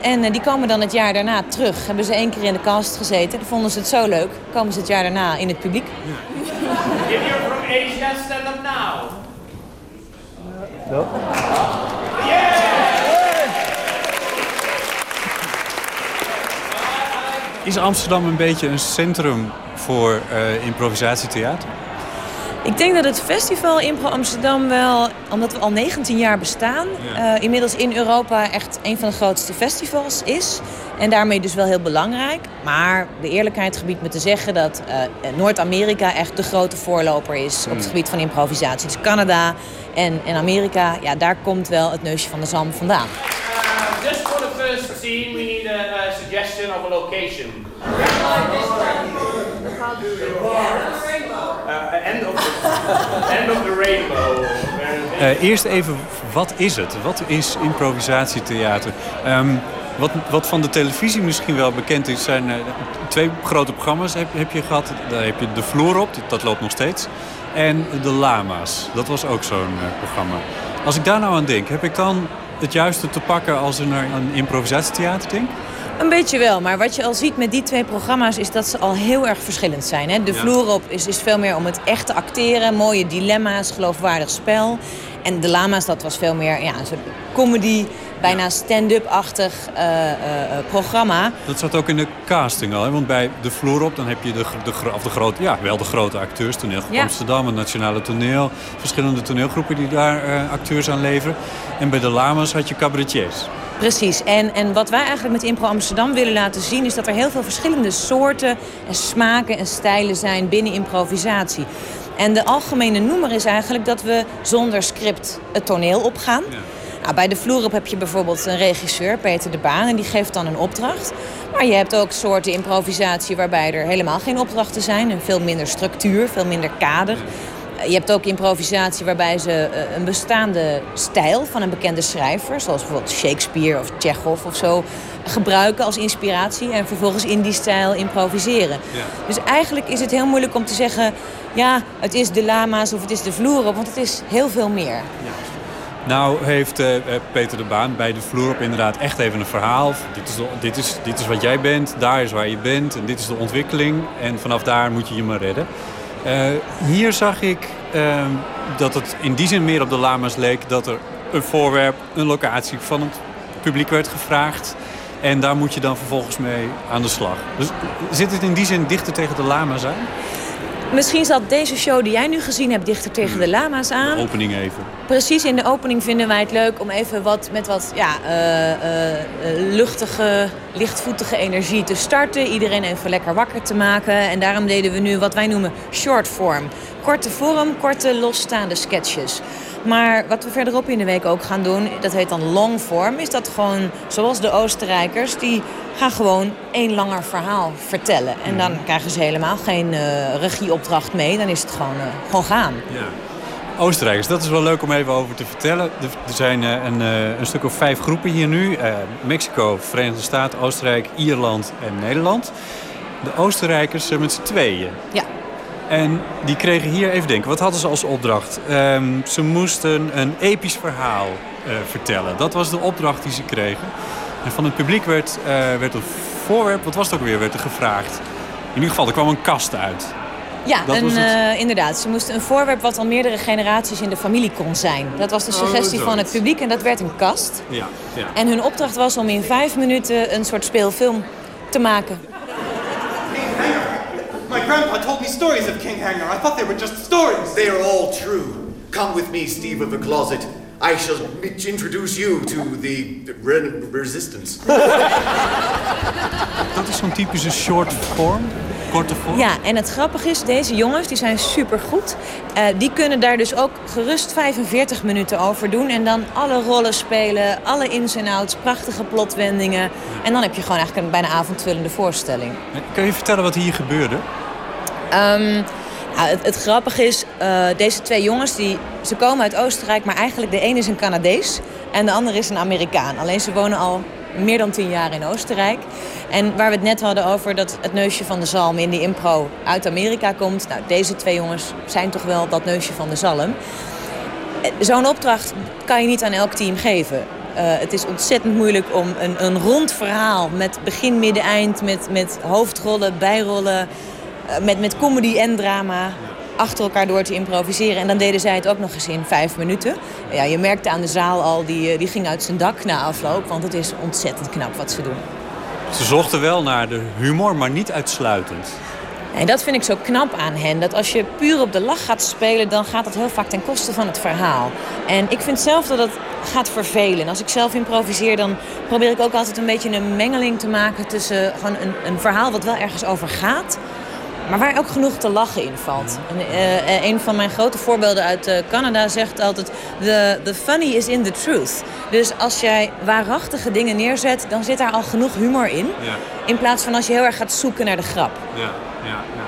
En eh, die komen dan het jaar daarna terug. Hebben ze één keer in de cast gezeten. Dan vonden ze het zo leuk. Komen ze het jaar daarna in het publiek. If you're from Asia, stand up now. Is Amsterdam een beetje een centrum voor eh, improvisatietheater? Ik denk dat het festival Impro Amsterdam wel, omdat we al 19 jaar bestaan, Ja. eh, inmiddels in Europa echt een van de grootste festivals is. En daarmee dus wel heel belangrijk. Maar de eerlijkheid gebiedt me te zeggen dat eh, Noord-Amerika echt de grote voorloper is op het Hmm. gebied van improvisatie. Dus Canada en, en Amerika, ja, daar komt wel het neusje van de zalm vandaan. Uh, just for the first scene, we need a, a suggestion of a location. End, of end of rainbow. Eh, eerst even, wat is het? Wat is improvisatietheater? Ehm, wat, wat van de televisie misschien wel bekend is, zijn eh, twee grote programma's heb, heb je gehad. Daar heb je De Vloer op, dat loopt nog steeds. En De Lama's, dat was ook zo'n eh, programma. Als ik daar nou aan denk, heb ik dan het juiste te pakken als naar een improvisatietheater denk? Een beetje wel, maar wat je al ziet met die twee programma's is dat ze al heel erg verschillend zijn. Hè? De Ja. vloer op is, is veel meer om het echte acteren, mooie dilemma's, geloofwaardig spel. En de Lama's, dat was veel meer ja, een soort comedy, bijna stand-up-achtig eh, eh, eh, programma. Dat zat ook in de casting al, hè? want bij de vloer op dan heb je de, de, of de grote, ja, wel de grote acteurs, Ja. Amsterdam, het Nationale Toneel, verschillende toneelgroepen die daar acteurs aan leveren. En bij de Lama's had je cabaretiers. Precies. En, en wat wij eigenlijk met Impro Amsterdam willen laten zien... is dat er heel veel verschillende soorten en smaken en stijlen zijn binnen improvisatie. En de algemene noemer is eigenlijk dat we zonder script het toneel opgaan. Nou, bij de vloer op heb je bijvoorbeeld een regisseur, Peter de Baan... en die geeft dan een opdracht. Maar je hebt ook soorten improvisatie waarbij er helemaal geen opdrachten zijn... en veel minder structuur, veel minder kader... Je hebt ook improvisatie waarbij ze eh, een bestaande stijl van een bekende schrijver, zoals bijvoorbeeld Shakespeare of Chekhov of zo, gebruiken als inspiratie en vervolgens in die stijl improviseren. Dus eigenlijk is het heel moeilijk om te zeggen, ja, het is de lama's of het is de vloer op, want het is heel veel meer. Nou heeft eh, eh, Peter de Baan bij de vloer op inderdaad echt even een verhaal. Dit is, de- dit, is, dit is wat jij bent, daar is waar je bent en dit is de ontwikkeling. En vanaf daar moet je je maar redden. Eh, hier zag ik eh, dat het in die zin meer op de lama's leek dat er een voorwerp, een locatie van het publiek werd gevraagd. En daar moet je dan vervolgens mee aan de slag. Dus zit het in die zin dichter tegen de lama's aan? Misschien zat deze show die jij nu gezien hebt dichter tegen de lama's aan. Opening even. Precies in de opening vinden wij het leuk om even wat, met wat ja, eh, eh, eh, luchtige, lichtvoetige energie te starten. Iedereen even lekker wakker te maken. En daarom deden we nu wat wij noemen short form. Korte vorm, korte losstaande sketches. Maar wat we verderop in de week ook gaan doen, dat heet dan long form, is dat gewoon zoals de Oostenrijkers, die gaan gewoon één langer verhaal vertellen. En dan krijgen ze helemaal geen eh, regieopdracht mee, dan is het gewoon, eh, gewoon gaan. Oostenrijkers, dat is wel leuk om even over te vertellen. Er zijn eh, een, een stuk of vijf groepen hier nu. Mexico, Verenigde Staten, Oostenrijk, Ierland en Nederland. De Oostenrijkers zijn met z'n tweeën. Ja. En die kregen hier, even denken, wat hadden ze als opdracht? Ehm, ze moesten een episch verhaal eh, vertellen. Dat was de opdracht die ze kregen. En van het publiek werd, eh, werd een voorwerp, wat was het ook weer, werd er gevraagd. In ieder geval, er kwam een kast uit. Ja, Dat een, eh, inderdaad. Ze moesten een voorwerp wat al meerdere generaties in de familie kon zijn. Dat was de Oh, suggestie van het publiek en dat werd een kast. Ja, ja. En hun opdracht was om in vijf minuten een soort speelfilm te maken. My grandpa told me stories of King Hanger. I thought they were just stories. They are all true. Come with me, Steve of the Closet. I shall introduce you to the re- resistance. Dat is zo'n typische short form, korte vorm. Ja, en het grappige is, deze jongens die zijn supergoed. Eh die kunnen daar dus ook gerust 45 minuten over doen. En dan alle rollen spelen, alle ins en outs, prachtige plotwendingen. En dan heb je gewoon eigenlijk een bijna avondvullende voorstelling. Kun je vertellen wat hier gebeurde? Ehm, het, grappige is, eh, deze twee jongens die, ze komen uit Oostenrijk, maar eigenlijk de een is een Canadees en de ander is een Amerikaan. Alleen ze wonen al meer dan tien jaar in Oostenrijk. En waar we het net hadden over dat het neusje van de zalm in die impro uit Amerika komt. Nou, deze twee jongens zijn toch wel dat neusje van de zalm. Eh, Zo'n opdracht kan je niet aan elk team geven. Eh, het is ontzettend moeilijk om een, een rond verhaal met begin, midden, eind, met, met hoofdrollen, bijrollen, met, met comedy en drama achter elkaar door te improviseren. En dan deden zij het ook nog eens in vijf minuten. Ja, je merkte aan de zaal al, die, eh, die ging uit zijn dak na afloop, want het is ontzettend knap wat ze doen. Ze zochten wel naar de humor, maar niet uitsluitend. En dat vind ik zo knap aan hen. Dat als je puur op de lach gaat spelen, dan gaat dat heel vaak ten koste van het verhaal. En ik vind zelf dat het gaat vervelen. En als ik zelf improviseer, dan probeer ik ook altijd een beetje een mengeling te maken tussen gewoon een, een verhaal wat wel ergens over gaat. Maar waar ook genoeg te lachen in valt. En, eh, eh, een van mijn grote voorbeelden uit eh, Canada zegt altijd... The, the funny is in the truth. Dus als jij waarachtige dingen neerzet... dan zit daar al genoeg humor in. Ja. In plaats van als je heel erg gaat zoeken naar de grap. Ja, ja, ja.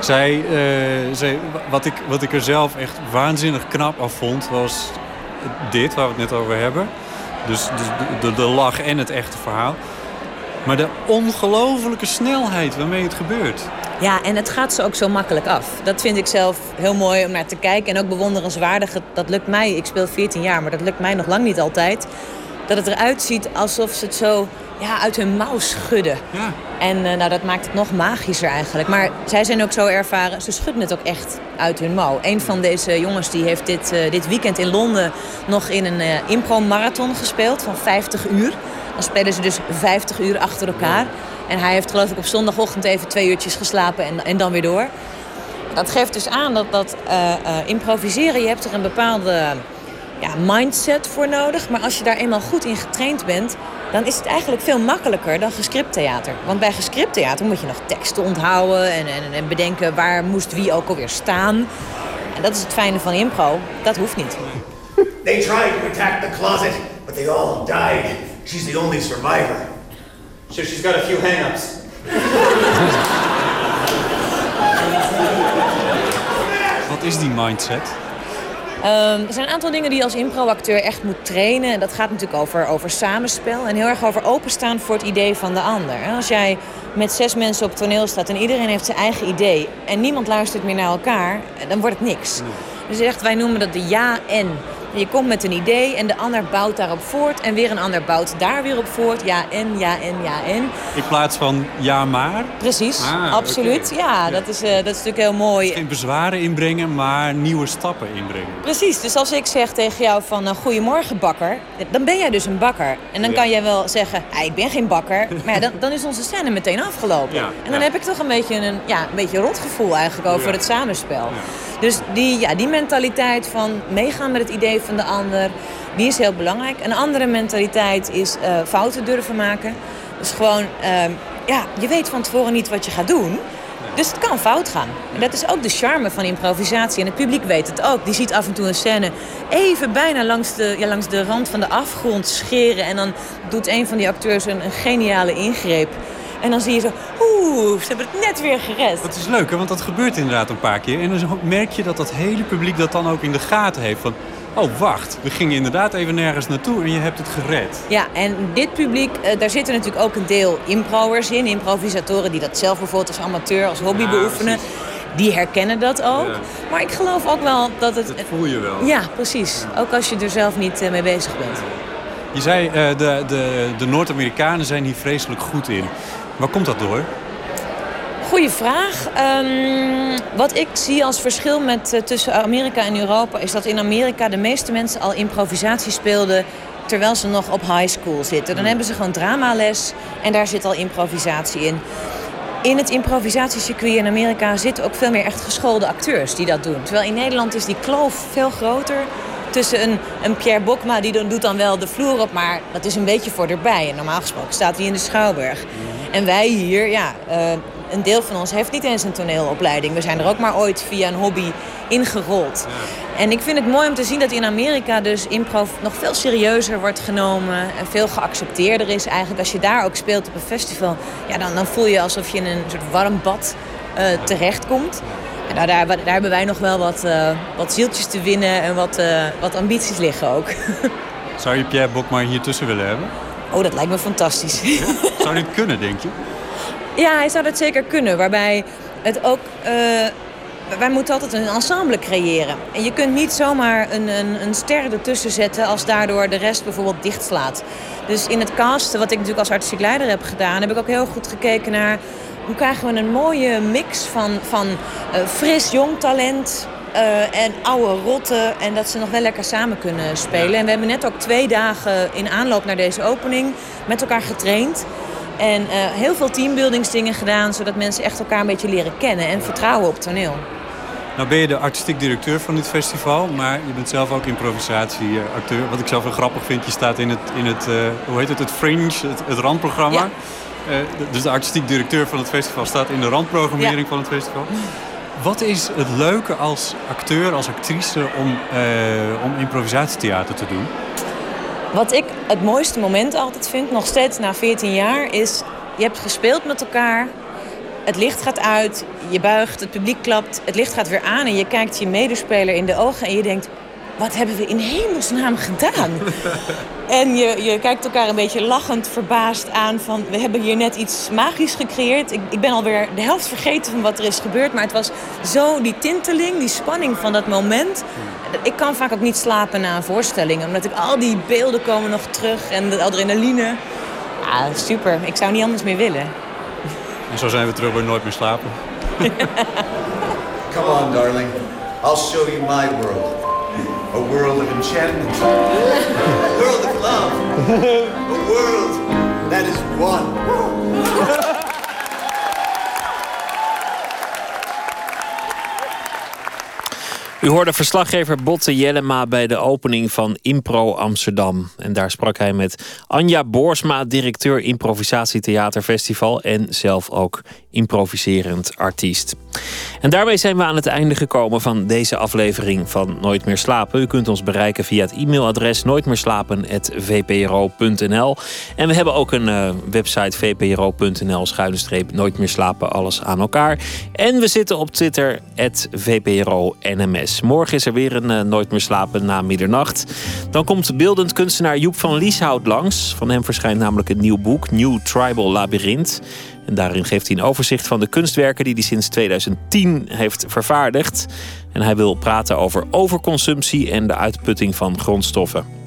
Zij, zij, wat, ik, wat ik er zelf echt waanzinnig knap af vond, was dit waar we het net over hebben. Dus de, de, de lach en het echte verhaal. Maar de ongelofelijke snelheid waarmee het gebeurt. Ja, en het gaat ze ook zo makkelijk af. Dat vind ik zelf heel mooi om naar te kijken. En ook bewonderenswaardig. Dat lukt mij, ik speel 14 jaar, maar dat lukt mij nog lang niet altijd. Dat het eruit ziet alsof ze het zo ja, uit hun mouw schudden. Ja. En eh, nou, dat maakt het nog magischer eigenlijk. Maar zij zijn ook zo ervaren, ze schudden het ook echt uit hun mouw. Een van deze jongens die heeft dit, eh, dit weekend in Londen nog in een eh, impro-marathon gespeeld van 50 uur. Dan spelen ze dus 50 uur achter elkaar. En hij heeft geloof ik op zondagochtend even twee uurtjes geslapen en, en dan weer door. Dat geeft dus aan dat, dat eh, eh, improviseren, je hebt er een bepaalde ja, mindset voor nodig. Maar als je daar eenmaal goed in getraind bent, dan is het eigenlijk veel makkelijker dan gescript theater. Want bij gescript theater moet je nog teksten onthouden en, en, en bedenken waar moest wie ook alweer staan. En dat is het fijne van impro. Dat hoeft niet. They tried to attack the closet, but they all died. She's the only survivor. So she's got a few hang-ups. Wat is die mindset? Ehm, er zijn een aantal dingen die je als improacteur echt moet trainen. En dat gaat natuurlijk over, over samenspel en heel erg over openstaan voor het idee van de ander. En als jij met zes mensen op het toneel staat en iedereen heeft zijn eigen idee en niemand luistert meer naar elkaar, dan wordt het niks. Dus echt, wij noemen dat de ja en. Je komt met een idee en de ander bouwt daarop voort. En weer een ander bouwt daar weer op voort. Ja, en, ja, en, ja, en. In plaats van ja maar. Precies, Ah, absoluut. Ja, Dat, is, eh, dat is natuurlijk heel mooi. Geen bezwaren inbrengen, maar nieuwe stappen inbrengen. Precies, dus als ik zeg tegen jou van uh, goedemorgen bakker, dan ben jij dus een bakker. En dan Ja. kan jij wel zeggen, "Ah, ik ben geen bakker. Maar ja, dan, dan is onze scène meteen afgelopen. En dan heb ik toch een beetje een, ja, een beetje rotgevoel eigenlijk over het samenspel. Dus die, ja, die mentaliteit van meegaan met het idee van de ander, die is heel belangrijk. Een andere mentaliteit is eh, fouten durven maken. Dus gewoon, ehm, ja, je weet van tevoren niet wat je gaat doen. Dus het kan fout gaan. En dat is ook de charme van improvisatie. En het publiek weet het ook. Die ziet af en toe een scène even bijna langs de, ja, langs de rand van de afgrond scheren. En dan doet een van die acteurs een, een geniale ingreep. En dan zie je zo, oeh, ze hebben het net weer gered. Dat is leuk, hè? want dat gebeurt inderdaad een paar keer. En dan merk je dat dat hele publiek dat dan ook in de gaten heeft. Van, oh wacht, we gingen inderdaad even nergens naartoe en je hebt het gered. Ja, en dit publiek, eh, daar zitten natuurlijk ook een deel impro'ers in. Improvisatoren die dat zelf bijvoorbeeld als amateur, als hobby Ja, beoefenen. Die herkennen dat ook. Ja. Maar ik geloof ook wel dat het... Dat voel je wel. Ja, precies. Ook als je er zelf niet eh, mee bezig bent. Je zei, eh, de, de, de Noord-Amerikanen zijn hier vreselijk goed in. Waar komt dat door? Goeie vraag. Ehm, wat ik zie als verschil met, eh, tussen Amerika en Europa... is dat in Amerika de meeste mensen al improvisatie speelden... terwijl ze nog op high school zitten. Dan hebben ze gewoon dramales en daar zit al improvisatie in. In het improvisatiecircuit in Amerika zitten ook veel meer echt geschoolde acteurs die dat doen. Terwijl in Nederland is die kloof veel groter tussen een, een Pierre Bokma, die dan, doet dan wel de vloer op, maar dat is een beetje voor erbij. En normaal gesproken staat hij in de Schouwburg. En wij hier, ja, eh, een deel van ons heeft niet eens een toneelopleiding. We zijn er ook maar ooit via een hobby ingerold. En ik vind het mooi om te zien dat in Amerika dus improv nog veel serieuzer wordt genomen. En veel geaccepteerder is eigenlijk. Als je daar ook speelt op een festival, ja, dan, dan voel je alsof je in een soort warm bad eh, terechtkomt. En nou, daar, daar hebben wij nog wel wat, eh, wat zieltjes te winnen en wat, wat ambities liggen ook. Zou je Pierre Bokma hier tussen willen hebben? Oh, dat lijkt me fantastisch. Zou dit kunnen, denk je? Ja, hij zou dat zeker kunnen. Waarbij het ook. eh, wij moeten altijd een ensemble creëren. En je kunt niet zomaar een, een, een ster ertussen zetten als daardoor de rest bijvoorbeeld dichtslaat. Dus in het casten, wat ik natuurlijk als artistiek leider heb gedaan, heb ik ook heel goed gekeken naar hoe krijgen we een mooie mix van, van eh, fris jong talent. Eh, en oude rotten. En dat ze nog wel lekker samen kunnen spelen. En we hebben net ook twee dagen in aanloop naar deze opening met elkaar getraind. En eh, heel veel teambuildingsdingen gedaan, zodat mensen echt elkaar een beetje leren kennen en vertrouwen op toneel. Nou ben je de artistiek directeur van dit festival, maar je bent zelf ook improvisatieacteur. Wat ik zelf wel grappig vind, je staat in het, in het eh, hoe heet het, het Fringe, het, het randprogramma. Dus de artistiek directeur van het festival staat in de randprogrammering Ja. van het festival. Wat is het leuke als acteur, als actrice om, eh, om improvisatietheater te doen? Wat ik het mooiste moment altijd vind, nog steeds na 14 jaar, is je hebt gespeeld met elkaar. Het licht gaat uit, je buigt, het publiek klapt, het licht gaat weer aan en je kijkt je medespeler in de ogen en je denkt, wat hebben we in hemelsnaam gedaan? En je, je kijkt elkaar een beetje lachend, verbaasd aan van... we hebben hier net iets magisch gecreëerd. Ik, ik ben alweer de helft vergeten van wat er is gebeurd. Maar het was zo die tinteling, die spanning van dat moment. Ik kan vaak ook niet slapen na een voorstelling. Omdat ik al die beelden komen nog terug en de adrenaline. Ah, super. Ik zou niet anders meer willen. En zo zijn we terug bij Nooit meer slapen. Come on, darling. I'll show you my world. A world of enchantment. A world of love. A world that is one. U hoorde verslaggever Botte Jellema bij de opening van Impro Amsterdam. En daar sprak hij met Anja Boorsma, directeur Improvisatietheaterfestival en zelf ook improviserend artiest. En daarmee zijn we aan het einde gekomen van deze aflevering van Nooit meer slapen. U kunt ons bereiken via het e-mailadres nooitmeerslapen@vpro.nl. En we hebben ook een eh, website vpro.nl schuine nooit meer slapen alles aan elkaar. En we zitten op Twitter @vpro_nms. Morgen is er weer een eh, Nooit meer slapen na middernacht. Dan komt beeldend kunstenaar Joep van Lieshout langs. Van hem verschijnt namelijk een nieuw boek, New Tribal Labyrinth. En daarin geeft hij een overzicht van de kunstwerken die hij sinds 2010 heeft vervaardigd. En hij wil praten over overconsumptie en de uitputting van grondstoffen.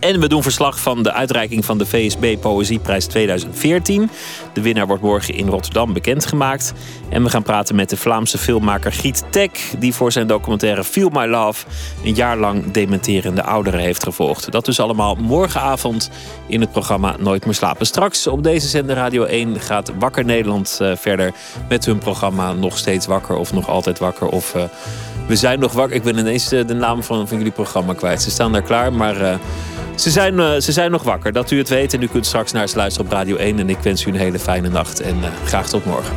En we doen verslag van de uitreiking van de VSB Poëzieprijs 2014. De winnaar wordt morgen in Rotterdam bekendgemaakt. En we gaan praten met de Vlaamse filmmaker Giet Tek... die voor zijn documentaire Feel My Love... een jaar lang dementerende ouderen heeft gevolgd. Dat dus allemaal morgenavond in het programma Nooit meer slapen. Straks op deze zender Radio 1 gaat Wakker Nederland eh, verder... met hun programma Nog Steeds Wakker of Nog Altijd Wakker... of eh, We zijn nog wakker. Ik ben ineens eh, de naam van, van jullie programma kwijt. Ze staan daar klaar, maar... eh, ze zijn, eh, ze zijn nog wakker, dat u het weet. En u kunt straks naar ze luisteren op Radio 1. En ik wens u een hele fijne nacht en graag tot morgen.